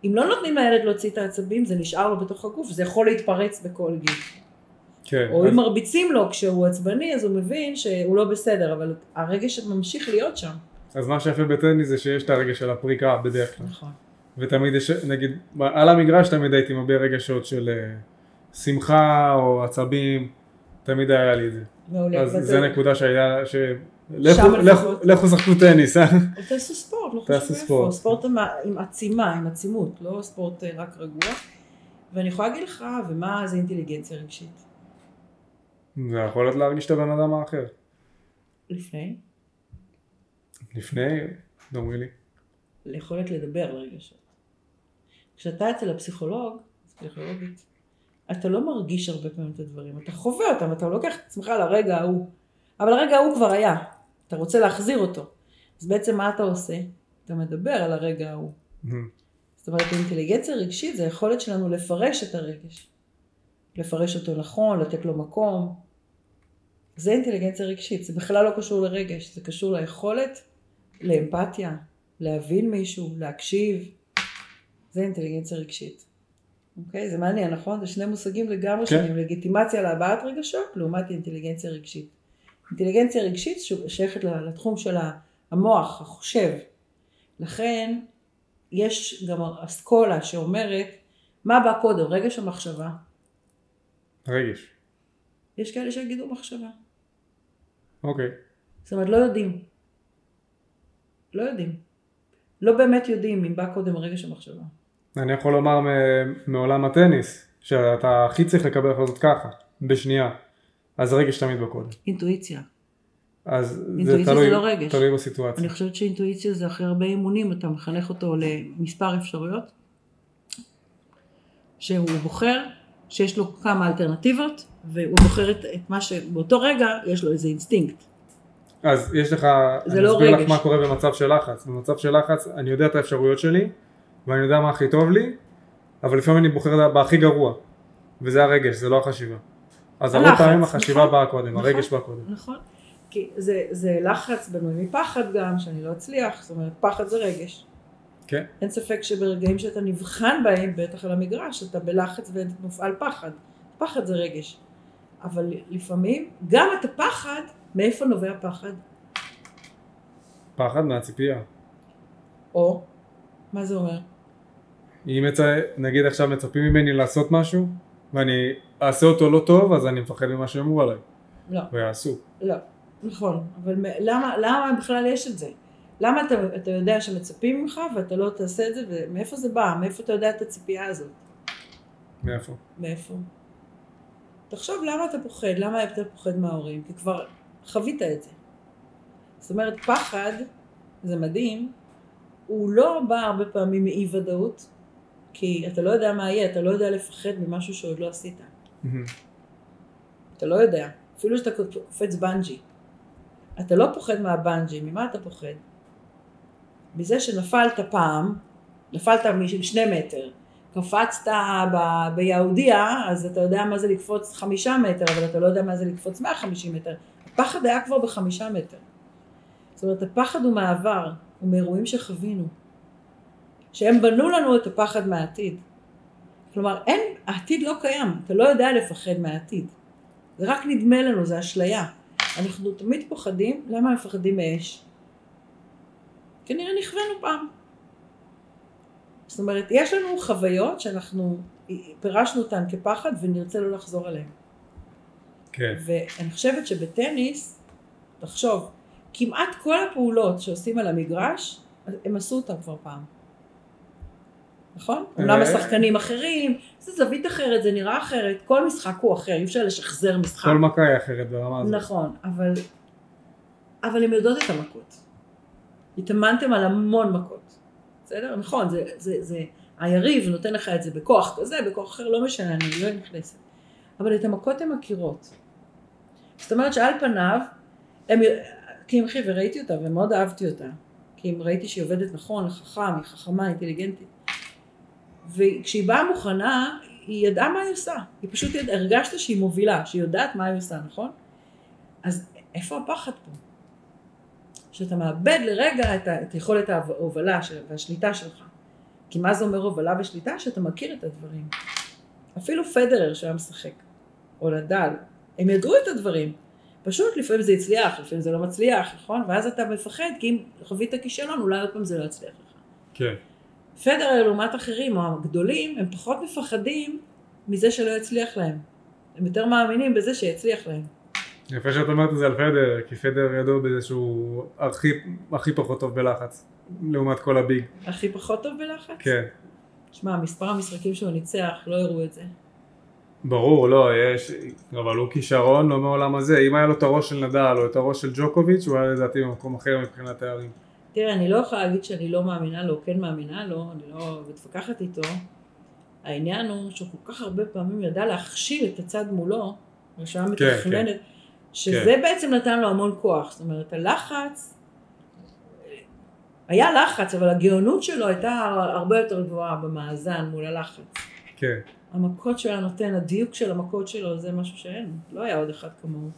Speaker 2: אם לא נותנים לילד להוציא את העצבים, זה נשאר לו בתוך הגוף, זה יכול להתפרץ בכל גיל.
Speaker 1: כן.
Speaker 2: או
Speaker 1: אז-
Speaker 2: אם מרביצים לו כשהוא עצבני, אז הוא מבין שהוא לא בסדר, אבל הרגש ממשיך להיות שם.
Speaker 1: אז מה שיפה בטניס זה שיש את הרגש של הפריקה בדרך כלל.
Speaker 2: נכון.
Speaker 1: ותמיד יש, נגיד, על המגרש תמיד הייתי מביע רגשות של אה, שמחה או עצבים, תמיד היה לי את זה.
Speaker 2: מעולה.
Speaker 1: אז זה נקודה שהיה, ש... לכו- שחקו טניס, אה?
Speaker 2: תעשו ספורט, לא חשוב איפה.
Speaker 1: ספורט.
Speaker 2: עם עצימה, עם עצימות, לא ספורט אה, רק רגוע. ואני יכולה להגיד לך, ומה זה אינטליגנציה רגשית?
Speaker 1: זה יכול להיות להרגיש את הבן אדם האחר.
Speaker 2: לפני,
Speaker 1: לפני, דומי לי.
Speaker 2: ליכולת לדבר על רגשות. כשאתה אצל הפסיכולוג, פסיכולוגית, אתה לא מרגיש הרבה פעמים את הדברים, אתה חווה אותם, אתה לוקח את עצמך לרגע ההוא, אבל הרגע ההוא כבר היה, אתה רוצה להחזיר אותו. אז בעצם מה אתה עושה? אתה מדבר על הרגע ההוא. זאת אומרת, אינטליגנציה רגשית זה היכולת שלנו לפרש את הרגש. לפרש אותו נכון, לתת לו מקום. זה אינטליגנציה רגשית, זה בכלל לא קשור לרגש, זה קשור ליכולת לאמפתיה, להבין מישהו, להקשיב. זה אינטליגנציה רגשית. אוקיי? זה מעניין, נכון? זה שני מושגים לגמרי
Speaker 1: כן.
Speaker 2: שונים. לגיטימציה להבעת רגשות לעומת אינטליגנציה רגשית. אינטליגנציה רגשית שייכת לתחום של המוח, החושב. לכן יש גם אסכולה שאומרת מה בא קודם, רגש או מחשבה?
Speaker 1: רגש.
Speaker 2: יש כאלה שיגידו מחשבה.
Speaker 1: אוקיי.
Speaker 2: זאת אומרת, לא יודעים. לא יודעים. לא באמת יודעים אם בא קודם רגש או מחשבה.
Speaker 1: אני יכול לומר מעולם הטניס, שאתה הכי צריך לקבל החלטות ככה, בשנייה. אז רגש תמיד בקודם.
Speaker 2: אינטואיציה.
Speaker 1: אז זה תלוי,
Speaker 2: זה לא רגש.
Speaker 1: תלוי בסיטואציה.
Speaker 2: אני חושבת שאינטואיציה זה אחרי הרבה אימונים, אתה מחנך אותו למספר אפשרויות, שהוא בוחר, שיש לו כמה אלטרנטיבות, והוא בוחר את, את מה שבאותו רגע יש לו איזה אינסטינקט.
Speaker 1: אז יש לך, אני
Speaker 2: לא
Speaker 1: אסביר לך
Speaker 2: רגש.
Speaker 1: מה קורה במצב של לחץ. במצב של לחץ אני יודע את האפשרויות שלי, ואני יודע מה הכי טוב לי, אבל לפעמים אני בוחר בהכי גרוע. וזה הרגש, זה לא החשיבה. אז הרבה פעמים החשיבה
Speaker 2: נכון.
Speaker 1: באה קודם,
Speaker 2: נכון.
Speaker 1: הרגש בא קודם.
Speaker 2: נכון. כי זה, זה לחץ בנוי מפחד גם, שאני לא אצליח, זאת אומרת, פחד זה רגש.
Speaker 1: כן.
Speaker 2: אין ספק שברגעים שאתה נבחן בהם, בטח על המגרש, אתה בלחץ ומופעל פחד. פחד זה רגש. אבל לפעמים, גם את הפחד, מאיפה נובע פחד?
Speaker 1: פחד מהציפייה.
Speaker 2: או, מה זה אומר?
Speaker 1: אם מצ... נגיד עכשיו מצפים ממני לעשות משהו, ואני אעשה אותו לא טוב, אז אני מפחד ממה שאמרו עליי.
Speaker 2: לא,
Speaker 1: ויעשו.
Speaker 2: לא, נכון. אבל למה, למה בכלל יש את זה? למה אתה, אתה יודע שמצפים ממך ואתה לא תעשה את זה, ומאיפה זה בא? מאיפה אתה יודע את הציפייה הזאת?
Speaker 1: מאיפה?
Speaker 2: מאיפה? תחשוב למה אתה פוחד, למה אתה פוחד מההורים, כי כבר חווית את זה. זאת אומרת, פחד, זה מדהים, הוא לא בא הרבה פעמים מאי ודאות, כי אתה לא יודע מה יהיה, אתה לא יודע לפחד ממשהו שעוד לא עשית. אתה לא יודע, אפילו שאתה קופץ בנג'י. אתה לא פוחד מהבנג'י, ממה אתה פוחד? מזה שנפלת פעם, נפלת משני מטר, קפצת ב- ביהודיה, אז אתה יודע מה זה לקפוץ חמישה מטר, אבל אתה לא יודע מה זה לקפוץ 150 מטר. הפחד היה כבר בחמישה מטר. זאת אומרת, הפחד הוא מהעבר, הוא מאירועים שחווינו. שהם בנו לנו את הפחד מהעתיד. כלומר, אין, העתיד לא קיים, אתה לא יודע לפחד מהעתיד. זה רק נדמה לנו, זה אשליה. אנחנו תמיד פוחדים, למה מפחדים מאש? כנראה נכוונו פעם. זאת אומרת, יש לנו חוויות שאנחנו פירשנו אותן כפחד ונרצה לא לחזור עליהן.
Speaker 1: כן.
Speaker 2: ואני חושבת שבטניס, תחשוב, כמעט כל הפעולות שעושים על המגרש, הם עשו אותם כבר פעם. נכון?
Speaker 1: אה.
Speaker 2: אומנם השחקנים אחרים, זה זווית אחרת, זה נראה אחרת, כל משחק הוא אחר, אי אפשר לשחזר משחק.
Speaker 1: כל מכה היא אחרת ברמה הזאת.
Speaker 2: נכון, אבל, אבל הם יודעות את המכות. התאמנתם על המון מכות. בסדר? נכון, זה, זה, זה, היריב נותן לך את זה בכוח כזה, בכוח אחר, לא משנה, אני לא נכנסת. אבל את המכות הן מכירות. זאת אומרת שעל פניו, הם, קמחי וראיתי אותה ומאוד אהבתי אותה. כי אם ראיתי שהיא עובדת נכון, חכם, היא חכמה, אינטליגנטית. וכשהיא באה מוכנה, היא ידעה מה היא עושה. היא פשוט הרגשת שהיא מובילה, שהיא יודעת מה היא עושה, נכון? אז איפה הפחד פה? שאתה מאבד לרגע את, ה, את יכולת ההובלה של, והשליטה שלך. כי מה זה אומר הובלה ושליטה? שאתה מכיר את הדברים. אפילו פדרר שהיה משחק, או נדל, הם ידעו את הדברים. פשוט לפעמים זה הצליח, לפעמים זה לא מצליח, נכון? ואז אתה מפחד, כי אם חווית כישלון, אולי עוד פעם זה לא יצליח לך.
Speaker 1: כן.
Speaker 2: פדרר לעומת אחרים, או הגדולים, הם פחות מפחדים מזה שלא יצליח להם. הם יותר מאמינים בזה שיצליח להם.
Speaker 1: יפה שאת אומרת את זה על פדר, כי פדר ידוע בזה שהוא הכי, הכי פחות טוב בלחץ, לעומת כל הביג.
Speaker 2: הכי פחות טוב בלחץ?
Speaker 1: כן.
Speaker 2: שמע, מספר המשחקים שהוא ניצח, לא הראו את זה.
Speaker 1: ברור, לא, יש, אבל הוא כישרון לא מעולם הזה. אם היה לו את הראש של נדל או את הראש של ג'וקוביץ', הוא היה לדעתי במקום אחר מבחינת תארים.
Speaker 2: תראה, אני לא יכולה להגיד שאני לא מאמינה לו, כן מאמינה לו, אני לא מתווכחת איתו. העניין הוא שהוא כל כך הרבה פעמים ידע להכשיל את הצד מולו, רשמה
Speaker 1: כן,
Speaker 2: מתכננת, שזה
Speaker 1: כן.
Speaker 2: בעצם נתן לו המון כוח. זאת אומרת, הלחץ, היה לחץ, אבל הגאונות שלו הייתה הרבה יותר גבוהה במאזן מול הלחץ.
Speaker 1: כן.
Speaker 2: המכות שהוא היה נותן, הדיוק של המכות שלו, זה משהו שאין, לא היה עוד אחד כמוהו.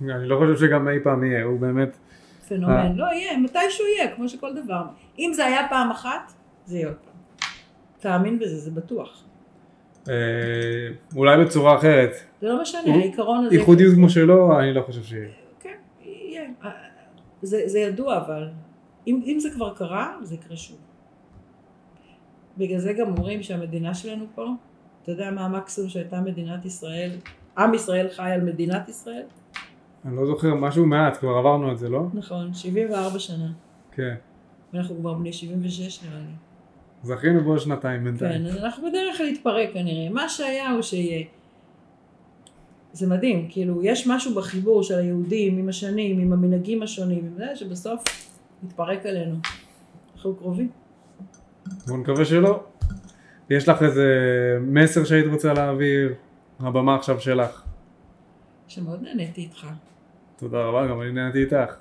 Speaker 1: אני לא חושב שגם אי פעם יהיה, הוא באמת... אה.
Speaker 2: פנומן. לא יהיה, מתישהו יהיה, כמו שכל דבר. אם זה היה פעם אחת, זה יהיה עוד פעם. תאמין בזה, זה בטוח.
Speaker 1: אה, אולי בצורה אחרת.
Speaker 2: זה לא משנה, העיקרון הזה...
Speaker 1: ייחודיות כמו שלו, אני לא חושב שיהיה.
Speaker 2: כן, יהיה. זה, זה ידוע, אבל אם, אם זה כבר קרה, זה יקרה שוב. בגלל זה גם אומרים שהמדינה שלנו פה, אתה יודע מה המקסימום שהייתה מדינת ישראל, עם ישראל חי על מדינת ישראל?
Speaker 1: אני לא זוכר, משהו מעט, כבר עברנו את זה, לא?
Speaker 2: נכון, 74 שנה.
Speaker 1: כן.
Speaker 2: ואנחנו כבר בני 76 נראה לי.
Speaker 1: זכינו בעוד שנתיים בינתיים.
Speaker 2: כן, אז אנחנו בדרך להתפרק כנראה. מה שהיה הוא שיהיה. זה מדהים, כאילו, יש משהו בחיבור של היהודים עם השנים, עם המנהגים השונים, עם זה שבסוף מתפרק עלינו. אנחנו קרובים.
Speaker 1: בוא נקווה שלא. יש לך איזה מסר שהיית רוצה להעביר? הבמה עכשיו שלך.
Speaker 2: שמאוד נהניתי איתך.
Speaker 1: תודה רבה, גם אני נהניתי איתך.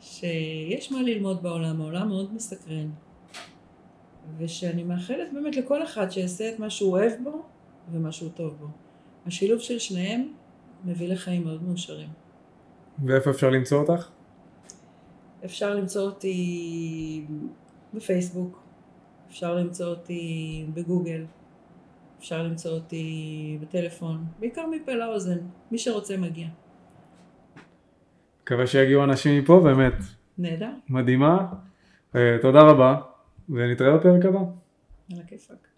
Speaker 2: שיש מה ללמוד בעולם, העולם מאוד מסקרן. ושאני מאחלת באמת לכל אחד שיעשה את מה שהוא אוהב בו ומה שהוא טוב בו. השילוב של שניהם מביא לחיים מאוד מאושרים.
Speaker 1: ואיפה אפשר למצוא אותך?
Speaker 2: אפשר למצוא אותי בפייסבוק, אפשר למצוא אותי בגוגל, אפשר למצוא אותי בטלפון, בעיקר מפה לאוזן, מי שרוצה מגיע.
Speaker 1: מקווה שיגיעו אנשים מפה, באמת
Speaker 2: נהדר,
Speaker 1: מדהימה. אה, תודה רבה, ונתראה בפרק הבא.
Speaker 2: על הכיפאק.